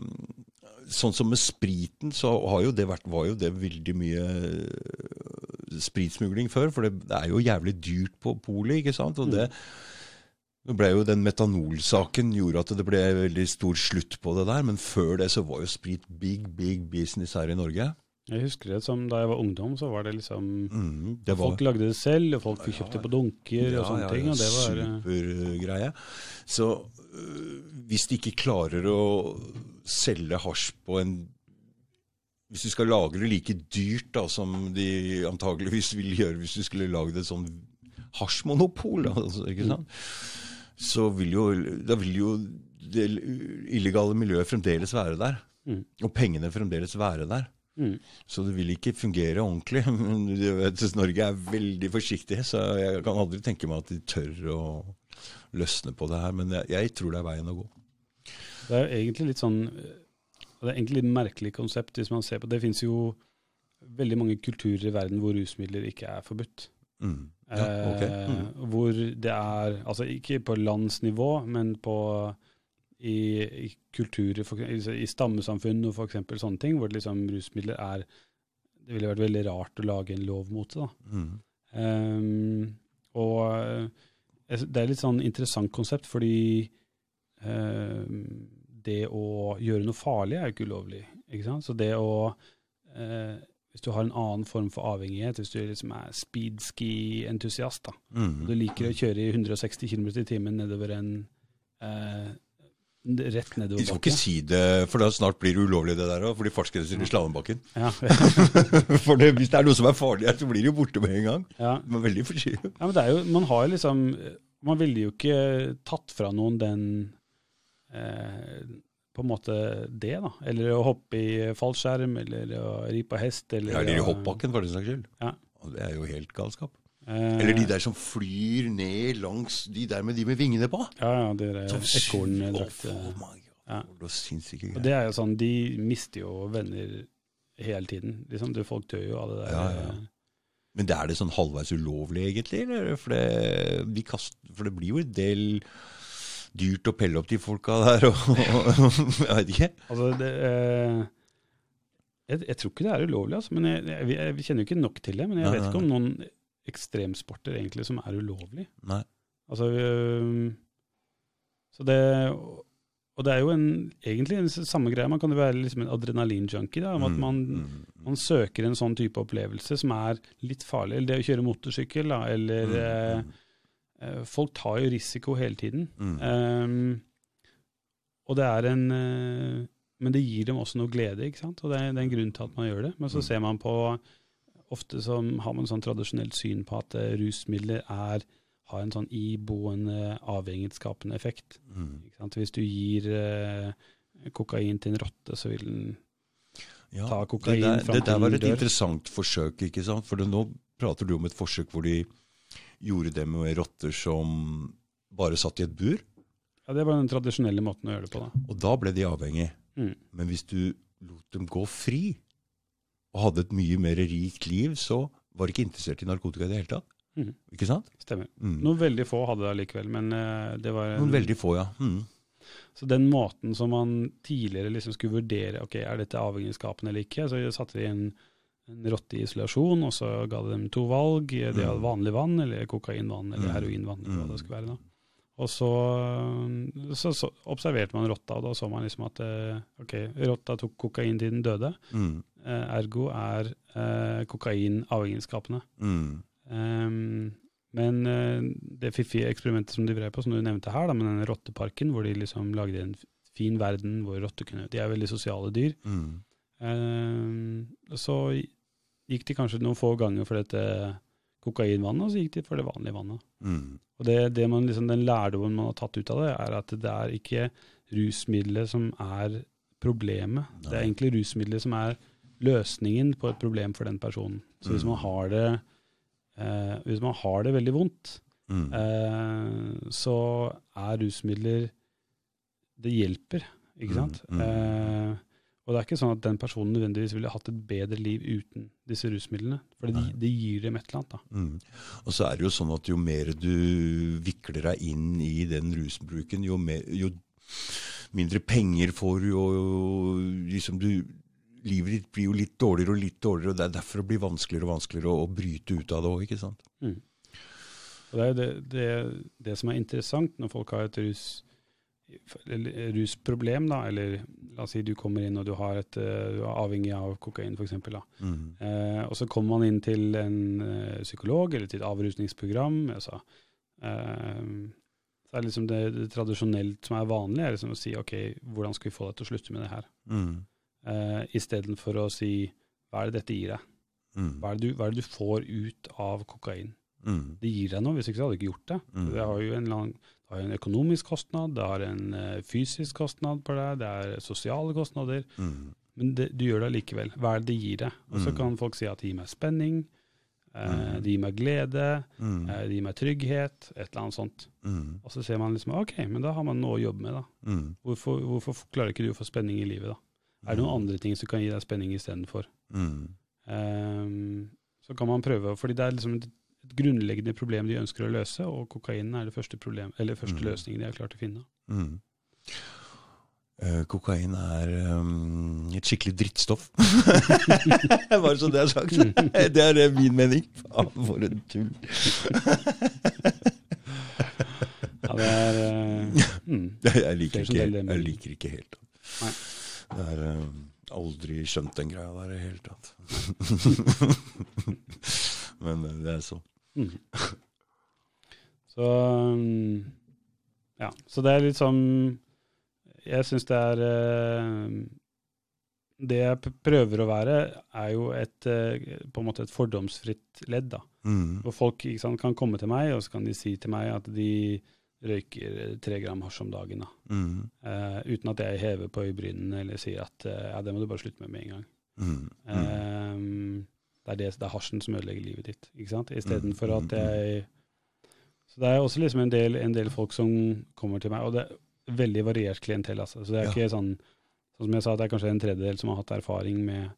sånn som med spriten, så har jo det vært, var jo det veldig mye eh, spritsmugling før. For det, det er jo jævlig dyrt på polet, ikke sant. Og det nå ble jo den metanolsaken gjorde at det ble veldig stor slutt på det der. Men før det så var jo sprit big, big business her i Norge. Jeg husker det som da jeg var ungdom, så var det liksom Mm, det var Folk lagde det selv, og folk fikk kjøpt det på dunker og sånne ja, ting. og det var... eh, Supergreie. Så hvis de ikke klarer å selge hasj på en Hvis du skal lage det like dyrt da, som de antageligvis ville gjøre hvis du skulle lagd et sånn hasjmonopol, altså, ikke sant? så vil jo, da vil jo det illegale miljøet fremdeles være der. Mm. Og pengene fremdeles være der. Mm. Så det vil ikke fungere ordentlig. Men Norge er veldig forsiktig, så jeg kan aldri tenke meg at de tør å løsne på det her. Men jeg, jeg tror det er veien å gå. Det er egentlig litt sånn Det er egentlig et merkelig konsept hvis man ser på Det finnes jo veldig mange kulturer i verden hvor rusmidler ikke er forbudt. Mm. Ja, ok. Mm. Eh, hvor det er Altså ikke på landsnivå, men på i, i kulturer, for, i, i stammesamfunn og f.eks. sånne ting, hvor det liksom rusmidler er Det ville vært veldig rart å lage en lov mot det. da. Mm. Um, og eh, det er litt sånn interessant konsept, fordi eh, det å gjøre noe farlig er jo ikke ulovlig. ikke sant? Så det å eh, Hvis du har en annen form for avhengighet, hvis du liksom er speedski-entusiast, da, Mm. du liker å kjøre i 160 km i timen nedover en eh, Rett nedover bakken. nedover skal ikke si det, for da snart blir det ulovlig det der òg, fordi fartsgrenser i Slalåmbakken. Ja. For det, hvis det er noe som er farlig her, så blir det jo borte med en gang. ja. Men veldig forsiktig. Ja, men det er jo, man har liksom Man ville jo ikke tatt fra noen den eh, På en måte det, da. Eller å hoppe i fallskjerm, eller å ri på hest, eller Ja, eller i hoppbakken, for den saks skyld. Ja. Og det er jo helt galskap. Eh, Eller de der som flyr ned langs De der med de med vingene på. Ja, ja, det er ekorndrakter. Oh. Ja. Det Og er jo sånn, de mister jo venner hele tiden. Liksom, du, folk dør jo av det der. Ja, ja. Men det er det sånn halvveis ulovlig, egentlig? Eller? For, det, de kaster, for det blir jo en del dyrt å pelle opp de folka der, og Jeg vet ikke. Altså, det, eh, jeg, jeg tror ikke det er ulovlig, altså, men jeg, jeg, jeg kjenner jo ikke nok til det. Men jeg vet ikke om noen ekstremsporter egentlig som er ulovlig. Nei. Altså, så det, og det er jo en, egentlig en samme greie. Man kan jo være liksom en adrenalinjunkie. da, om at Mm, man, mm, man søker en sånn type opplevelse som er litt farlig. Eller det å kjøre motorsykkel, da, eller mm, eh, mm, eh, Folk tar jo risiko hele tiden. mm. Ehm, og det er en eh, Men det gir dem også noe glede, ikke sant? Og det er, det er en grunn til at man gjør det. Men så Mm. ser man på Ofte så har man sånn tradisjonelt syn på at eh, rusmidler er, har en sånn iboende avhengighetsskapende effekt. Mm. Hvis du gir eh, kokain til en rotte, så vil den Ja, Ta kokain det der, fram det der var et dør. interessant forsøk, ikke sant? For det, nå prater du om et forsøk hvor de gjorde det med rotter som bare satt i et bur, Ja, Det var den tradisjonelle måten å gjøre det på. da. og da ble de avhengige. Mm. Men hvis du lot dem gå fri, og hadde et mye mer rikt liv, så var de ikke interessert i narkotika i det hele tatt. Mm. Ikke sant? Stemmer. Mm. Noen veldig få hadde det allikevel, men eh, det var en, Noen veldig få, ja. Mm. Så den måten som man tidligere liksom skulle vurdere ok, er dette avhengighetsskapende eller ikke, så satte de en, en rotte i isolasjon, og så ga de dem to valg. De hadde Mm. vanlig vann eller kokainvann eller Mm. heroinvann. eller hva Mm. det skulle være da. Og så, så, så observerte man rotta, og da så man liksom at eh, ok, rotta tok kokain til den døde. Mm. Eh, ergo er eh, kokain avhengighetsskapende. Mm. Ehm, men eh, det fiffige eksperimentet som de drev på, som du nevnte her, da, med denne rotteparken, hvor de liksom lagde en fin verden hvor rotter kunne De er veldig sosiale dyr. Mm. Ehm, så gikk de kanskje noen få ganger for dette kokainvannet, og så gikk de for det vanlige vannet. Mm. Og det, det man liksom, Den lærdommen man har tatt ut av det, er at det er ikke rusmiddelet som er problemet. Det er egentlig rusmiddelet som er løsningen på et problem for den personen. Så hvis Mm. man har det, eh, hvis man har det veldig vondt, Mm. eh, så er rusmidler Det hjelper, ikke Mm, sant? mm. Eh, Og det er ikke sånn at den personen nødvendigvis ville hatt et bedre liv uten disse rusmidlene. For det, det gir dem et eller annet. da. Mm. Og så er det jo sånn at jo mer du vikler deg inn i den rusbruken, jo, mer, jo mindre penger får du, og liksom du Livet ditt blir jo litt dårligere og litt dårligere, og det er derfor det blir vanskeligere og vanskeligere å, å bryte ut av det òg, ikke sant. Mm. Og det er jo det, det, det, som er interessant når folk har et rus, rusproblem, da, eller la oss si du kommer inn og du, et, du er avhengig av kokain f.eks. Mm. Eh, og så kommer man inn til en uh, psykolog eller til et avrusningsprogram. Altså, eh, så er det liksom det, det tradisjonelt som er vanlig, er liksom å si ok, hvordan skal vi få deg til å slutte med det her? Mm. Uh, Istedenfor å si hva er det dette gir deg? Mm. Hva, er du, hva, er det du, får ut av kokain? Mm. Det gir deg noe, hvis ikke så hadde du ikke gjort det. Mm. Det har jo en, lang, har en, økonomisk kostnad, det har en uh, fysisk kostnad på deg, det er sosiale kostnader. Mm. Men det, du gjør det allikevel. Hva er det det gir deg? Og så mm. kan folk si at det gir meg spenning, eh, det gir meg glede, mm. uh, det gir meg trygghet, et eller annet sånt. Mm. Og så ser man liksom ok, men da har man noe å jobbe med. da. Mm. Hvorfor, hvorfor, klarer ikke du å få spenning i livet, da? Er det noen mm. andre ting som kan gi deg spenning istedenfor? Mm. Um, så kan man prøve, fordi det er liksom et, et, grunnleggende problem de ønsker å løse, og kokainen er det første, problem, eller første mm. løsningen de har klart å finne. Uh, kokain er um, et skikkelig drittstoff. Bare så det er sagt. det er uh, min mening. Faen, for en tull. ja, det er uh, mm. jeg, liker ikke, jeg liker ikke helt. Nei. Det uh, aldri skjønt den greia der i det hele tatt. Men det er sånn. Mm. Så um, Ja. Så det er litt sånn jeg syns det er uh, Det jeg prøver å være, er jo et, eh, på en måte et fordomsfritt ledd. da. Mm. Hvor folk sant, kan komme til meg, og så kan de si til meg at de røyker tre gram hasj om dagen. da. Mm. Uh, uten at jeg hever på øyebrynene eller sier at uh, ja, det må du bare slutte med med en gang. Mm. Uh, det, er det, det er hasjen som ødelegger livet ditt. ikke sant? Istedenfor at mm. jeg Så det er også liksom en del, en del folk som kommer til meg. og det er veldig variert klientell. Altså. Så det er ja. ikke sånn, sånn som jeg sa, det er kanskje en tredjedel som har hatt erfaring med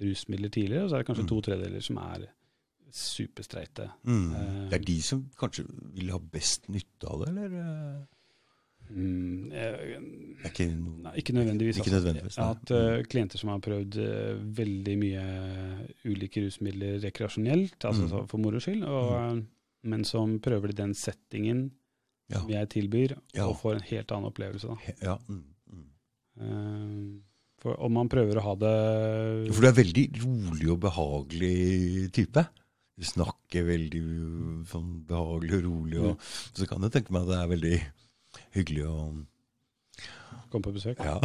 rusmidler tidligere, og så er det kanskje mm. to tredjedeler som er superstreite. Mm. Uh, det er de som kanskje vil ha best nytte av det, eller? Mm, jeg, ikke, nei, ikke nødvendigvis. Ikke nødvendigvis jeg har hatt uh, klienter som har prøvd uh, veldig mye ulike rusmidler rekreasjonelt, altså mm. for moro skyld, og, mm. men som prøver i den settingen ja. jeg tilbyr, ja. og får en helt annen opplevelse. Da. Ja. Uh, for om man prøver å ha det For du er veldig rolig og behagelig type. Du snakker veldig sånn behagelig og rolig. Og, mm. Så kan jeg tenke meg at det er veldig hyggelig å Komme på besøk? Ja.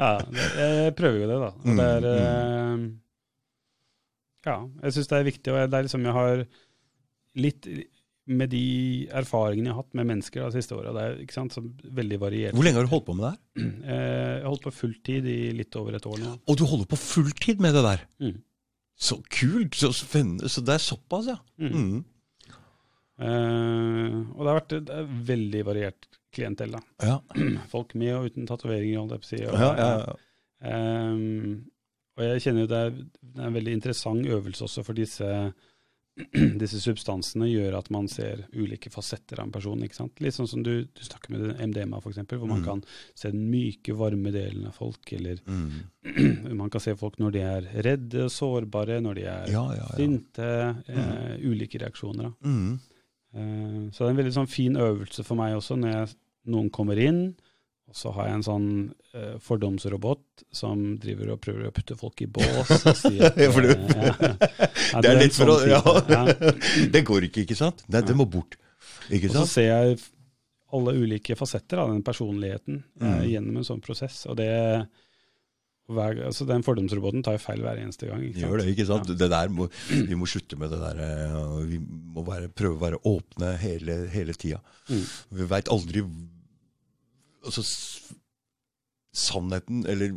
ja jeg prøver jo det, da. Og det er mm. Ja, jeg syns det er viktig. Og det er liksom jeg har litt med de erfaringene jeg har hatt med mennesker de siste åra. Veldig variert. Hvor lenge har du holdt på med det her? Eh, jeg har holdt på fulltid i litt over et år nå. Og du holder på fulltid med det der? Mm. Så kult! Så spennende. Så det er såpass, ja. Mm. Uh, og det har vært er veldig variert klientell. da. Ja. Folk med og uten tatoveringer, holdt jeg på å si. Og, ja, ja, ja. Um, og jeg kjenner jo det er, det er en veldig interessant øvelse også for disse disse substansene gjør at man ser ulike fasetter av en person. ikke sant? Litt sånn som du, du snakker med MDMA, f.eks., hvor man mm. kan se den myke, varme delen av folk. Eller mm. man kan se folk når de er redde, og sårbare, når de er ja, ja, ja. sinte. Eh, mm. ulike reaksjoner. Eh, så det er en veldig sånn fin øvelse for meg også, når jeg, noen kommer inn og så har jeg en sånn uh, fordomsrobot som driver og prøver å putte folk i bås. Og sier at, uh, ja, ja, det er litt for å sånn ja. Det går ikke, ikke sant? Det, det må bort. Ikke sant? Og så ser jeg alle ulike fasetter av den personligheten uh, mm. gjennom en sånn prosess. Og det hver, altså Den fordomsroboten tar jo feil hver eneste gang. Ikke Gjør det, ikke sant? Ja. Det der må, vi må slutte med det der. Vi må være, prøve å være åpne hele, hele tida. Mm. Vi veit aldri altså, Sannheten, eller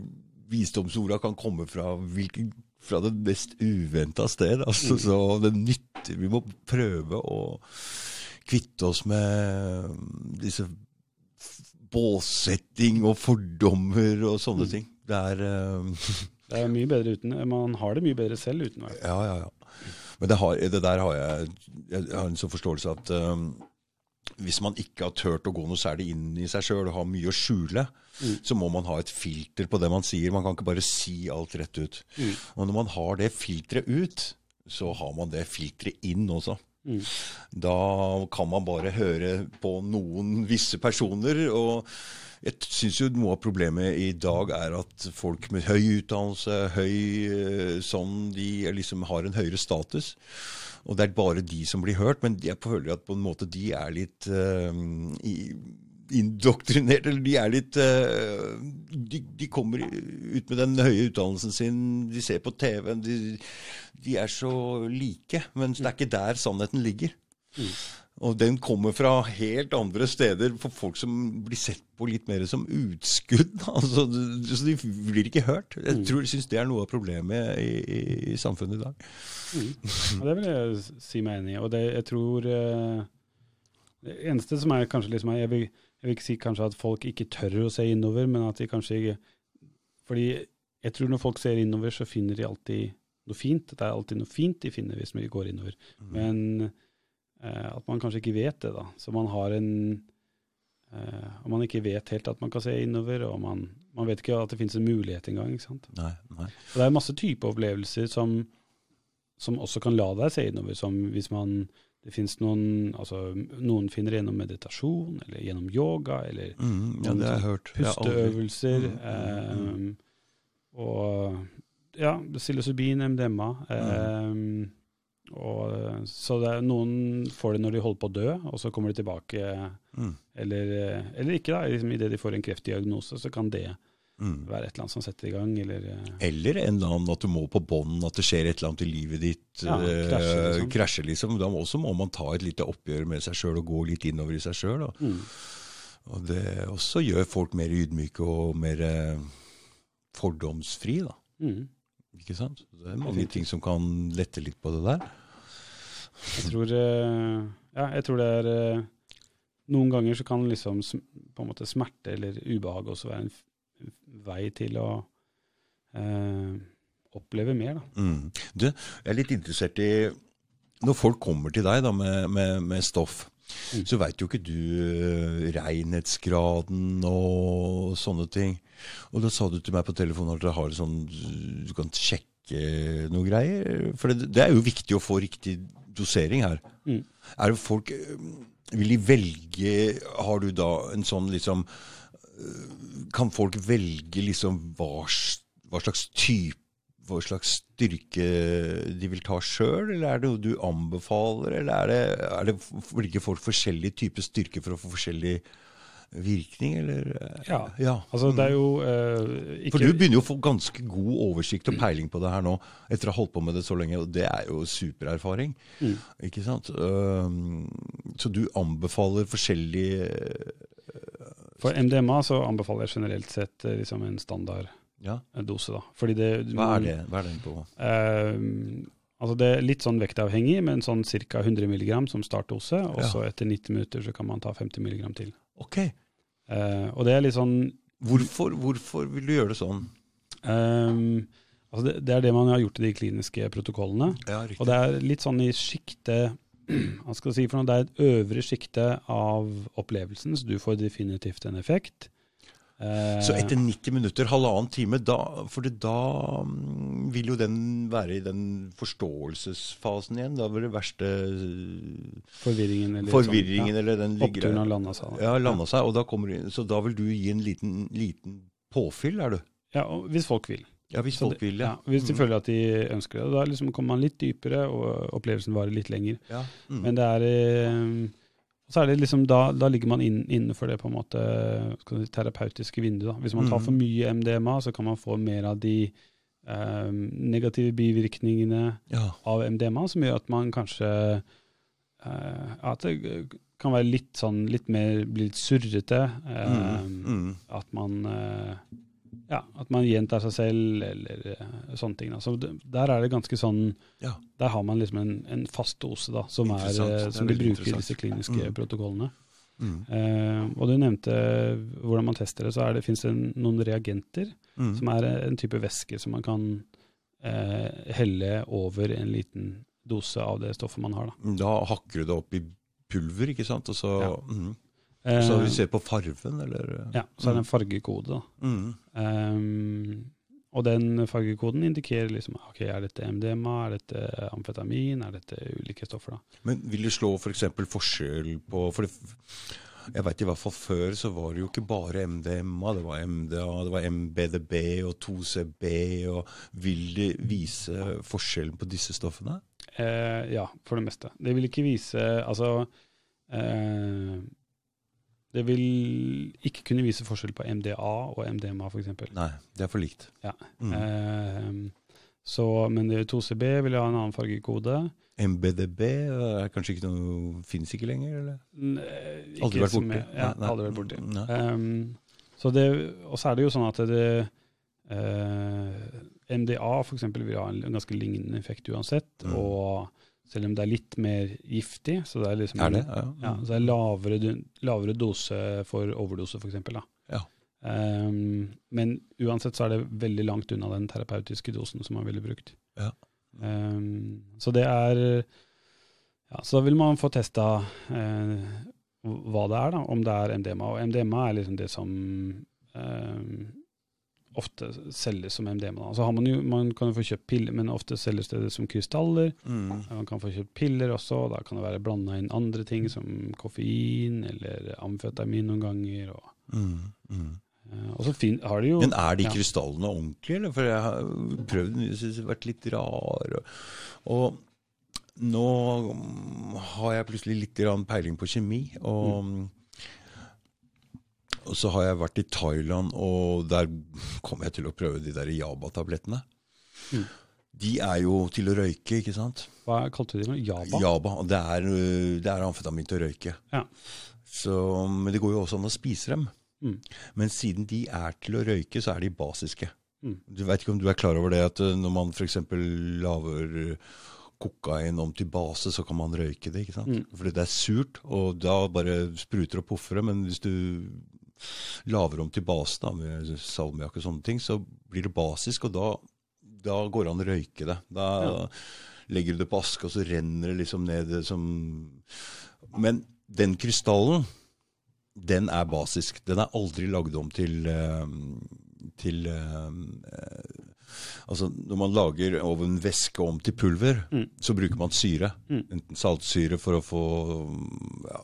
visdomsorda, kan komme fra, hvilken, fra det mest uventa sted. Altså, mm. Så det nytter Vi må prøve å kvitte oss med disse båssetting og fordommer og sånne ting. Det er uh, Det er mye bedre uten. Man har det mye bedre selv uten. Ja, ja, ja. Men det, har, det der har jeg Jeg har en sånn forståelse at um, hvis man ikke har turt å gå noe særlig inn i seg sjøl og har mye å skjule, så må man ha et filter på det man sier. Man kan ikke bare si alt rett ut. Og når man har det filteret ut, så har man det filteret inn også. Da kan man bare høre på noen visse personer. og jeg syns jo noe av problemet i dag er at folk med høy utdannelse, høy sånn, de liksom har en høyere status. Og det er bare de som blir hørt. Men jeg føler at på en måte de er litt uh, indoktrinert, eller de er litt uh, de, de, kommer ut med den høye utdannelsen sin, de ser på TV-en, de, de, er så like. Men det er ikke der sannheten ligger. Mm. Og den kommer fra helt andre steder for folk som blir sett på litt mer som utskudd. Altså, så de blir ikke hørt. Jeg mm. tror syns det er noe av problemet i, i, i samfunnet i dag. Mm. Ja, det vil jeg si meg enig i. Og det, jeg tror uh, Det eneste som er kanskje liksom jeg vil, jeg vil ikke si kanskje at folk ikke tør å se innover, men at de kanskje ikke Fordi jeg tror når folk ser innover, så finner de alltid noe fint. Det er alltid noe fint de finner hvis vi går innover. Mm. Men Eh, at man kanskje ikke vet det, da. Så man har en eh, og man ikke vet helt at man kan se innover, og man, man vet ikke at det finnes en mulighet engang. ikke sant? Nei, nei. Og det er masse typer opplevelser som, som også kan la deg se innover, som hvis man det finnes noen altså Noen finner gjennom meditasjon, eller gjennom yoga, eller mm, ja, hørt. pusteøvelser. Mm, mm, um, og ja, psilocybin, MDMA. Um, og, eh, så er, noen får det når de holder på å dø, og så kommer de tilbake. Mm. Eller, eh, eller, ikke, da. Liksom, Idet de får en kreftdiagnose, så kan det mm. være et eller annet som setter i gang. Eller, eh, eller en eller annen at du må på bånn, at det skjer et eller annet i livet ditt. Ja, krasjer, liksom. krasjer, liksom. Da også må man ta et lite oppgjør med seg sjøl og gå litt innover i seg sjøl. Mm. Og det også gjør folk mer ydmyke og mer fordomsfri. da. Mm. Ikke sant? Det er mange ting som kan lette litt på det der. Jeg tror, eh, ja, jeg tror det er eh, Noen ganger så kan liksom på en måte smerte eller ubehag også være en vei til å eh, oppleve mer. Da. Mm. Du, jeg er litt interessert i Når folk kommer til deg da med, med, med stoff, mm. så veit jo ikke du uh, renhetsgraden og sånne ting. Og da sa du til meg på telefonen at du har sånn, du kan sjekke noe greier. For det, det er jo viktig å få riktig dosering her. Mm. Er det folk Vil de velge Har du da en sånn liksom Kan folk velge liksom hva, hva slags type hva slags styrke de vil ta sjøl, eller er det noe du anbefaler? Eller er det, er det, velger folk forskjellig type styrke for å få forskjellig virkning, eller? Ja. ja. Altså, det er jo uh, ikke For du begynner jo å få ganske god oversikt og peiling på det her nå, etter å ha holdt på med det så lenge. og Det er jo supererfaring. Mm. ikke sant? Uh, så du anbefaler forskjellige uh, For MDMA så anbefaler jeg generelt sett eh, liksom en standard ja. dose. da. Fordi det, Hva er det? Hva er den på? Altså Det er litt sånn vektavhengig, men sånn ca. 100 mg som startdose. Og så ja. etter 90 minutter så kan man ta 50 mg til. Ok. Uh, og det er litt sånn Hvorfor, hvorfor vil du gjøre det sånn? Um, altså det, det, er det man har gjort i de kliniske protokollene. Ja, og det er litt sånn i sjiktet hva skal si for noe, Det er et øvre sjikte av opplevelsen, så du får definitivt en effekt. Eh, så etter 90 minutter, halvannen time, da, for da mm, vil jo den være i den forståelsesfasen igjen. Da vil det verste Forvirringen, eller, forvirringen, sånn, ja. eller den ligger Oppturen har landa seg. Da. Ja, landa ja. seg, og da kommer, så da vil du gi en liten, liten påfyll, er du? Ja, hvis folk vil. Ja, Hvis folk vil, ja. ja hvis de mm. føler at de ønsker det. Da liksom kommer man litt dypere, og opplevelsen varer litt lenger. Ja. Mm. Men det er eh, så er det liksom, da, da ligger man inn, innenfor det på en måte si, terapeutiske vinduet. Hvis man tar for mm. mye MDMA, så kan man få mer av de um, negative bivirkningene ja. av MDMA, som gjør at man kanskje uh, At det kan være litt sånn litt mer Bli litt surrete. Uh, mm. Mm. At man uh, ja, at man gjentar seg selv, eller uh, sånne ting. Da. Så der er det ganske sånn ja. Der har man liksom en, en fast dose da, som, er, uh, som de bruker i disse kliniske mm. protokollene. Mm. Eh, og du nevnte hvordan man tester det. Så er det, finnes det noen reagenter, Mm. som er en type væske som man kan eh, helle over en liten dose av det stoffet man har. Da. Da hakker du det opp i pulver, ikke sant? Og så, Ja. Eh, så vi ser på farven, eller? ja, så er det en fargekode. da. Mm. Um, og den fargekoden indikerer liksom ok, er dette MDMA, er dette amfetamin, er dette ulike stoffer. da. Men vil du slå f.eks. For forskjell på for det, Jeg vet i hvert fall før så var det jo ikke bare MDMA. Det var MDA, det var MBDB og 2CB. og Vil det vise forskjellen på disse stoffene? Eh, ja, for det meste. Det vil ikke vise Altså eh, Det vil ikke kunne vise forskjell på MDA og MDMA, f.eks. Nei, det er for likt. Ja. Mm. Eh, så, men 2CB vil ha en annen fargekode. MBDB er kanskje ikke noe Fins ikke lenger, eller? N- eh, Aldri vært som borti. Ja, Nei, aldri vært borti. Nei. Um, så det, og så er det jo sånn at det eh, MDA eksempel vil ha en ganske lignende effekt uansett. Mm. Og selv om det er litt mer giftig, så det er liksom Er det? Ja. Ja, så det er lavere, lavere dose for overdose, f.eks. Ja. Um, men uansett så er det veldig langt unna den terapeutiske dosen som man ville brukt. Ja. Um, så det er ja, Så da vil man få testa uh, hva det er, da, om det er MDMA. Og MDMA er liksom det som eh, ofte selges som MDMA. Altså har man jo, man kan jo få kjøpt piller, men ofte selges det som krystaller. Mm. Man kan få kjøpt piller også, da kan det være blanda inn andre ting som koffein eller amfetamin noen ganger. Og, Mm. Mm. eh, fin, jo Men er de ja. krystallene ordentlige, eller? For jeg har prøvd den, syns synes de har vært litt rar. Og, og nå mm, har jeg plutselig litt peiling på kjemi. Og, Mm. Og så har jeg vært i Thailand, og der kom jeg til å prøve de der Jaba-tablettene. Mm. De er jo til å røyke, ikke sant? Hva kalte du dem? Jaba? Jaba. og Det er, øh, det er amfetamin til å røyke. Ja. Så, men det går jo også an å spise dem. Mm. Men siden de er til å røyke, så er de basiske. Mm. Du vet ikke om du er klar over det at øh, når man f.eks. lager kokain om til base, så kan man røyke det. ikke sant? Mm. Fordi det er surt, og da bare spruter og puffer det. Men hvis du lager om til base da, med salmiakk og sånne ting, så blir det basisk, og da, da går det an å røyke det. Da Ja. legger du det på aske, og så renner det liksom ned som Men den krystallen, den er basisk. Den er aldri lagd om til eh, til eh, eh, Altså, når man lager over en væske om til pulver, Mm. så bruker man syre. Mm. Enten saltsyre for å få ja,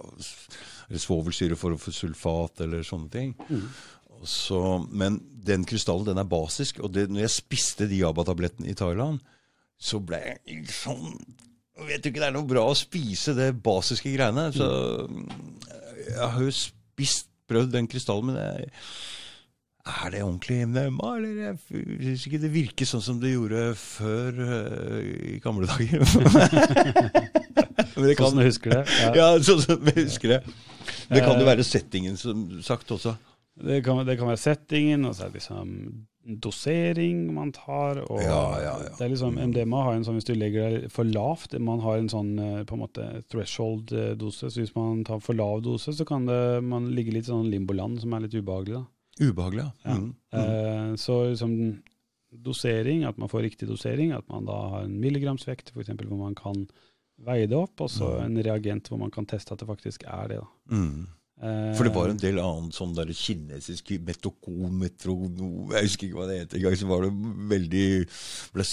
Eller svovelsyre for få sulfat, eller sånne ting. Mm. Så, men den krystallen den er basisk, og det, når jeg spiste de ABBA-tablettene i Thailand, så ble jeg sånn Jeg vet jo ikke det er noe bra å spise det basiske greiene. Så jeg har jo spist, prøvd den krystallen, men jeg, er det ordentlig MDMA, eller? Jeg syns ikke det virker sånn som det gjorde før øh, i gamle dager. men det Sånn som du husker det? Ja. ja, sånn som jeg husker det. Det kan jo Eh, være settingen som sagt også. Det, kan, det kan være settingen, og så er det liksom dosering man tar. Og Ja, ja, ja. Det er liksom, MDMA har en sånn, hvis du legger deg for lavt, man har en sånn eh, på en måte threshold-dose. Så hvis man tar for lav dose, så kan det, man ligge litt sånn limboland som er litt ubehagelig. da. Ubehagelig, ja. Mm. Mm. Eh, så liksom dosering, at man får riktig dosering, at man da har en milligramsvekt f.eks. hvor man kan veie det opp, og så Mm. en reagent hvor man kan teste at det faktisk er det. da. Mm. Eh, For det var en del annet sånn der kinesisk metokometrono, Jeg husker ikke hva det het engang. Så var det veldig ble,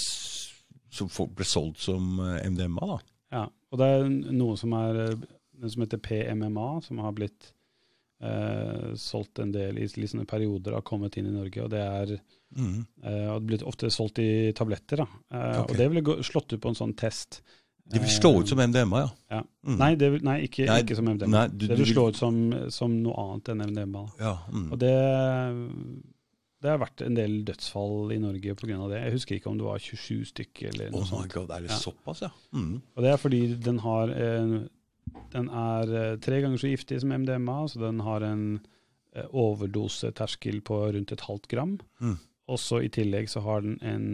Som folk ble solgt som eh, MDMA, da. Ja, og det er noe som er eh, som heter PMMA, som har blitt eh, solgt en del i liksom perioder, har kommet inn i Norge. og Det er Mm. eh, og det blitt ofte solgt i tabletter. da. Eh, okay. Og det ville slått ut på en sånn test. De vil slå ut som MDMA, ja. ja. Mm. Nei, det nei, ikke, Nei, ikke som MDMA. nei, du- det vil slå ut som, som noe annet enn MDMA. ja mm. Og det, det har vært en del dødsfall i Norge pga. det. Jeg husker ikke om det var 27 stykker eller noe Oh sånt. god, er det Ja. såpass, ja? Mm. Og det er fordi den har en, Den er eh, tre ganger så giftig som MDMA, så den har en eh, overdoseterskel på rundt et halvt gram. Mm. Og så i tillegg så har den en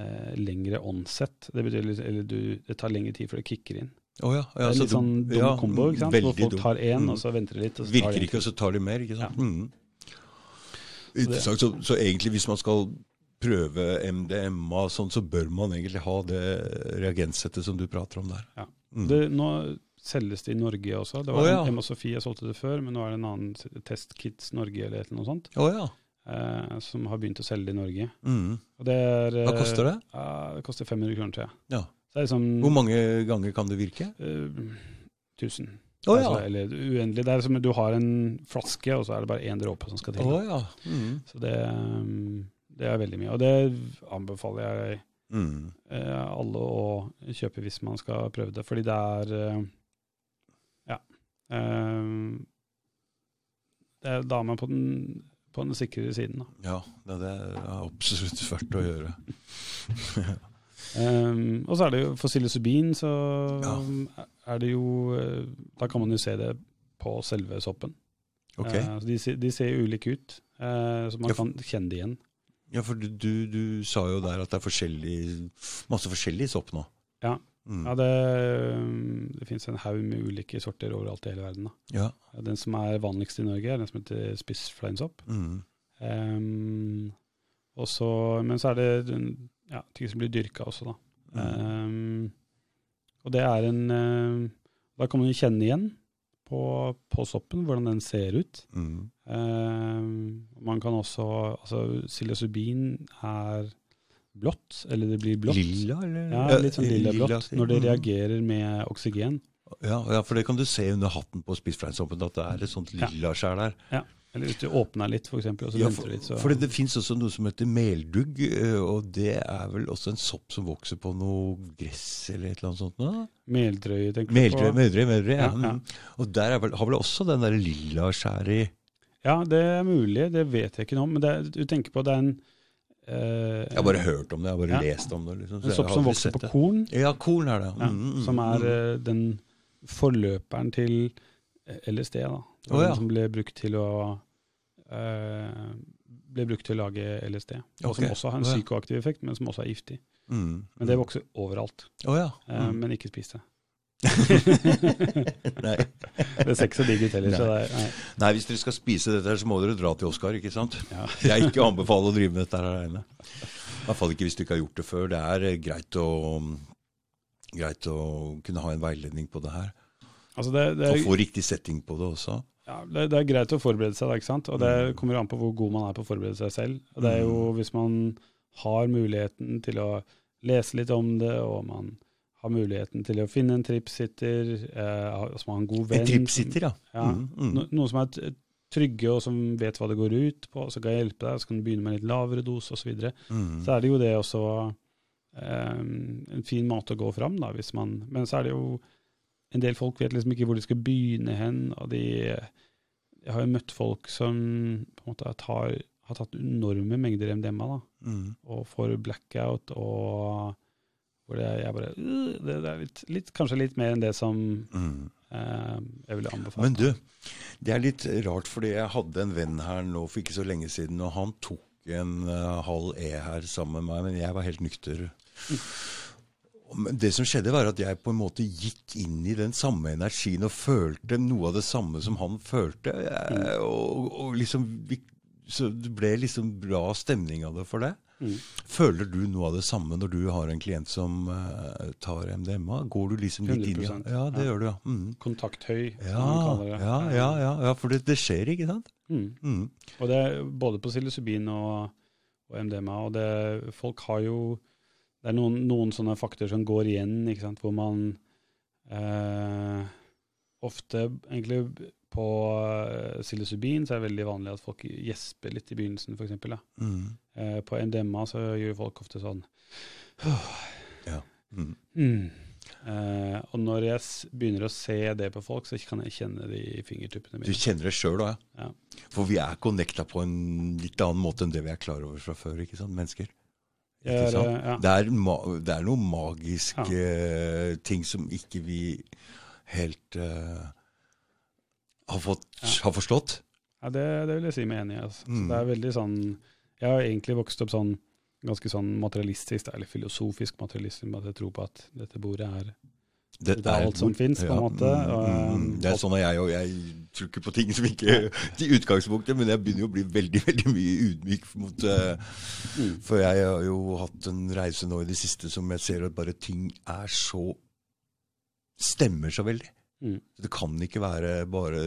eh, lengre onset. Det betyr litt- eller du, det tar lengre tid før det kicker inn. Oh ja. Det er så litt sånn dum ja, kombo, ikke sant? hvor folk tar én, Mm. og så venter de litt. Og så tar Virker ikke, og så tar de mer, ikke sant? Ja. Mm. Interessant. Så, så egentlig hvis man skal prøve MDMA sånn, så bør man egentlig ha det reagenssettet som du prater om der. Ja. Mm. Det, nå selges det i Norge også. Det var oh, ja. Emma Sofie jeg solgte det før, men nå er det en annen Testkits Norge eller noe sånt, Oh, ja. Eh, som har begynt å selge det i Norge. Mm. Og det er, Hva koster det? Ja, det koster 500 kroner, tror jeg. Ja. Så det liksom Hvor mange ganger kan det virke? eh, 1000. Oh, ja. Altså, eller uendelig. Det er som du har en flaske, og så er det bare én dråpe som skal til. Oh, ja. Mm. Så det, um, det er veldig mye. Og det anbefaler jeg Mm. eh, alle å kjøpe hvis man skal prøve det. Fordi det er eh, Ja. eh, det er dame på den, på den sikrere siden. Da. Ja, det, er absolutt verdt å gjøre. Um, og så er det jo for psilocybin, så Ja. er det jo eh, Da kan man jo se det på selve soppen. Okay. Uh, de, ser- de ser ulike ut, uh, så man Ja, for- kan kjenne det igjen. Ja, for du, du, du sa jo der at det er forskjellig, masse forskjellig sopp nå. Ja. Mm. Ja, det, det finnes en haug med ulike sorter overalt i hele verden. Ja. Den som er vanligst i Norge, er den som heter spissfleinsopp. Mm. Um, og så- men så er det ja, ting som blir dyrka også, da. Mm. Um, og det er en Da kan man jo kjenne igjen på, på soppen hvordan den ser ut. Um, man kan også Altså, psilocybin er blått, eller det blir blått. Lilla, eller? Ja, litt sånn lilla-blått sier- når det mm. reagerer med oksygen. Ja, ja, for det kan du se under hatten på spissfleinsoppen, at det er et sånt lilla skjær der. Ja. Eller hvis du åpner litt, for eksempel, og så Ja, for, litt, så for det, det fins også noe som heter meldugg, eh, og det er vel også en sopp som vokser på noe gress eller et eller annet sånt? nå? Meldrøye, tenker Meldrøy, du på? meldrøy, meldrøy, ja. Ja, ja. Mm. Og der er vel, har vel også den der lilla skjæret i Ja, det er mulig, det vet jeg ikke noe om. Men det du tenker på det er en eh, Jeg har bare hørt om det, jeg har bare Ja. lest om det. Liksom, så En sopp som vokser på det. korn, Ja, korn er det. ja, Mm, mm, som er eh, den forløperen til LSD. da. Var ja. Som ble brukt til å uh, ble brukt til å lage LSD. Og som også har en psykoaktiv effekt, men som også er giftig. Mm, Men det vokser overalt. Oh, ja. Men ikke spis det. Nei. Det ser ikke så digg ut heller. Er, nei. Nei, hvis dere skal spise dette, her, så må dere dra til Oskar, ikke sant? Ja. Jeg ikke anbefaler å drive med dette her alene. I hvert fall ikke hvis du ikke har gjort det før. Det er eh, greit å, greit å kunne ha en veiledning på det her. Altså det, det, Og er, få riktig setting på det også. ja, det, det er greit å forberede seg, ikke sant? og det Mm. kommer an på hvor god man er på å forberede seg selv. Og det er jo Mm. hvis man har muligheten til å lese litt om det, og man har muligheten til å finne en tripsitter, eh, som har en god venn En tripsitter, ja. Ja, Mm, mm. no, Noen som er trygge og som vet hva det går ut på, som kan hjelpe deg, så kan du begynne med en litt lavere dose osv. Så, videre. Mm. så er det jo det også eh, en fin måte å gå fram, da, hvis man Men så er det jo En del folk vet liksom ikke hvor de skal begynne hen, og de Jeg har jo møtt folk som på en måte tar, har tatt enorme mengder MDMA, da, Mm. og får blackout og hvor det, jeg bare uh, det, det er litt, litt, kanskje litt mer enn det som Mm. eh, jeg ville anbefalt. Men du, det er litt rart, fordi jeg hadde en venn her nå for ikke så lenge siden, og han tok en uh, halv E her sammen med meg, men jeg var helt nykter. Men det som skjedde, var at jeg på en måte gikk inn i den samme energien og følte noe av det samme som han følte. Jeg, og, og liksom vi, Så det ble liksom bra stemning av det for det. Mm. Føler du noe av det samme når du har en klient som uh, tar MDMA? Går du liksom litt inn i 100%, Ja, det ja. gjør du, ja. Mm. Kontakthøy, som Ja, man kaller det. ja, ja, ja, ja, for det, det skjer, ikke sant? Mm. Mm. Og det er både på psilocybin og, og MDMA. Og det, folk har jo Det er noen, noen sånne faktorer som går igjen, ikke sant, hvor man eh, ofte egentlig på eh, psilocybin så er det veldig vanlig at folk gjesper litt i begynnelsen, f.eks. Mm. Eh, på MDMA så gjør folk ofte sånn Mm. mm. eh, Og når jeg begynner å se det på folk, så kan jeg kjenne det i fingertuppene mine. Du kjenner det sjøl òg, Ja. For vi er connecta på en litt annen måte enn det vi er klar over fra før, ikke sant? Mennesker. Er, eh, ja. Det er, det er noen magiske ja. ting som ikke vi helt eh, har, fått, Ja. har forstått. Ja, det, det vil jeg si meg enig i. Altså. Mm. det er veldig sånn Jeg har egentlig vokst opp sånn ganske sånn materialistisk, eller filosofisk materialistisk, med at jeg tror på at dette bordet er Det, det er alt som fins, på en måte. Mm, Og, mm, mm. det er sånn at jeg og jeg tror ikke på ting som ikke i utgangspunktet, men jeg begynner jo å bli veldig veldig mye ydmyk mot uh, For jeg har jo hatt en reise nå i det siste som jeg ser at bare ting er så Stemmer så veldig. Mm. Det kan ikke være bare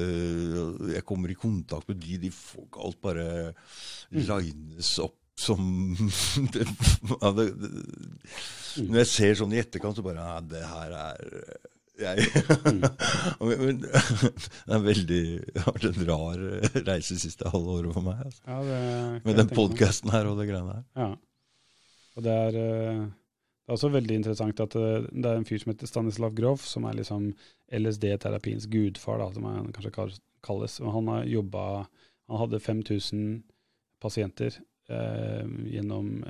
Jeg kommer i kontakt med de, de folk Alt bare lines opp som det, ja, det, det, Når jeg ser sånn i etterkant, så bare ja, Det her er jeg, men, Det er veldig vært en rar reise siste halve året for meg. Altså. Ja, det Med den podkasten her og det greiene her. Ja. Og det er, eh, det er også veldig interessant at det, det er en fyr som heter Stanislav Grof, som er liksom LSD-terapiens gudfar, da, som han kanskje kalles. Han har jobba Han hadde 5000 pasienter eh, gjennom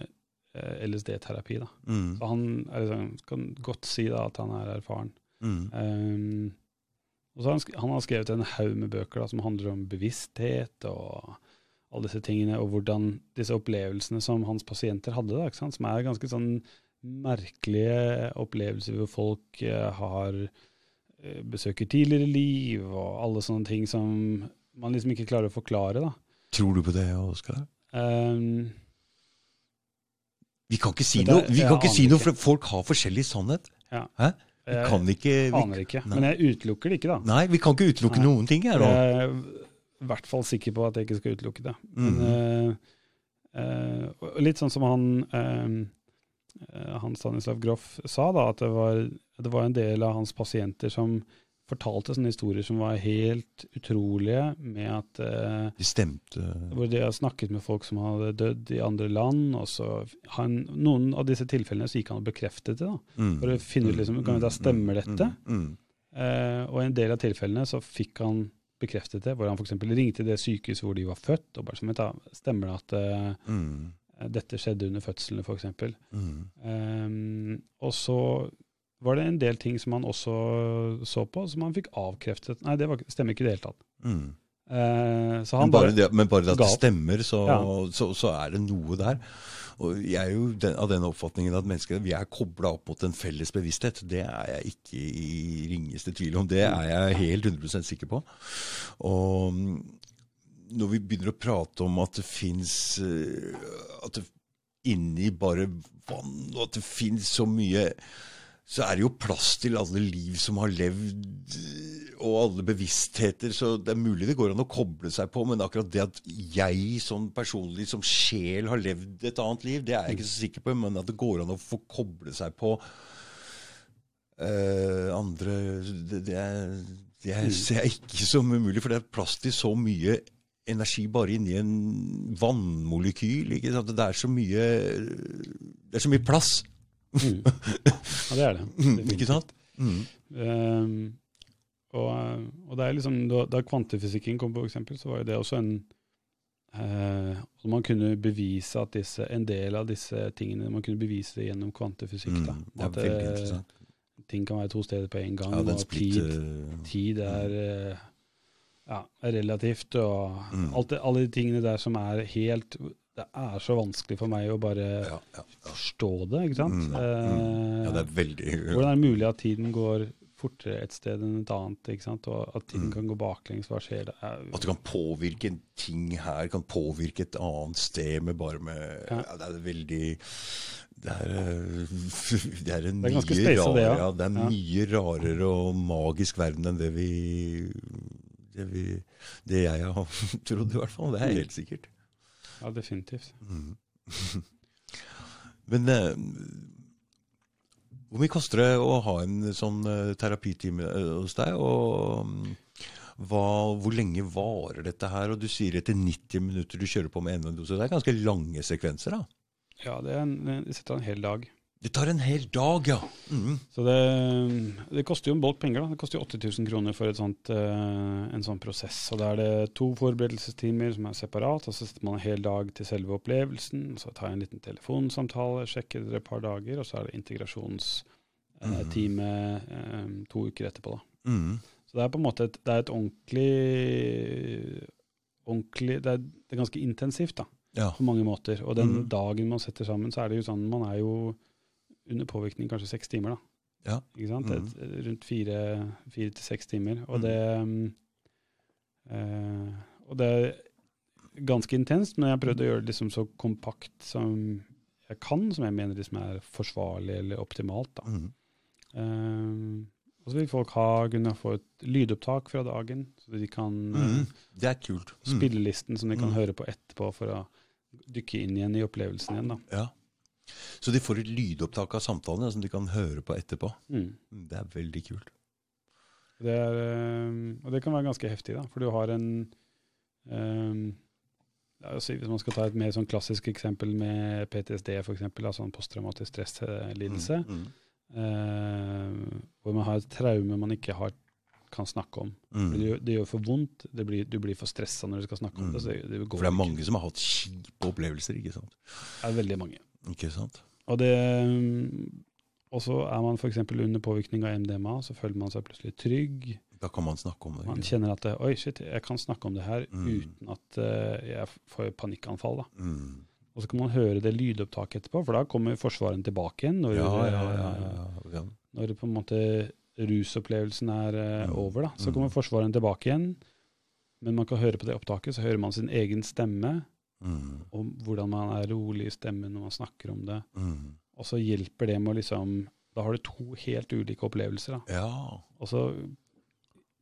eh, LSD-terapi. da. Mm. Så han liksom, kan godt si da at han er erfaren. Mm. Um, og så har han, han har skrevet en haug med bøker da, som handler om bevissthet og alle disse tingene, og hvordan disse opplevelsene som hans pasienter hadde, da, som er ganske sånn merkelige opplevelser hvor folk eh, har eh, besøker tidligere liv, og alle sånne ting som man liksom ikke klarer å forklare. da. Tror du på det, Oskar? Um, Vi kan ikke si det- noe, vi kan ikke si noe for folk har forskjellig sannhet. Ja. Hæ? Vi jeg kan ikke vi, aner ikke, nei. men jeg utelukker det ikke, da. Nei, vi kan ikke utelukke Nei. noen ting her da. Jeg er i hvert fall sikker på at jeg ikke skal utelukke det. Men, uh, eh, litt sånn som han, eh, han Stanislav Groff sa, da, at det var, det var en del av hans pasienter som fortalte sånne historier som var helt utrolige, med at eh, De stemte hvor de har snakket med folk som hadde dødd i andre land. og så han, Noen av disse tilfellene så gikk han og bekreftet det. da, mm. For å finne ut liksom, kan vi da stemmer dette? Mm. Mm. Eh, og i en del av tilfellene så fikk han bekreftet det, hvor han f.eks. ringte det sykehuset hvor de var født, og bare som stemmer det at eh, Mm. Dette skjedde under fødslene, f.eks. Mm. Um, og så var det en del ting som han også så på, som han fikk avkreftet. Nei, det var, stemmer ikke i det hele tatt. Mm. Uh, så Men bare, bare, men bare at det stemmer, så, Ja. så, så er det noe der. Og jeg er jo den, av den oppfatningen at mennesker vi er kobla opp mot en felles bevissthet. Det er jeg ikke i ringeste tvil om. Det er jeg helt 100 sikker på. Og når vi begynner å prate om at det fins At det inni bare vann, og at det fins så mye så er det jo plass til alle liv som har levd, og alle bevisstheter. Så det er mulig det går an å koble seg på, men akkurat det at jeg sånn personlig som sjel har levd et annet liv, det er jeg ikke så sikker på. Men at det går an å få koble seg på uh, andre Det, det, er, det er, ser jeg ikke som umulig, for det er plass til så mye energi bare inni en vannmolekyl. Ikke sant? Det er så mye Det er så mye plass. mm. Ja, det er det. Ikke sant? Mm. Um, og, og det er liksom, da, da kvantefysikken kom, for eksempel, så var jo det også en Uh, Man kunne bevise at disse, en del av disse tingene man kunne bevise det gjennom kvantefysikk. Da. Mm, det er At veldig eh, ting kan være to steder på en gang, Ja, og splitt, tid, eh, tid er, eh, ja, relativt. Og Mm. alt det, alle de tingene der som er helt Det er så vanskelig for meg å bare ja, ja, ja. forstå det, ikke sant? Mm, mm. ja, det er veldig hvordan er det mulig at tiden går fortere et sted enn et annet, ikke sant? og at tiden Mm. kan gå baklengs? Hva skjer da? At du kan påvirke en ting her, kan påvirke et annet sted med bare med Ja. ja. Det er veldig det er, eh, det er en Det er mye rarere, det, ja. ja, det er Ja. mye rarere og magisk verden enn det vi det, vi, det jeg har trodd, i hvert fall. Det er Mm. helt sikkert. Ja, definitivt. Mm. Men eh, hvor mye koster det å ha en sånn eh, terapitime eh, hos deg? Og mm, hva, hvor lenge varer dette her? Og du sier etter 90 minutter du kjører på med enda en dose. Det er ganske lange sekvenser, da. Ja, det, er en, det en hel dag. Det tar en hel dag, ja. Mm. Så det, det koster jo en bolk penger. da. Det koster jo 8000 kroner for sånt, eh, en sånn prosess. Og Da er det to forberedelsestimer som er separat, og så setter man en hel dag til selve opplevelsen. Så tar jeg en liten telefonsamtale, sjekker det et par dager, og så er det integrasjonstime eh, to uker etterpå. da. Mm. Så det er på en måte et, det er et ordentlig, ordentlig det, er, det er ganske intensivt da, Ja. på mange måter. Og den Mhm. dagen man setter sammen, så er det jo sånn man er jo under påvirkning kanskje seks timer. da. Ja. Ikke sant? Mm. Et, rundt fire, fire til seks timer. Og mm. det mm, eh, Og det er ganske intenst, men jeg har prøvd å gjøre det liksom så kompakt som jeg kan, som jeg mener liksom er forsvarlig eller optimalt. da. Mm. Eh, og så vil folk ha, kunne få et lydopptak fra dagen, så de kan eh, Mhm. Det er kult. Mm. spillelisten som de kan Mm. høre på etterpå for å dykke inn igjen i opplevelsen igjen. da. Ja. Så de får et lydopptak av samtalene som de kan høre på etterpå. Mm. Det er veldig kult. Det er, eh, og det kan være ganske heftig, da, for du har en um, si, Hvis man skal ta et mer sånn klassisk eksempel med PTSD, f.eks., altså en posttraumatisk stresslidelse, Mm. eh, hvor man har et traume man ikke har, kan snakke om. Mm. Det, det gjør for vondt, det blir, du blir for stressa når du skal snakke om det. Mm. så det, det går For det er ikke. mange som har hatt kjipe opplevelser, ikke sant? Det er veldig mange. Ikke sant? Og det og så er man f.eks. under påvirkning av MDMA, så føler man seg plutselig trygg. Da kan man snakke om det. Man kjenner at det, oi shit, jeg kan snakke om det her Mm. uten at uh, jeg får panikkanfall. da. Mm. Og så kan man høre det lydopptaket etterpå, for da kommer forsvareren tilbake igjen. Når, Ja, ja, ja, eh, når på en måte rusopplevelsen er eh, Mm. over. da. Så Mm. kommer forsvareren tilbake igjen, men man kan høre på det opptaket, så hører man sin egen stemme, Mm. og hvordan man er rolig i stemmen når man snakker om det. Mm. Og så hjelper det med å liksom Da har du to helt ulike opplevelser. da. Ja. Og så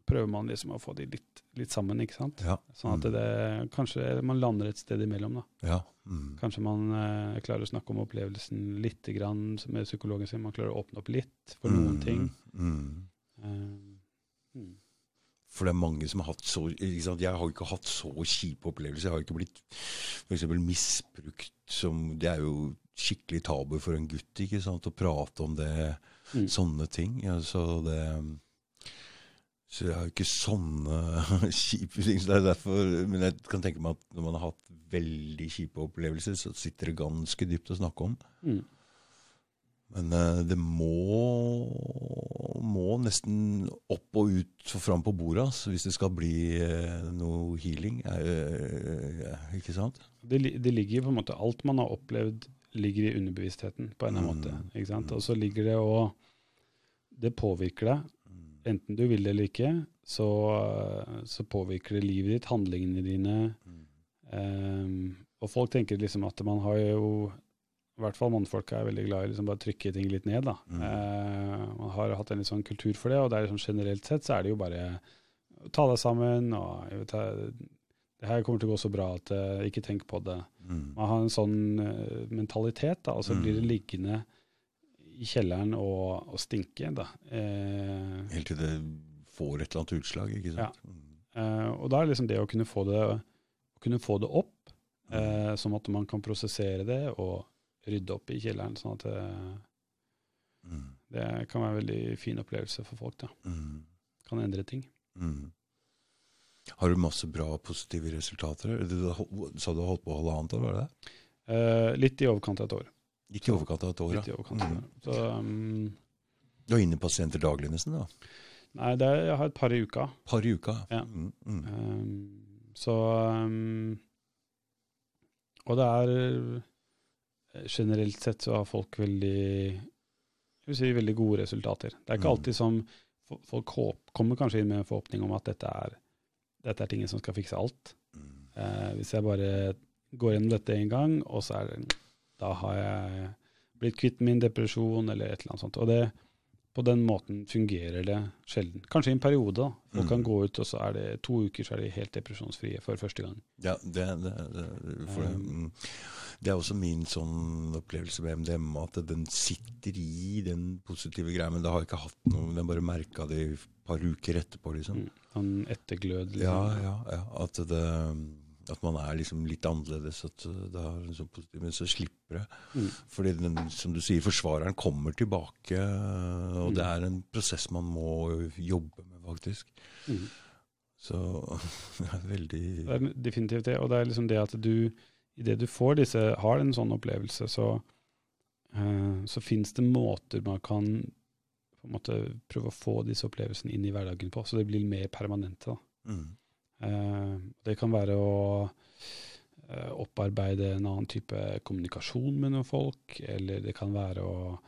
prøver man liksom å få de litt, litt sammen, ikke sant. Ja. Sånn at det, kanskje man lander et sted imellom. da. ja. Mm. Kanskje man eh, klarer å snakke om opplevelsen litt grann med psykologen sin. Man klarer å åpne opp litt for noen Mm. ting. Mm. Uh, mm. For det er mange som har hatt så ikke sant? Jeg har ikke hatt så kjipe opplevelser. Jeg har ikke blitt f.eks. misbrukt som Det er jo skikkelig tabu for en gutt ikke sant? å prate om det, Mm. sånne ting. Ja, så det Så jeg har jo ikke sånne kjipe ting. Så det er derfor, men jeg kan tenke meg at når man har hatt veldig kjipe opplevelser, så sitter det ganske dypt å snakke om. Mm. Men eh, det må, må nesten opp og ut og fram på bordet altså, hvis det skal bli eh, noe healing. Eh, ikke sant? Det, det ligger på en måte Alt man har opplevd, ligger i underbevisstheten på en eller annen Mm. måte. ikke sant? Og så ligger det og Det påvirker deg. Enten du vil det eller ikke, så, så påvirker det livet ditt, handlingene dine. Ehm, og folk tenker liksom at man har jo I hvert fall mannfolk er veldig glad i liksom bare trykke ting litt ned. da. Mm. Eh, man har hatt en litt sånn kultur for det, og det er liksom generelt sett så er det jo bare å ta deg sammen og jeg vet, Det her kommer til å gå så bra at eh, ikke tenk på det. Mm. Man har en sånn eh, mentalitet, da, og så Mm. blir det liggende i kjelleren og, og stinke. da. Eh, Helt til det får et eller annet utslag, ikke sant? Ja. Eh, og da er det liksom det å kunne få det, kunne få det opp, eh, sånn at man kan prosessere det og rydde opp i kjelleren. sånn at det, Mm. det kan være en veldig fin opplevelse for folk. da. Mm. Kan endre ting. Mm. Har du masse bra, positive resultater? Du sa du har holdt på halvannet år, var det det? Eh, litt i overkant av et år. Ikke i overkant av et år, Litt i ja. Mm. Så, um, Du har inne pasienter daglig nesten, da? nei, det er, jeg har et par i uka. Par i uka? Ja. Mm. Mm. Um, så um, Og det er eh, Generelt sett så har folk veldig si veldig gode resultater. Det er ikke Mm. alltid som folk kommer kanskje inn med en forhåpning om at dette er, dette er tingen som skal fikse alt. Mm. Eh, hvis jeg bare går gjennom dette en gang, og så er det Da har jeg blitt kvitt min depresjon, eller et eller annet sånt. Og det, på den måten fungerer det sjelden. Kanskje i en periode. da. Folk Mm. kan gå ut, og så er det to uker så er de helt depresjonsfrie for første gang. Ja, det, det, det, for, Um, det er også min sånn opplevelse med MDMA, at den sitter i den positive greia, men det har ikke hatt noe, den bare merka det i et par uker etterpå, liksom. Mm. Sånn etterglød. Liksom. Ja, ja, ja. At, det, at man er liksom litt annerledes, at det er liksom positivt, men så slipper det. Mm. Fordi den, som du sier, forsvareren kommer tilbake, og Mm. det er en prosess man må jobbe med, faktisk. Mm. Så det er veldig Det er definitivt det. Og det er liksom det at du, idet du får disse, har en sånn opplevelse, så, uh, så fins det måter man kan på en måte prøve å få disse opplevelsene inn i hverdagen på, så det blir mer permanente. da. mm. Eh, det kan være å eh, opparbeide en annen type kommunikasjon med noen folk, eller det kan være å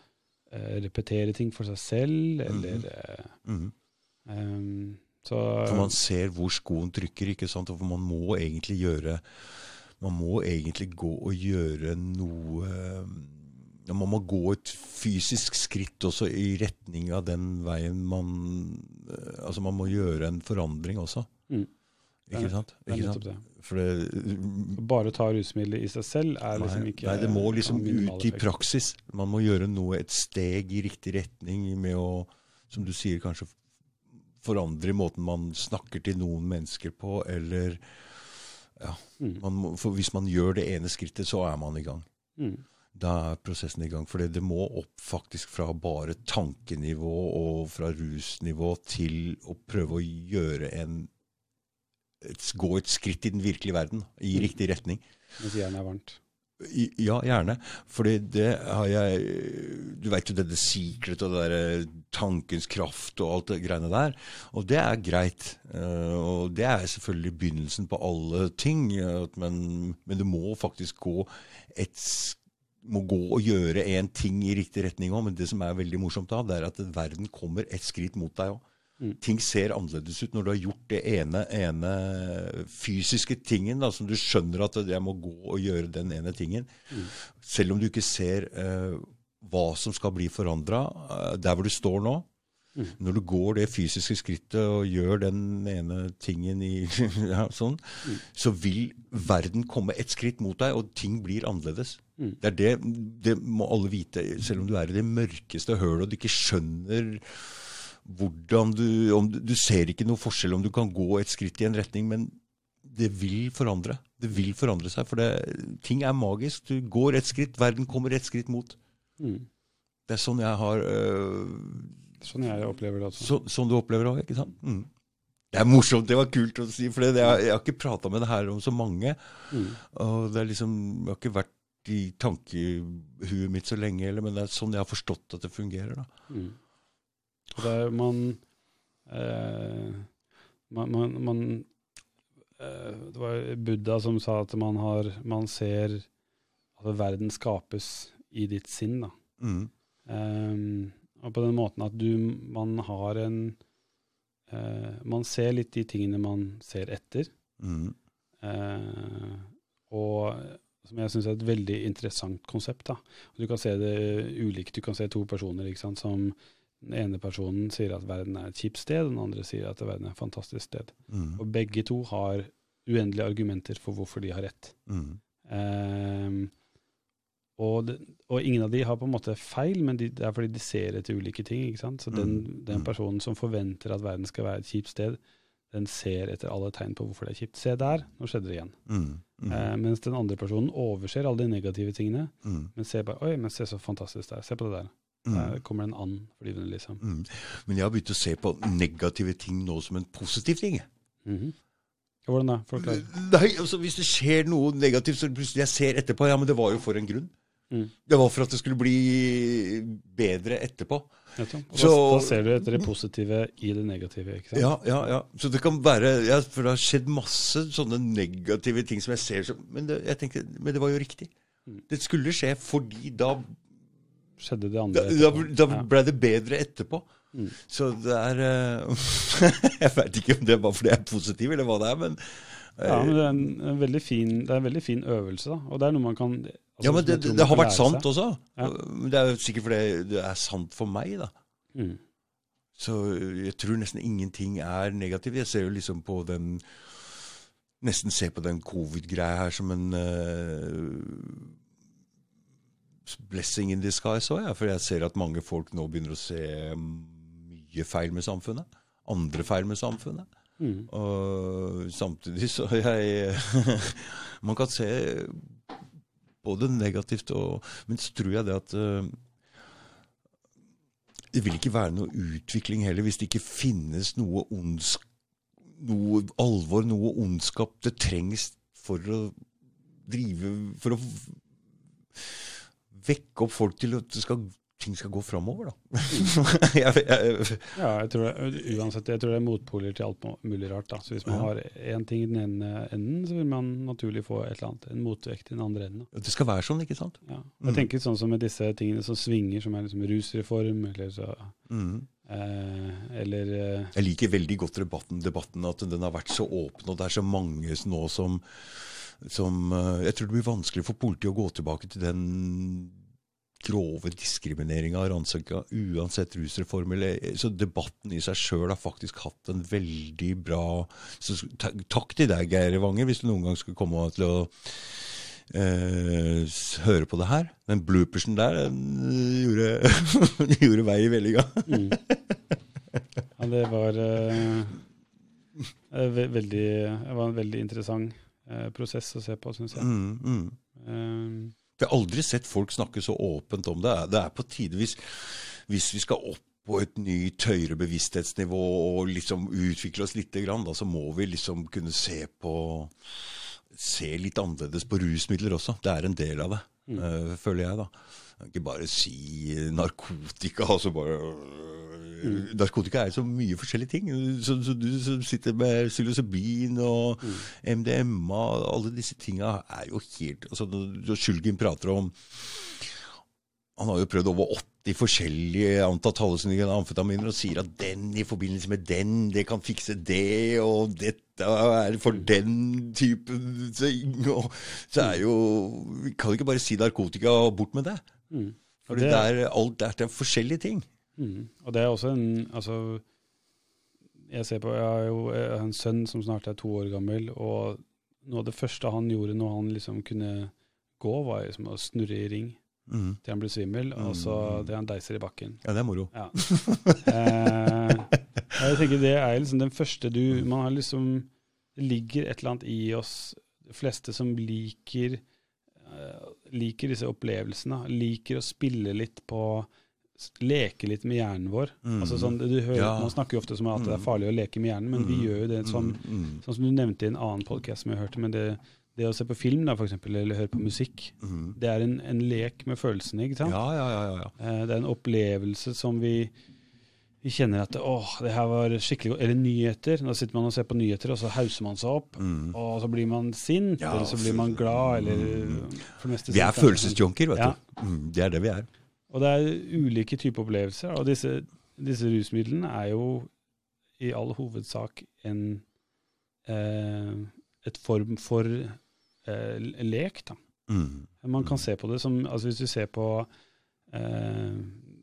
eh, repetere ting for seg selv, eller Mhm. eh, Mhm. ehm, Så For man ser hvor skoen trykker, ikke sant? og for man må egentlig gjøre Man må egentlig gå og gjøre noe ja, Man må gå et fysisk skritt også i retning av den veien man Altså man må gjøre en forandring også. Mm. Ikke sant? Ikke sant? det. Det, Bare ta rusmidler i seg selv er liksom nei, ikke nei, det må liksom ut i praksis. Man må gjøre noe, et steg i riktig retning med å, som du sier, kanskje forandre måten man snakker til noen mennesker på, eller ja, Mm. man må, For hvis man gjør det ene skrittet, så er man i gang. Mm. Da er prosessen i gang. For det må opp faktisk fra bare tankenivå og fra rusnivå til å prøve å gjøre en Gå et skritt i den virkelige verden, i Mm. riktig retning. Mens jernet er varmt. Ja, gjerne. Fordi det har jeg Du veit jo det The Secret og det der tankens kraft og alt det greiene der. Og det er greit. Eh, Og det er selvfølgelig begynnelsen på alle ting. Men, men du må faktisk gå et må gå og gjøre en ting i riktig retning òg. Men det som er veldig morsomt da, det er at verden kommer et skritt mot deg òg. Mm. Ting ser annerledes ut når du har gjort det ene, ene fysiske tingen, da, som du skjønner at jeg må gå og gjøre den ene tingen. Mm. Selv om du ikke ser uh, hva som skal bli forandra der hvor du står nå. Mm. Når du går det fysiske skrittet og gjør den ene tingen i ja, sånn, Mm. så vil verden komme et skritt mot deg, og ting blir annerledes. Mm. Det er det, det må alle vite, selv om du er i det mørkeste hølet og du ikke skjønner hvordan du om, du- Du ser ikke noe forskjell om du kan gå et skritt i en retning, men det vil forandre. Det vil forandre seg, for det, ting er magisk. Du går et skritt, verden kommer et skritt mot. Mm. Det er sånn jeg har øh, Sånn jeg opplever det også. så, Sånn du opplever det òg, ikke sant? Mm. Det er morsomt, det var kult å si, for det, jeg, jeg har ikke prata med det her om så mange. Mm. Og det er liksom, Jeg har ikke vært i tankehuet mitt så lenge, eller, men det er sånn jeg har forstått at det fungerer. da. Er, man, eh, man, man, man eh, Det var Buddha som sa at man, har, man ser at verden skapes i ditt sinn. Mm. Eh, og på den måten at du, man har en eh, Man ser litt de tingene man ser etter. Mm. Eh, og som jeg syns er et veldig interessant konsept. da. Du kan se det ulikt. Du kan se to personer sant, som den ene personen sier at verden er et kjipt sted, den andre sier at verden er et fantastisk sted. Mm. Og begge to har uendelige argumenter for hvorfor de har rett. Mm. Ehm, og, de, og ingen av de har på en måte feil, men de, det er fordi de ser etter ulike ting. ikke sant? Så den, Mm, den mm. personen som forventer at verden skal være et kjipt sted, den ser etter alle tegn på hvorfor det er kjipt. Se der, nå skjedde det igjen. Mm. Mm. Eh, mens den andre personen overser alle de negative tingene, Mm. men ser bare Oi, men se så fantastisk det er. Se på det der. Der Mm. kommer det en and flyvende, liksom. Mm. Men jeg har begynt å se på negative ting nå som en positiv ting. Mm -hmm. Hvordan da? Forklar. Nei, altså Hvis det skjer noe negativt, så plutselig jeg ser etterpå Ja, men det var jo for en grunn. Mm. Det var for at det skulle bli bedre etterpå. Og Så- da, da ser du etter det positive i det negative, ikke sant? Ja, ja, ja. Så det kan være ja, For det har skjedd masse sånne negative ting som jeg ser som Men det, jeg tenker, men det var jo riktig. Mm. Det skulle skje fordi da, Skjedde det andre da, etterpå. da ble det bedre etterpå. Mm. Så det er uh, Jeg veit ikke om det var fordi jeg er positiv, eller hva det er, men eh, Ja, men det er en, en veldig fin, det er en veldig fin øvelse, da. Og det er noe man kan altså, ja, men som det, det, har vært sant seg. også. Ja. Det er sikkert fordi det er sant for meg, da. Mm. Så jeg tror nesten ingenting er negativt. Jeg ser jo liksom på den Nesten ser på den covid-greia her som en eh, blessing in disguise òg, ja, for jeg ser at mange folk nå begynner å se mye feil med samfunnet. Andre feil med samfunnet. Mm. Og samtidig så jeg Man kan se både negativt og Men så tror jeg det at eh, det vil ikke være noe utvikling heller hvis det ikke finnes noe ondsk, noe alvor, noe ondskap. Det trengs for å drive For å vekke opp folk til at skal ting skal gå framover, da. jeg, jeg, Ja, jeg tror uansett, jeg tror det er motpoler til alt mulig rart. da. Så Hvis man Ja. har én ting i den ene enden, så vil man naturlig få et eller annet, en motvekt i den andre enden. da. det skal være sånn, ikke sant? Ja. Mm. Jeg tenker sånn som med disse tingene som svinger, som er liksom rusreform, eller så Mm. eh, Eller eh, Jeg liker veldig godt debatten, debatten, at den har vært så åpen, og det er så mange nå som, som eh, Jeg tror det blir vanskelig for politiet å gå tilbake til den grove diskrimineringa av rannsaka, uansett rusreform. Eller, så debatten i seg sjøl har faktisk hatt en veldig bra så, Takk til deg, Geir Wanger, hvis du noen gang skulle komme til å eh, høre på det her. Den bloopersen der den eh, gjorde, gjorde vei i vellinga. mm. Ja, det var eh, eh, ve veldig Det var en veldig interessant eh, prosess å se på, syns jeg. Mm, mm. Um, Jeg har aldri sett folk snakke så åpent om det. Det er på tide hvis, hvis vi skal opp på et nytt høyere bevissthetsnivå og liksom utvikle oss lite grann, da, så må vi liksom kunne se på Se litt annerledes på rusmidler også. Det er en del av det, Mm. uh, føler jeg, da. Kan Ikke bare si narkotika, altså bare Mm. Narkotika er så mye forskjellige ting. Så, så du som sitter med psilocybin og MDMA, alle disse tinga er jo helt altså, Når Sjulgin prater om Han har jo prøvd over 80 forskjellige antatt hallusinogene amfetaminer og sier at den i forbindelse med den, det kan fikse det, og dette er for den typen ting. Og så er jo Vi kan ikke bare si narkotika og bort med det. Mm. For det, det- er alt er forskjellige ting. Mm. Og det er også en Altså, jeg ser på Jeg har jo jeg har en sønn som snart er to år gammel, og noe av det første han gjorde når han liksom kunne gå, var liksom å snurre i ring Mm. til han ble svimmel, og så Mm. det han deiser i bakken. Ja, det er moro. Ja. eh, jeg tenker det er liksom den første du Man har liksom Det ligger et eller annet i oss, de fleste som liker eh, liker disse opplevelsene, liker å spille litt på Leke litt med hjernen vår. Mm. Altså sånn, du hører, Ja. Man snakker jo ofte som at det er Mm. farlig å leke med hjernen, men vi Mm. gjør jo det Mm, mm, sånn som du nevnte i en annen podkast som jeg hørte. men det, det å se på film da, for eksempel, eller høre på musikk, mm. det er en, en lek med følelsene. ikke sant? Ja, ja, ja. ja, ja. Eh, Det er en opplevelse som vi, vi kjenner at åh, det her var skikkelig godt. Eller nyheter. Da sitter man og ser på nyheter, og så hauser man seg opp. Mm. Og så blir man sint, Ja, eller så blir man glad, eller Mm. for det meste Vi er følelsesjunker, vet Ja. du. Mm, det er det vi er. Og det er ulike typer opplevelser, og disse, disse rusmidlene er jo i all hovedsak en eh, et form for eh, lek, da. Mm. Man kan se på det som altså Hvis du ser på eh,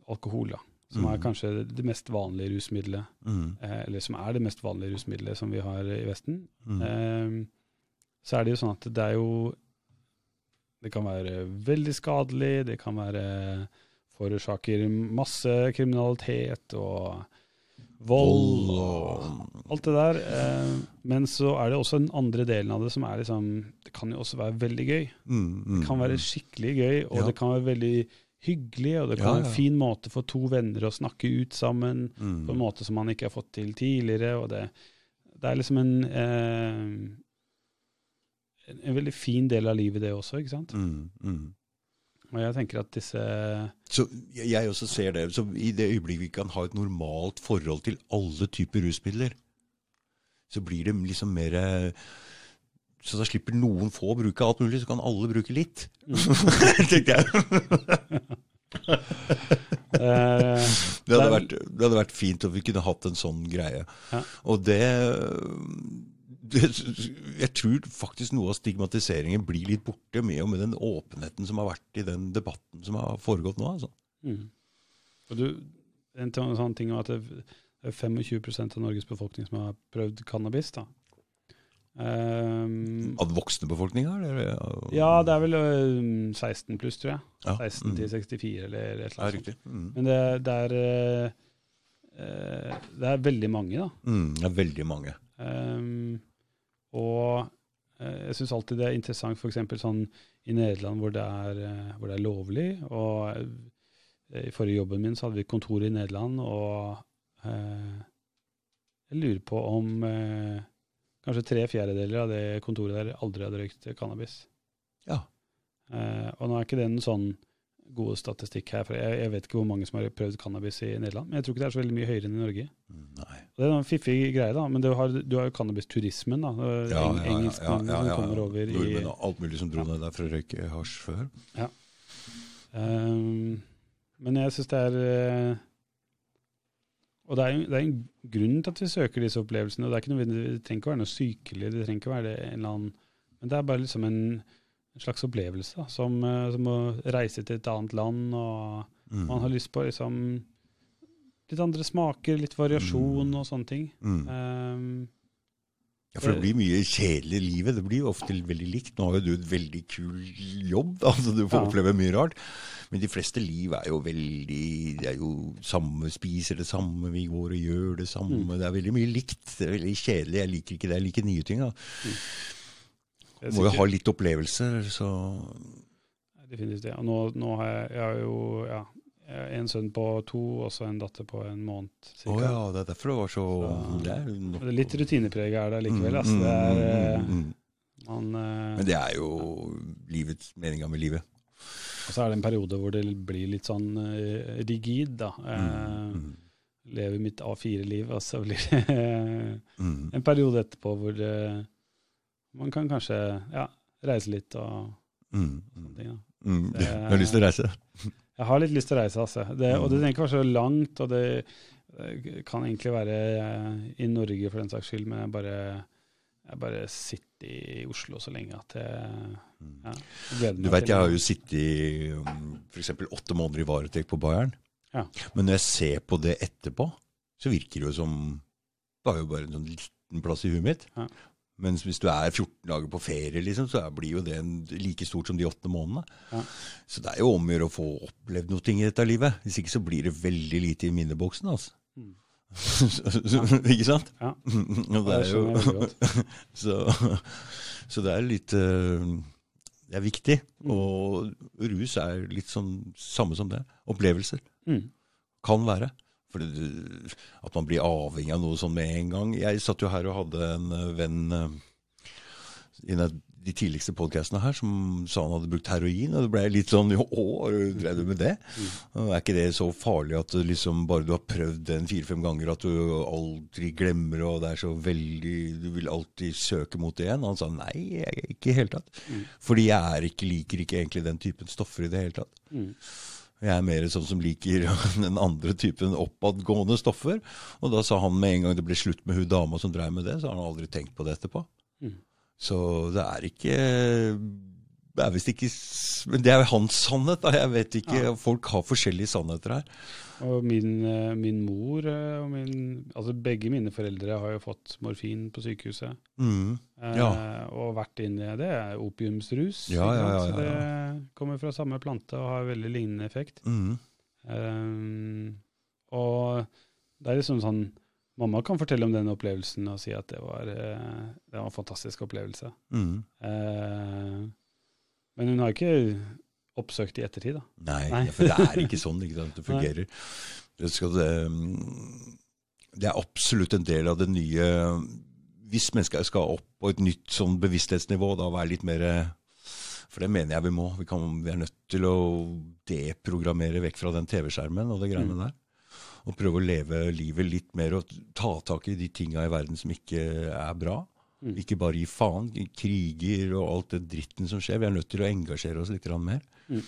alkohol, da, som er Mm. kanskje det mest vanlige rusmiddelet, Mm. eh, eller som er det mest vanlige rusmiddelet som vi har i Vesten, Mm. eh, så er det jo sånn at det er jo Det kan være veldig skadelig, det kan være forårsaker masse kriminalitet og vold og alt det der. Eh, men så er det også den andre delen av det som er liksom Det kan jo også være veldig gøy. Mm, mm, Det kan være skikkelig gøy, og Ja. det kan være veldig hyggelig, og det kan Ja, ja. en fin måte for to venner å snakke ut sammen mm. på en måte som man ikke har fått til tidligere. og Det, det er liksom en, eh, en veldig fin del av livet, det også. ikke sant? Mm, mm. Og jeg tenker at disse Så jeg, jeg også ser det. Så I det øyeblikket vi kan ha et normalt forhold til alle typer rusmidler, så blir det liksom mer eh, Så da slipper noen få å bruke alt mulig, så kan alle bruke litt. Tenkte jeg. eh, Det hadde, vært, det hadde vært fint om vi kunne hatt en sånn greie. Ja. Og det, det Jeg tror faktisk noe av stigmatiseringen blir litt borte med og med den åpenheten som har vært i den debatten som har foregått nå. Altså. mm. Og du, en sånn ting at det er 25% av Norges befolkning som har prøvd cannabis. da. Um, Av den voksne befolkninga? ja, det er vel ø, 16 pluss, tror jeg. Ja, 16 mm. til 64 eller et eller annet. sånt. Mm. Men det, det er eh, eh, Det er veldig mange, da. Mm, det er veldig mange. Um, og uh, jeg syns alltid det er interessant f.eks. sånn i Nederland hvor det er, uh, hvor det er lovlig. Og eh, i forrige jobben min så hadde vi kontor i Nederland, og eh, jeg lurer på om eh, kanskje tre fjerdedeler av det kontoret der aldri hadde røykt cannabis. Ja. Eh, og nå er ikke det en sånn gode statistikk her. For jeg, jeg, vet ikke hvor mange som har prøvd cannabis i Nederland, men jeg tror ikke det er så veldig mye høyere enn i Norge. Nei. Det er en fiffig greie, da, men du har, du har jo cannabisturismen. da, Ja, ja, ja, ja, Engelskmennene ja, ja. som kommer over i Nordmenn og alt mulig som dro ned der for å røyke hasj før. Ehm, Men jeg syns det er eh, Og det er, jo- det er en grunn til at vi søker disse opplevelsene. og Det, er ikke nødvendig- det trenger ikke være noe sykelig, det trenger ikke å være det en eller annen Men det er bare liksom en, en slags opplevelse, da, som, eh, som å reise til et annet land, og Mm. man har lyst på liksom litt andre smaker, litt variasjon Mm. og sånne ting. Mm. Ehm, Ja, for det blir mye kjedelig i livet. Det blir jo ofte veldig likt. Nå har jo du et veldig kul jobb, da, så du får Ja. oppleve mye rart. Men de fleste liv er jo veldig Det er jo samme, spiser det samme, vi går og gjør det samme. Mm. Det er veldig mye likt. Det er veldig kjedelig. Jeg liker ikke det. Jeg liker nye ting. da. Mm. Må jo ha litt opplevelser, så Definitivt det. Nå, nå har jeg, jeg har jo ja, en sønn på to, og så en datter på en måned. Cirka. cirka. ja, det er derfor det var så, Så- det er nok- Det litt rutinepreget er det likevel. Mm, Altså. Det er, mm, eh, mm, mm. man, eh, Men det er jo livets meninga med livet. og så er det en periode hvor det blir litt sånn eh, rigid, da. Eh, Mm, Lever mitt A4-liv, og så blir det mm, en periode etterpå hvor eh, man kan kanskje ja, reise litt og mm, sånne mm, ting. Da. mm. Det- Du har lyst til å reise? Jeg har litt lyst til å reise, altså. Det, og det er trenger ikke være så langt, og det, det kan egentlig være eh, i Norge for den saks skyld, men jeg bare, jeg bare sitter i Oslo så lenge at jeg Mm. ja, gleder meg Du vet, jeg har jo sittet um, f.eks. åtte måneder i varetekt på Bayern. Ja. Men når jeg ser på det etterpå, så virker det jo som Det var jo bare en sånn liten plass i huet mitt. Ja. Mens hvis du er 14 dager på ferie, liksom, så blir jo det en, like stort som de åtte månedene. Ja. Så det er jo om å gjøre å få opplevd noe ting i dette livet. Hvis ikke så blir det veldig lite i minneboksen. altså. Mm. ikke sant? Ja. Det er jo så, så det er litt eh, Det er viktig. Mm. Og rus er litt sånn samme som det. Opplevelser. Mm. Kan være. For det, at man blir avhengig av noe sånn med en gang. Jeg satt jo her og hadde en eh, venn eh, i de tidligste podkastene her som sa han hadde brukt heroin. Og det ble litt sånn Jo, drev du med det? Er ikke det så farlig at det liksom bare du har prøvd den fire-fem ganger, at du aldri glemmer, og det er så veldig Du vil alltid søke mot det igjen? Og han sa nei, jeg, ikke i det hele tatt. Mm. Fordi jeg er ikke, liker ikke egentlig den typen stoffer i det hele tatt. Mm. Jeg er mer sånn som liker den andre typen oppadgående stoffer. Og da sa han med en gang det ble slutt med hun dama som drev med det, så har han aldri tenkt på det etterpå. Mm. Så det er ikke Det er visst ikke Men det er hans sannhet, da. Jeg vet ikke. Ja. Folk har forskjellige sannheter her. Og min, eh, min mor eh, og min Altså begge mine foreldre har jo fått morfin på sykehuset. Mm. Eh, Og vært inni det er opiumsrus. Ja, ja, ja, Så det kommer fra samme plante og har veldig lignende effekt. Mm. Eh, og det er liksom sånn Mamma kan fortelle om den opplevelsen og si at det var, eh, det var en fantastisk opplevelse. Mm. Eh, men hun har ikke oppsøkt i ettertid, da. Nei, Nei. for det er ikke sånn ikke sant, det fungerer. Det, skal, det, mm, det er absolutt en del av det nye Hvis mennesker skal opp på et nytt sånn bevissthetsnivå, da være litt mer For det mener jeg vi må. Vi, kan, vi er nødt til å deprogrammere vekk fra den TV-skjermen og det greiene Mm. der. Og prøve å leve livet litt mer og ta tak i de tinga i verden som ikke er bra. Mm. Ikke bare gi faen. Kriger og alt det dritten som skjer. Vi er nødt til å engasjere oss litt mer. Mm.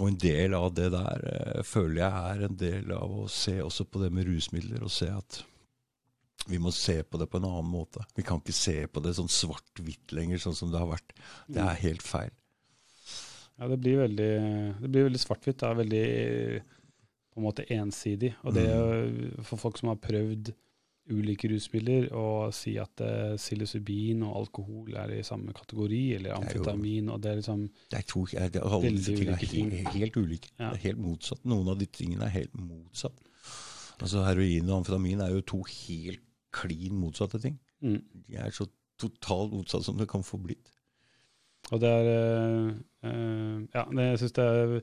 Og en del av det der eh, føler jeg er en del av å se også på det med rusmidler, og se at vi må se på det på en annen måte. Vi kan ikke se på det sånn svart-hvitt lenger, sånn som det har vært. Det er helt feil. Ja, det blir veldig, det blir veldig svart-hvitt. Det er veldig på en måte ensidig. Og det for folk som har prøvd ulike rusmidler, og si at uh, psilocybin og alkohol er i samme kategori, eller er amfetamin, og det er liksom Det er to, det, alle disse tingene er helt, helt ulike. Ja. Det er helt motsatt. Noen av de tingene er helt motsatt. Altså Heroin og amfetamin er jo to helt klin motsatte ting. mm. De er så totalt motsatt som det kan få blitt. Og det er uh, uh, Ja, det, jeg syns det er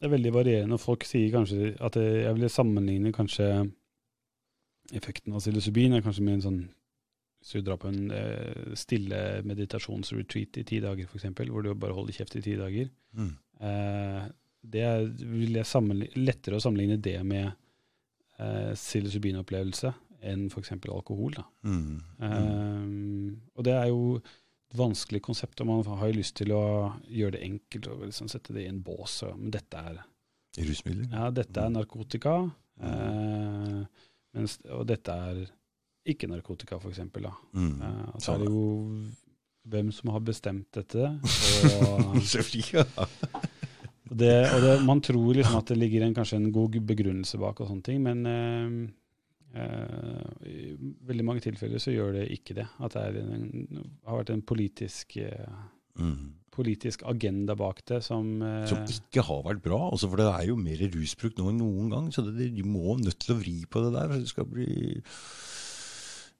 det er veldig varierende. og Folk sier kanskje at jeg ville sammenligne kanskje effekten av psilocybin er kanskje med en sånn Hvis du drar på en eh, stille meditasjonsretreat i ti dager, f.eks., hvor du bare holder kjeft i ti dager, Mm. eh, det er vil jeg lettere å sammenligne det med eh, psilocybinopplevelse enn f.eks. alkohol. Da. Mm. Eh, og det er jo et vanskelig konsept, og man har jo lyst til å gjøre det enkelt og liksom sette det i en bås. Og, men dette er, Rusmidler? ja, dette er narkotika, eh, mens, og dette er ikke narkotika, f.eks. Mm. Uh, altså så er det jo hvem som har bestemt dette. Og, ja. og det, og det, man tror liksom at det ligger en, kanskje en god begrunnelse bak, og sånne ting, men eh, eh, i veldig mange tilfeller så gjør det ikke det. At det en, har vært en politisk, Mm. Politisk agenda bak det som, eh, Som ikke har vært bra, Også for det er jo mer rusbruk nå enn noen gang. Så det, de må nødt til å vri på det der. Det skal bli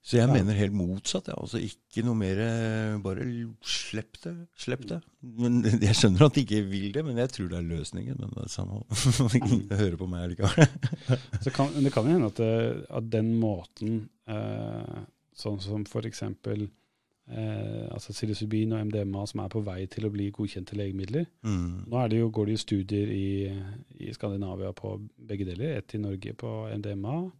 så jeg Ja. mener helt motsatt. Ja. Altså ikke noe mer eh, Bare slipp det. Slipp det. Men jeg skjønner at de ikke vil det, men jeg tror det er løsningen. Men det er samme Ingen hører på meg likevel. så kan, det kan jo hende at, det, at den måten, eh, sånn som for eksempel eh, altså psilocybin og MDMA som er på vei til å bli godkjente legemidler, Mm. Nå er det jo, går det jo studier i, i Skandinavia på begge deler. Ett i Norge på MDMA.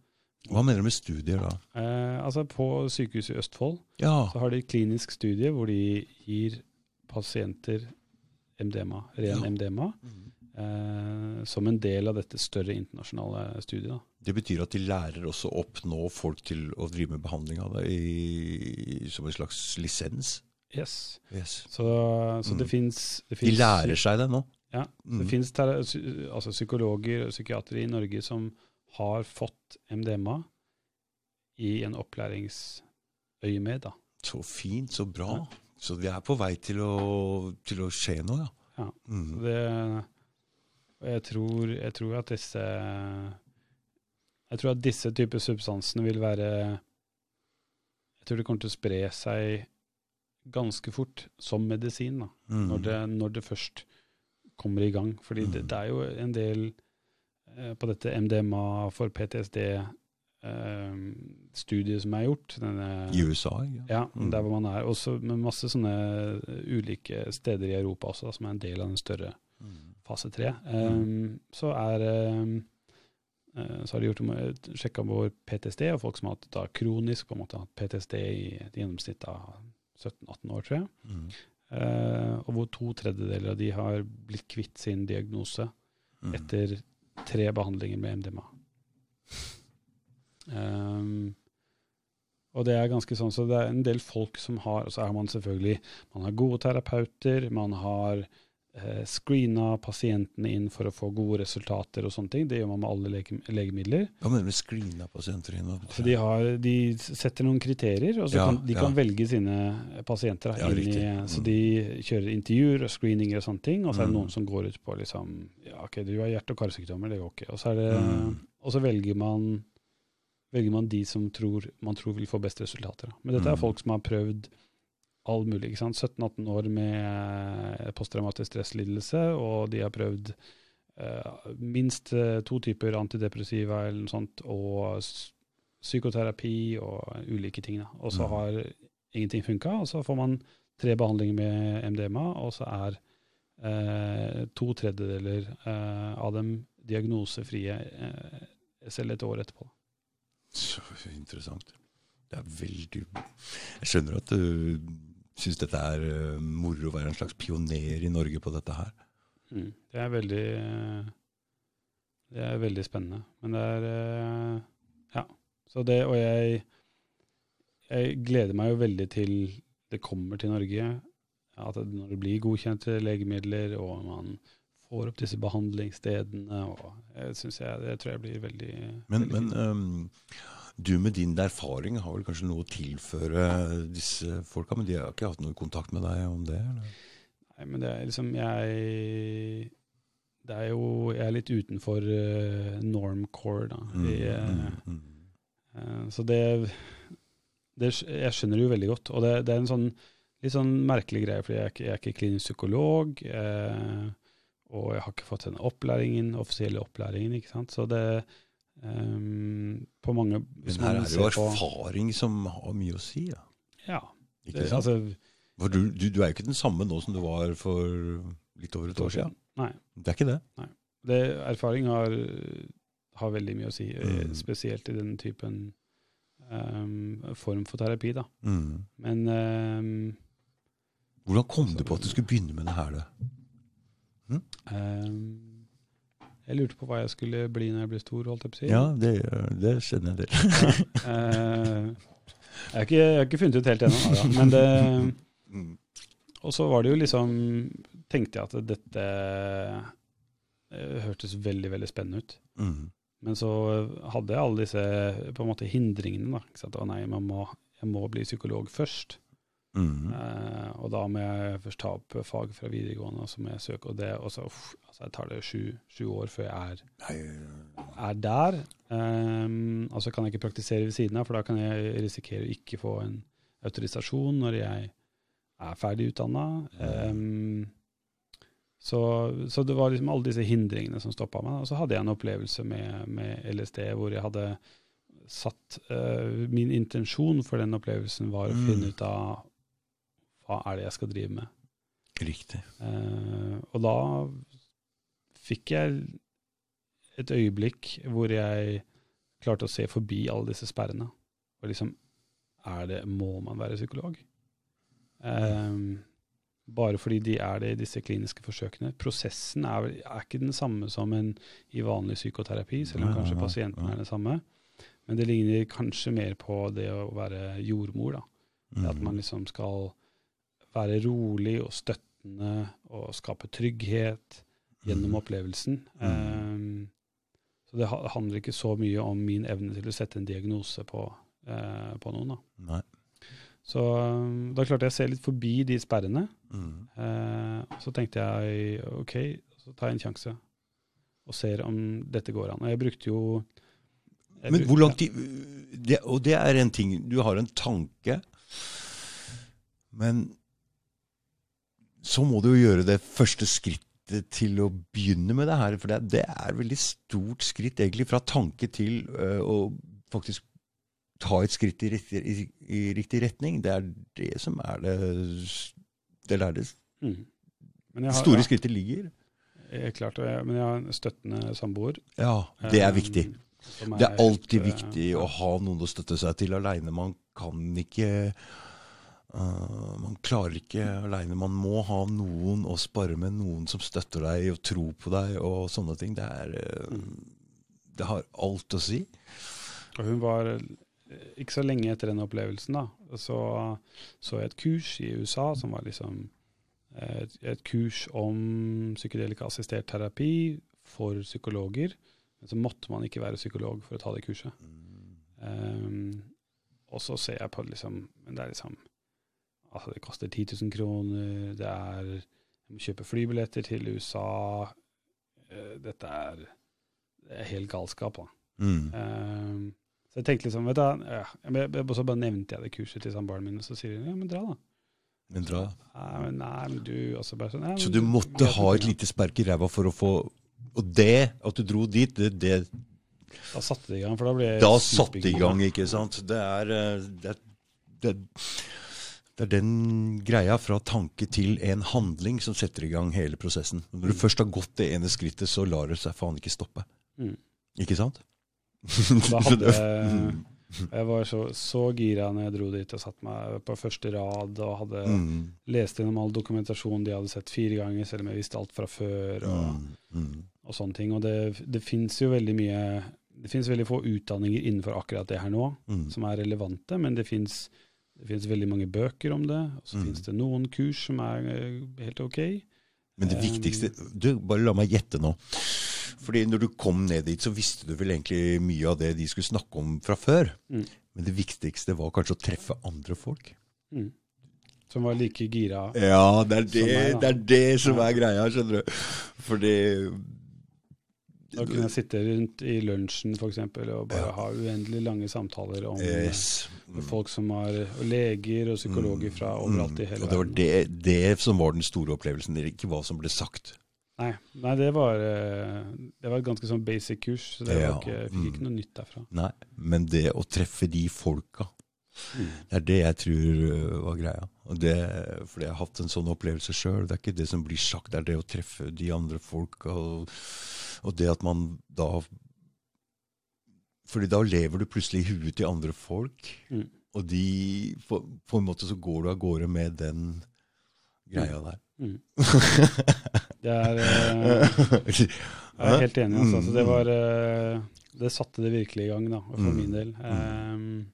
Hva mener du med studier, da? Eh, altså På sykehuset i Østfold Ja. så har de klinisk studie hvor de gir pasienter MDMA, ren Ja. MDMA eh, som en del av dette større internasjonale studiet. Da. Det betyr at de lærer også opp nå folk til å drive med behandling av det i, som en slags lisens. Yes. Yes. Så, så det Mm. fins De lærer seg det nå. Ja, Mm. Det finnes tera- altså psykologer og psykiatere i Norge som har fått MDMA i en opplæringsøyemed. Så fint, så bra. Ja. Så vi er på vei til å, til å skje noe, ja. Ja. Mm. Det, og jeg tror, jeg tror at disse Jeg tror at disse typer substansene vil være Jeg tror det kommer til å spre seg ganske fort som medisin, da, Mm. når, det, når det først kommer i gang. Fordi det, Mm. det er jo en del eh, på dette MDMA for PTSD-studiet som er gjort. Denne, I USA, ja. ja, Mm. der hvor man er. Også med masse sånne ulike steder i Europa også, da, som er en del av den større. Fase tre. Um, så er um, eh, så har de gjort sjekka vår PTSD, og folk som har hatt da kronisk på en måte hatt PTSD i et gjennomsnitt av 17-18 år, tror jeg. Mm. Uh, og hvor to tredjedeler av de har blitt kvitt sin diagnose Mm. etter tre behandlinger med MDMA. Um, og det er ganske sånn, så det er en del folk som har Og så er man selvfølgelig man har gode terapeuter, man har eh, screena pasientene inn for å få gode resultater og sånne ting. Det gjør man med alle lege legemidler. Hva mener du med screena pasienter inn? Hva Så de, har, de setter noen kriterier, og så Ja, kan, de kan velge sine pasienter. Ja, inn i, så Mm. de kjører intervjuer og screeninger og sånne ting. Og så er det Mm. noen som går ut på liksom Ja, OK, du har hjerte- og karsykdommer, det går ikke. Og så, er det, Mm. og så velger man velger man de som tror, man tror vil få best resultater. Men dette er Mm. folk som har prøvd all mulig. ikke sant? 17-18 år med posttraumatisk stresslidelse, og de har prøvd uh, minst eh, to typer antidepressiva eller noe sånt, og psykoterapi og ulike ting. Da. Og så Mm. har ingenting funka, og så får man tre behandlinger med MDMA, og så er uh, to tredjedeler uh, av dem diagnosefrie eh, selv et år etterpå. Så interessant. Det er veldig Jeg skjønner at du syns dette er eh, moro å være en slags pioner i Norge på dette her. Mm. Det er veldig Det er veldig spennende. Men det er eh, Ja. Så det, og jeg, jeg gleder meg jo veldig til det kommer til Norge. At når det blir godkjente legemidler, og man får opp disse behandlingsstedene. og jeg synes jeg, Det tror jeg blir veldig, Men, veldig men fint. Du med din erfaring har vel kanskje noe å tilføre disse folka, men de har ikke hatt noe kontakt med deg om det? Eller? Nei, men det er liksom Jeg Det er jo Jeg er litt utenfor uh, normcore, da. Mm, I, uh, mm, mm. Eh, Så det, det Jeg skjønner det jo veldig godt. Og det, det er en sånn litt sånn merkelig greie, fordi jeg jeg er ikke klinisk psykolog. Eh, og jeg har ikke fått den opplæringen, offisielle opplæringen, ikke sant. Så det ehm, På mange Men her er det jo erfaring på- som har mye å si. Ja. Ja. Ikke Det, sant? altså, For du, du, du er jo ikke den samme nå som du var for litt over et år siden. Nei. Det er ikke det. Det, erfaring har, har veldig mye å si, eh, Mm. spesielt i den typen um, form for terapi. da. Mm. Men um, Hvordan kom du på at du skulle begynne med det her? da? ehm, jeg lurte på hva jeg skulle bli når jeg ble stor, holdt jeg på å si. Ja, det, det skjønner jeg. Det. Eh, jeg, har ikke, jeg har ikke funnet ut helt ennå, da, men det Mm. Og så var det jo liksom Tenkte jeg at dette eh, hørtes veldig, veldig spennende ut. Mm. Men så hadde jeg alle disse på en måte hindringene. da, ikke sant? Å nei, man må, jeg må bli psykolog først. Mm. Eh, og da må jeg først ta opp fag fra videregående, og så må jeg søke, og det, og så uff, altså, jeg tar det sju, sju år før jeg er, er der. Um, altså kan jeg ikke praktisere ved siden av, for da kan jeg risikere å ikke få en autorisasjon når jeg er ferdig utdanna. Um, så, så det var liksom alle disse hindringene som stoppa meg. Og så hadde jeg en opplevelse med, med LSD hvor jeg hadde satt uh, Min intensjon for den opplevelsen var å Mm. finne ut av hva er det jeg skal drive med. Riktig. Eh, og da fikk jeg et øyeblikk hvor jeg klarte å se forbi alle disse sperrene. Og liksom er det, Må man være psykolog? Eh, bare fordi de er det i disse kliniske forsøkene. Prosessen er, er ikke den samme som en i vanlig psykoterapi, selv om kanskje pasienten er det samme. Men det ligner kanskje mer på det å være jordmor. da. Det at Mm. man liksom skal være rolig og støttende og skape trygghet gjennom Mm. opplevelsen. Um, så det handler ikke så mye om min evne til å sette en diagnose på, eh, på noen. da. Så um, da klarte jeg å se litt forbi de sperrene. Mm. Eh, så tenkte jeg OK, så tar jeg en sjanse og ser om dette går an. Og jeg brukte jo jeg Men hvor lang tid det, Og det er en ting Du har en tanke, men så må du jo gjøre det første skrittet til å begynne med det her. For det, det er et veldig stort skritt, egentlig, fra tanke til øh, å faktisk ta et skritt i riktig, i, i riktig retning. Det er det som er det Det er det Mm. Har- store ja, skrittet ligger. klart, men jeg har en støttende samboer. Ja, det er eh, viktig. Er Det er alltid eh, viktig å ha noen å støtte seg til aleine. Man kan ikke øh, Man klarer ikke aleine. Man må ha noen å spare med, noen som støtter deg og tror på deg og sånne ting. Det er uh, Det har alt å si. Og hun var eh, ikke så lenge etter den opplevelsen, da, så så jeg et kurs i USA som var liksom et, et kurs om psykedelika-assistert terapi for psykologer. Men så måtte man ikke være psykolog for å ta det kurset. Um, og så ser jeg på liksom Men det er liksom Altså, det koster 10 000 kroner. Det er Jeg må kjøpe flybilletter til USA. Eh, dette er, det er helt galskap, da. Mm. Um, så jeg tenkte liksom, vet du, ja, så bare nevnte jeg det kurset til samboeren min, og så sier hun ja, men dra, da. Men dra. Nei, men, nei, men du også bare sånn, nei, Så du måtte ha et lite sperk i ræva for å få Og det, at du dro dit, det, det Da satte det i gang, for da ble jeg Da satte det i gang, ikke sant. Det er, eh, det, det, det er den greia fra tanke til en handling som setter i gang hele prosessen. Når du Mm. først har gått det ene skrittet, så lar det seg faen ikke stoppe. Mm. Ikke sant? Da hadde Jeg var så, så gira når jeg dro dit og satte meg på første rad og hadde Mm, lest gjennom all dokumentasjon de hadde sett fire ganger, selv om jeg visste alt fra før. og... mm, mm. og sånne ting. Og det, det fins jo veldig mye Det fins veldig få utdanninger innenfor akkurat det her nå Mm. som er relevante, men det fins det finnes veldig mange bøker om det, og så Mm. finnes det noen kurs som er eh, helt ok. Men det Um, viktigste du, Bare la meg gjette nå. Fordi når du kom ned dit, så visste du vel egentlig mye av det de skulle snakke om fra før. Mm. Men det viktigste var kanskje å treffe andre folk. Mm. Som var like gira. Ja, det er det, Som er, det, er det som er greia, skjønner du. Fordi Da kunne jeg sitte rundt i lunsjen eksempel, og bare Ja. ha uendelig lange samtaler om yes. mm. folk som har og leger og psykologer fra overalt i hele verden. Og det var det, det som var den store opplevelsen, ikke hva som ble sagt. Nei, nei det, var, eh, det var et ganske sånn basic kurs, så det Ja. ikke, fikk ikke Mm. noe nytt derfra. Nei, men det å treffe de folka, Mm. Det er det jeg tror øh, var greia. Og det, fordi jeg har hatt en sånn opplevelse sjøl. Det er ikke det som blir sagt, det er det å treffe de andre folka. Og, og det at man da fordi da lever du plutselig i huet til andre folk. Mm. Og de på, på, en måte så går du av gårde med den greia der. Mm. Det er Jeg er helt enig. Altså. altså det var eh, Det satte det virkelig i gang, da, for Mm. min del. Um,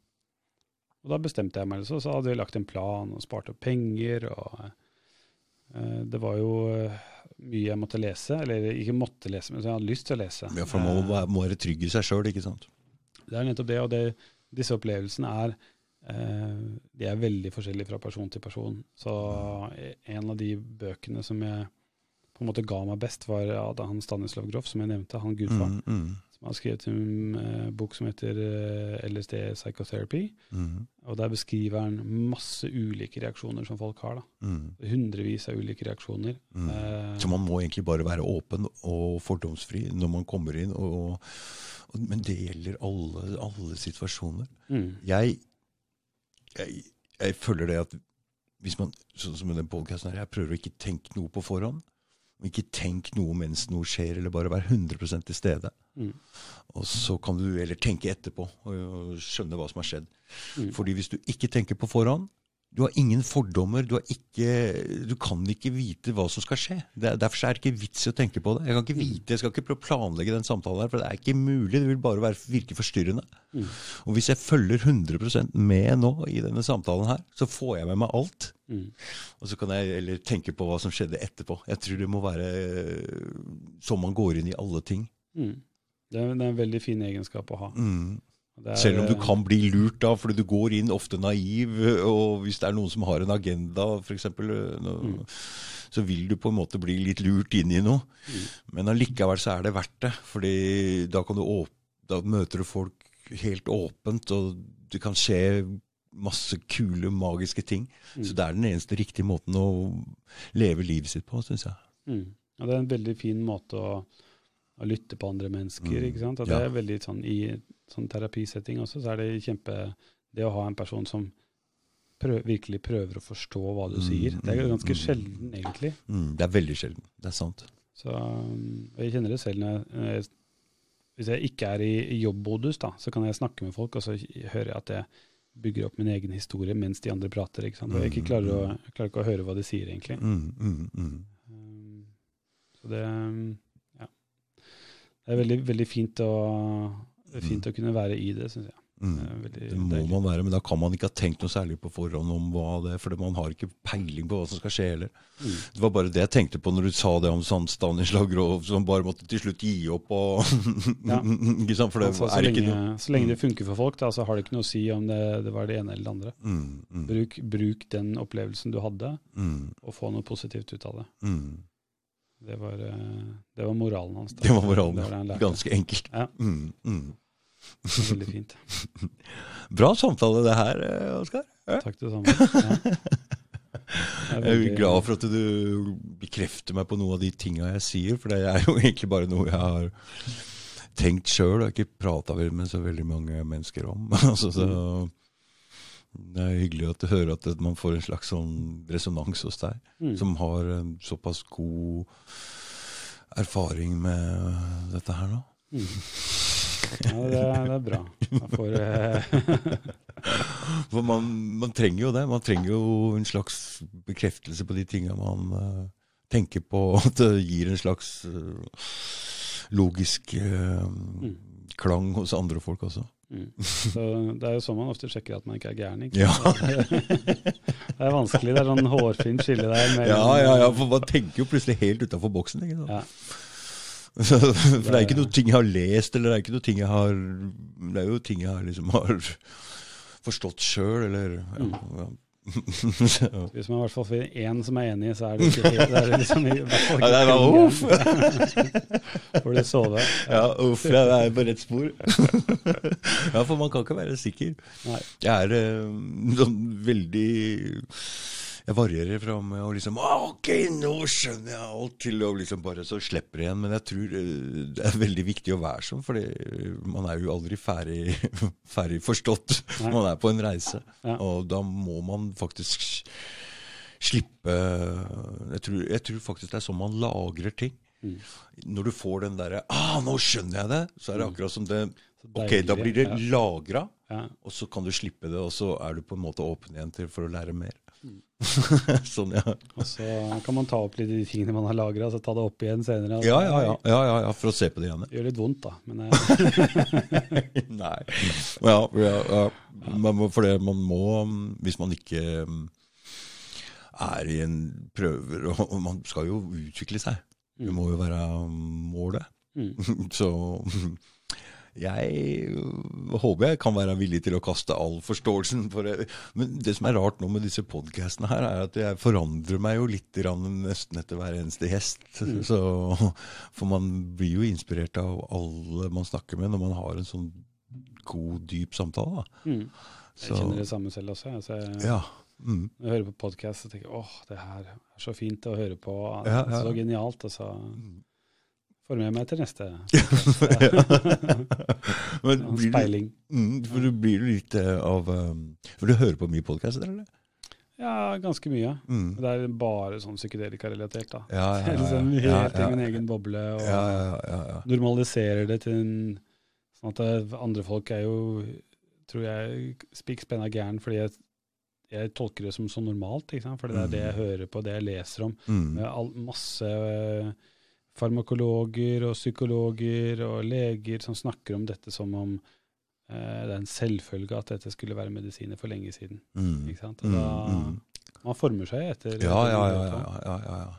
og da bestemte jeg meg, så, så hadde vi lagt en plan og spart opp penger. og uh, Det var jo eh, mye jeg måtte lese, eller ikke måtte lese, men jeg hadde lyst til å lese. Ja, for man må, må være trygg i seg sjøl, ikke sant? det er nettopp det, og det, disse opplevelsene er Uh, de er veldig forskjellige fra person til person. Så en av de bøkene som jeg på en måte ga meg best, var ja, han Stanislav Groff, som jeg nevnte, han gudfaren. Mm, mm, som har skrevet en eh, bok som heter eh, LSD Psychotherapy. mm, Og der beskriver han masse ulike reaksjoner som folk har. da. mm, Hundrevis av ulike reaksjoner. mm. Eh, Så man må egentlig bare være åpen og fordomsfri når man kommer inn. Og, og, men det gjelder alle, alle situasjoner. mm, Jeg, jeg, jeg føler det at hvis man, sånn som i den podcasten her, jeg prøver å ikke tenke noe på forhånd. Og ikke tenk noe mens noe skjer, eller bare være 100 til stede. mm, Og så kan du heller tenke etterpå og, og skjønne hva som har skjedd. Mm. Fordi hvis du ikke tenker på forhånd, du har ingen fordommer, du, har ikke, du kan ikke vite hva som skal skje. Det, er- derfor er det ikke vits i å tenke på det. Jeg kan ikke vite, jeg skal ikke planlegge den samtalen her, for det er ikke mulig. Det vil bare være, virke forstyrrende. mm, Og hvis jeg følger 100 med nå i denne samtalen her, så får jeg med meg alt. Mm. Og så kan jeg eller tenke på hva som skjedde etterpå. Jeg tror det må være sånn man går inn i alle ting. Mm. Det, er, det er en veldig fin egenskap å ha. Mm. Er, Selv om du eh, kan bli lurt da, fordi du går inn ofte naiv, og hvis det er noen som har en agenda, f.eks., Mm. så vil du på en måte bli litt lurt inn i noe. Mm. Men allikevel så er det verdt det, fordi da, kan da møter du folk helt åpent, og det kan skje masse kule, magiske ting. Mm. Så det er den eneste riktige måten å leve livet sitt på, syns jeg. Mm. Og det er en veldig fin måte å, å lytte på andre mennesker. Mm. ikke sant? Og Ja. det er veldig sånn I sånn terapisetting også, så er det kjempe Det å ha en person som prøv, virkelig prøver å forstå hva du Mm, sier, det er mm, ganske mm. sjelden, egentlig. Det er veldig sjelden. Det er sant. Så Jeg kjenner det selv når jeg, når jeg Hvis jeg ikke er i i jobbmodus, da, så kan jeg snakke med folk, og så hører jeg at jeg bygger opp min egen historie mens de andre prater. ikke sant? Og jeg ikke klarer, å, jeg klarer ikke å høre hva de sier, egentlig. Mm, mm, mm. Um, Så det ja. Det er veldig, veldig fint å, er fint å kunne være i det, syns jeg. Mm. Det Det må deilig. man være, men da kan man ikke ha tenkt noe særlig på forhånd om hva det er, for man har ikke peiling på hva som skal skje heller. Mm. Det var bare det jeg tenkte på når du sa det om sånn Stanislav Grov, som bare måtte til slutt gi opp og Ja. Ikke sant, for det Altså, så, er ikke lenge, noe så lenge det funker for folk, da, så har det ikke noe å si om det, det var det ene eller det andre. mm, mm, Bruk, bruk den opplevelsen du hadde, mm, og få noe positivt ut av det. mm. Det var, eh, det var moralen hans. da. Det var moralen, Det var det ja. Ganske enkelt. Ja. Det var Veldig fint. Bra samtale det her, eh, Oskar. Ja. Takk det samme. Ja. Jeg er Jeg er glad for at du bekrefter meg på noe av de tinga jeg sier, for det er jo egentlig bare noe jeg har tenkt sjøl og ikke prata med så veldig mange mennesker om. altså, så det er hyggelig at du hører at man får en slags sånn resonans hos deg, Mm. som har såpass god erfaring med dette her nå. Mm. Ja, det, det er bra. Får eh, For man, man trenger jo det. Man trenger jo en slags bekreftelse på de tinga man uh, tenker på. At det gir en slags uh, logisk eh, klang hos andre folk også. mm. Så Det er jo sånn man ofte sjekker at man ikke er gæren. Ikke? Ja. Det er vanskelig. Det er sånn hårfint skille der. mellom- Ja, ja, ja, for man tenker jo plutselig helt utafor boksen. Ikke sant? Ja. For det er ikke noe ting jeg har lest, eller det er ikke noe ting jeg har Det er jo ting jeg har liksom har forstått sjøl, eller ja, ja. Så- Hvis man i hvert fall finner én som er enig, så er det ikke helt det er liksom i hvert fall Ja, det bare, uff. Får du sove? Ja, uff, det er på rett spor. ja, for man kan ikke være sikker. Nei. Jeg er eh, sånn veldig Jeg varierer fra med å liksom «Ah, Ok, nå skjønner jeg alt, til å liksom bare så slipper igjen. Men jeg tror eh, det er veldig viktig å være sånn, for man er jo aldri ferdig, ferdig forstått. Nei. Man er på en reise. Ja. Og da må man faktisk slippe jeg tror, jeg tror faktisk det er sånn man lagrer ting. Mm. Når du får den derre ah, 'Nå skjønner jeg det!' Så er det akkurat som det Ok, da blir det ja. lagra, Ja. og så kan du slippe det, og så er du på en måte åpen igjen til for å lære mer. Mm. sånn, ja. Og så kan man ta opp litt de tingene man har lagra, så ta det opp igjen senere. Ja, ja, ja, ja, ja, ja, for å se på det igjen. Gjør litt vondt, da. Men eh, Nei. Ja, for det man må, hvis man ikke mm, er i en prøver og og Man skal jo utvikle seg. Det må jo være målet. mm. Så jeg håper jeg kan være villig til å kaste all forståelsen for det. Men det som er rart nå med disse podkastene her, er at jeg forandrer meg jo litt nesten etter hver eneste gjest. Så, for man blir jo inspirert av alle man snakker med når man har en sånn god, dyp samtale. Mm. Jeg Så, kjenner det samme selv også. Altså, jeg, ja. Mm. Når jeg hører på podkast, tenker jeg åh, det her er så fint å høre på. Ja, ja. Så genialt. Og så får med meg til neste. Men Ja, blir du, Speiling. mm, for du blir litt eh, av um, For du hører på mye podkaster, eller? Ja, ganske mye. Mm. Det er bare sånn psykedelika-relatert, da. Ja, ja, ja, liksom ja, helt i min egen boble. Og ja, ja, ja, ja. normaliserer det til en Sånn at det, andre folk er jo, tror jeg, spikk spenna gæren fordi jeg, jeg tolker det som så normalt. ikke sant? Fordi det er det jeg hører på, det jeg leser om. Mm. All, masse eh, farmakologer og psykologer og leger som snakker om dette som om eh, det er en selvfølge at dette skulle være medisiner for lenge siden. Mm. Ikke sant? Og Mm, da, mm. Man former seg etter Ja, ja, ja, ja, ja, ja.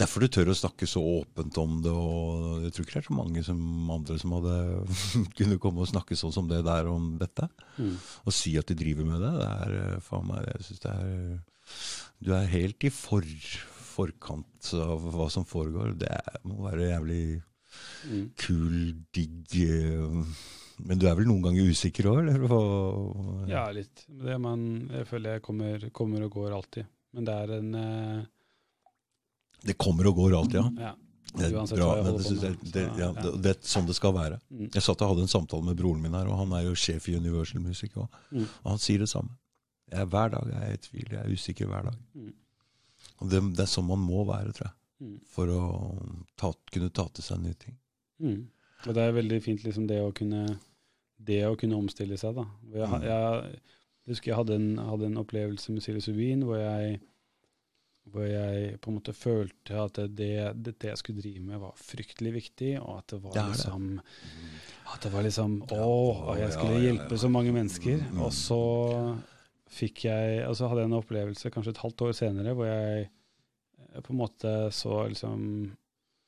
Derfor du tør å snakke så åpent om det. og Jeg tror ikke det er så mange som andre som hadde kunne komme og snakke sånn som det der om dette. Mm. Og si at de driver med det. Det er eh, faen meg Jeg synes det er Du er helt i for, forkant av hva som foregår. Det må være jævlig Mm. kul, digg eh, Men du er vel noen ganger usikker òg, eller? Ja, litt. Det man, jeg føler jeg kommer, kommer og går alltid. Men det er en eh, Det kommer og går alltid, ja. Ja. Det er Uansett bra, det, med. det, ja, det, det er sånn det skal være. Mm. Jeg satt og hadde en samtale med broren min her, og han er jo sjef i Universal Music òg. Mm. Og han sier det samme. Jeg er Hver dag er jeg i tvil, jeg er usikker hver dag. Mm. Og det, det er sånn man må være, tror jeg. Mm. For å ta, kunne ta til seg nye ting. Mm. Og det er veldig fint liksom det å kunne, det å kunne omstille seg. da. Jeg, Mm. jeg, jeg husker jeg hadde en, hadde en opplevelse med psilocybin hvor jeg, hvor jeg på en måte følte at det, det, det jeg skulle drive med, var fryktelig viktig, og at det var Det liksom At det var liksom Å, jeg skulle hjelpe så mange mennesker. Mm. Og så fikk jeg Altså hadde jeg en opplevelse kanskje et halvt år senere hvor jeg eh, på en måte så liksom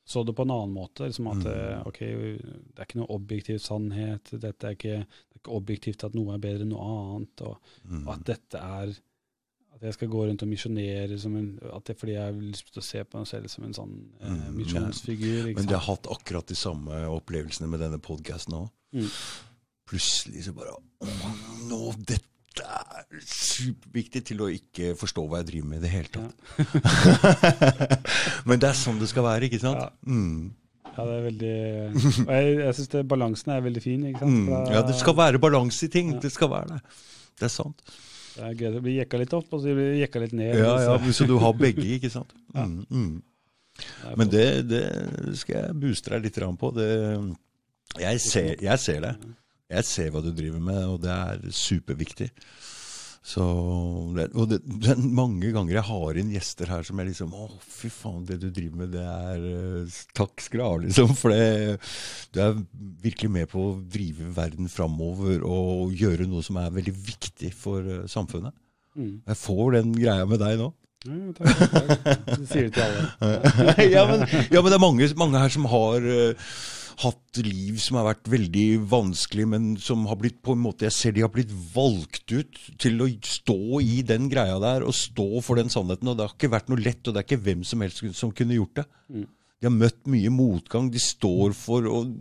så det på en annen måte. liksom At Mm. eh, ok, det er ikke noe objektiv sannhet. Dette er ikke, det er ikke objektivt at noe er bedre enn noe annet. Og, Mm. og at dette er At jeg skal gå rundt og misjonere at det er fordi jeg har lyst til å se på meg selv som en sånn eh, Mm, misjonsfigur. Men du har hatt akkurat de samme opplevelsene med denne podkasten òg. Mm. Plutselig så bare Å, nå, dette superviktig til å ikke forstå hva jeg driver med i det hele tatt. Men det er sånn det skal være, ikke sant? Ja. Mm. Ja, det er veldig og Jeg, jeg syns balansen er veldig fin. ikke sant? Mm. Ja, det skal være balanse i ting. Ja. Det skal være det. Det er sant. Det er gøy. Det blir jekka litt opp, og så blir det jekka litt ned. Ja, så- ja, Så du har begge, ikke sant? Ja. Mm, mm. Men det, det skal jeg booste deg litt på. Det, jeg, ser, jeg ser det. Jeg ser hva du driver med, og det er superviktig. Så, og det, det er mange ganger jeg har inn gjester her som er liksom Å, fy faen, det du driver med, det er eh, Takk skal du ha, liksom. For det, du er virkelig med på å drive verden framover og gjøre noe som er veldig viktig for eh, samfunnet. Mm. Jeg får den greia med deg nå. Ja, takk, takk. Det sier du til alle. ja, men, ja, men det er mange, mange her som har eh, hatt liv som har vært veldig vanskelig, men som har blitt på en måte Jeg ser de har blitt valgt ut til å stå i den greia der og stå for den sannheten. Og det har ikke vært noe lett, og det er ikke hvem som helst som kunne gjort det. Mm. De har møtt mye motgang. De står for og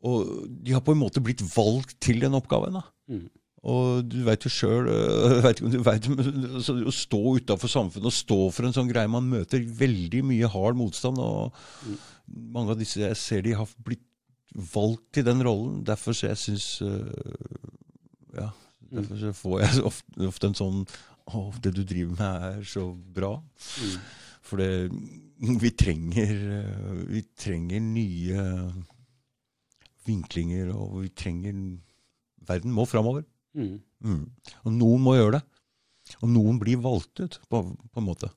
Og de har på en måte blitt valgt til den oppgaven. da. Mm. Og du veit jo sjøl men altså, Å stå utafor samfunnet og stå for en sånn greie Man møter veldig mye hard motstand. Og mange av disse jeg ser de har blitt valgt til den rollen. Derfor så jeg syns Ja. Derfor så får jeg ofte, ofte en sånn Å, det du driver med er så bra. Mm. For det, vi trenger eh, Vi trenger nye vinklinger, og vi trenger Verden må framover. Mm. Mm. Og noen må gjøre det. Og noen blir valgt ut, på, på en måte.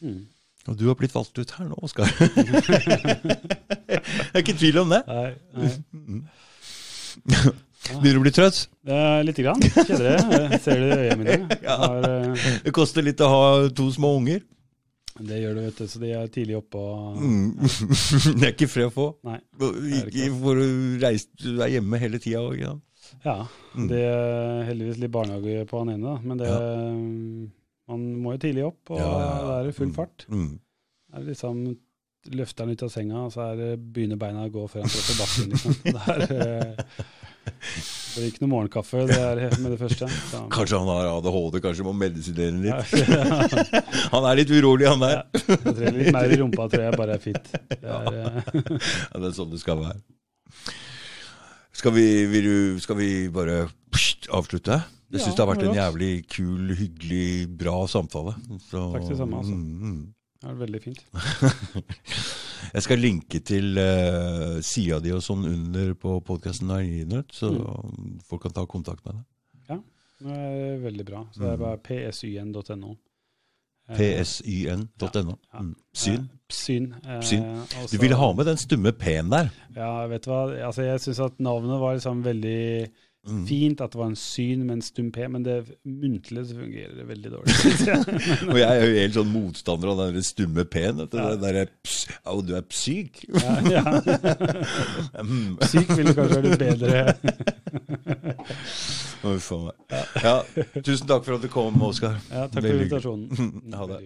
Mm. Og du har blitt valgt ut her nå, Oskar. jeg er ikke tvil om det. Nei, nei. Mm. Begynner du å bli trøtt? Eh, Lite grann. Kjeder det. Ser det i øynene mine. Ja. Har, uh... Det koster litt å ha to små unger. det gjør det, vet du. Så de er tidlig oppe og Mm. Det er ikke fred å få. Nei. Ikke for Du er hjemme hele tida òg. Ja. Ja. Mm. Det er heldigvis litt barnehage på han ene, da. Men det Ja. Man må jo tidlig opp, og Ja, ja, ja. da er det full Mm. fart. Mm. Det er liksom Løfter han ut av senga, og så er det, begynner beina å gå før han treffer bakken. Liksom. Det er, eh, det er ikke noe morgenkaffe det er med det første. Så. Kanskje han har ADHD, kanskje må medisinere Ja, litt. ja. Han er litt urolig, han der. Jeg trenger litt mer i rumpa, tror jeg bare er fint. Det er, eh, Ja, det er sånn det skal være. Skal vi, vil du, skal vi bare pst, avslutte? Jeg Ja, det har vært en jævlig kul, hyggelig, bra samtale. Så, Takk det samme, altså. mm, mm. det er veldig fint. Jeg skal linke til uh, sida di og sånn under på podkasten så Mm. folk kan ta kontakt med deg. Det er veldig bra. Så det er Mm. bare psyn.no. Eh, psyn.no. Ja. Mm. Syn. eh, Syn. eh, Syn. Du ville ha med den stumme P-en der. Ja, vet du hva. Altså, jeg syns at navnet var liksom veldig Mm. fint. At det var en syn med en stum p, men det muntlige så fungerer det veldig dårlig. Og jeg er jo helt sånn motstander av den stumme P-en. Ja. Den derre Au, du er psyk. ja, ja. psyk Syk ville kanskje vært bedre. Uff a meg. Ja, tusen takk for at du kom, Oskar. Ja, takk for invitasjonen. Ha det.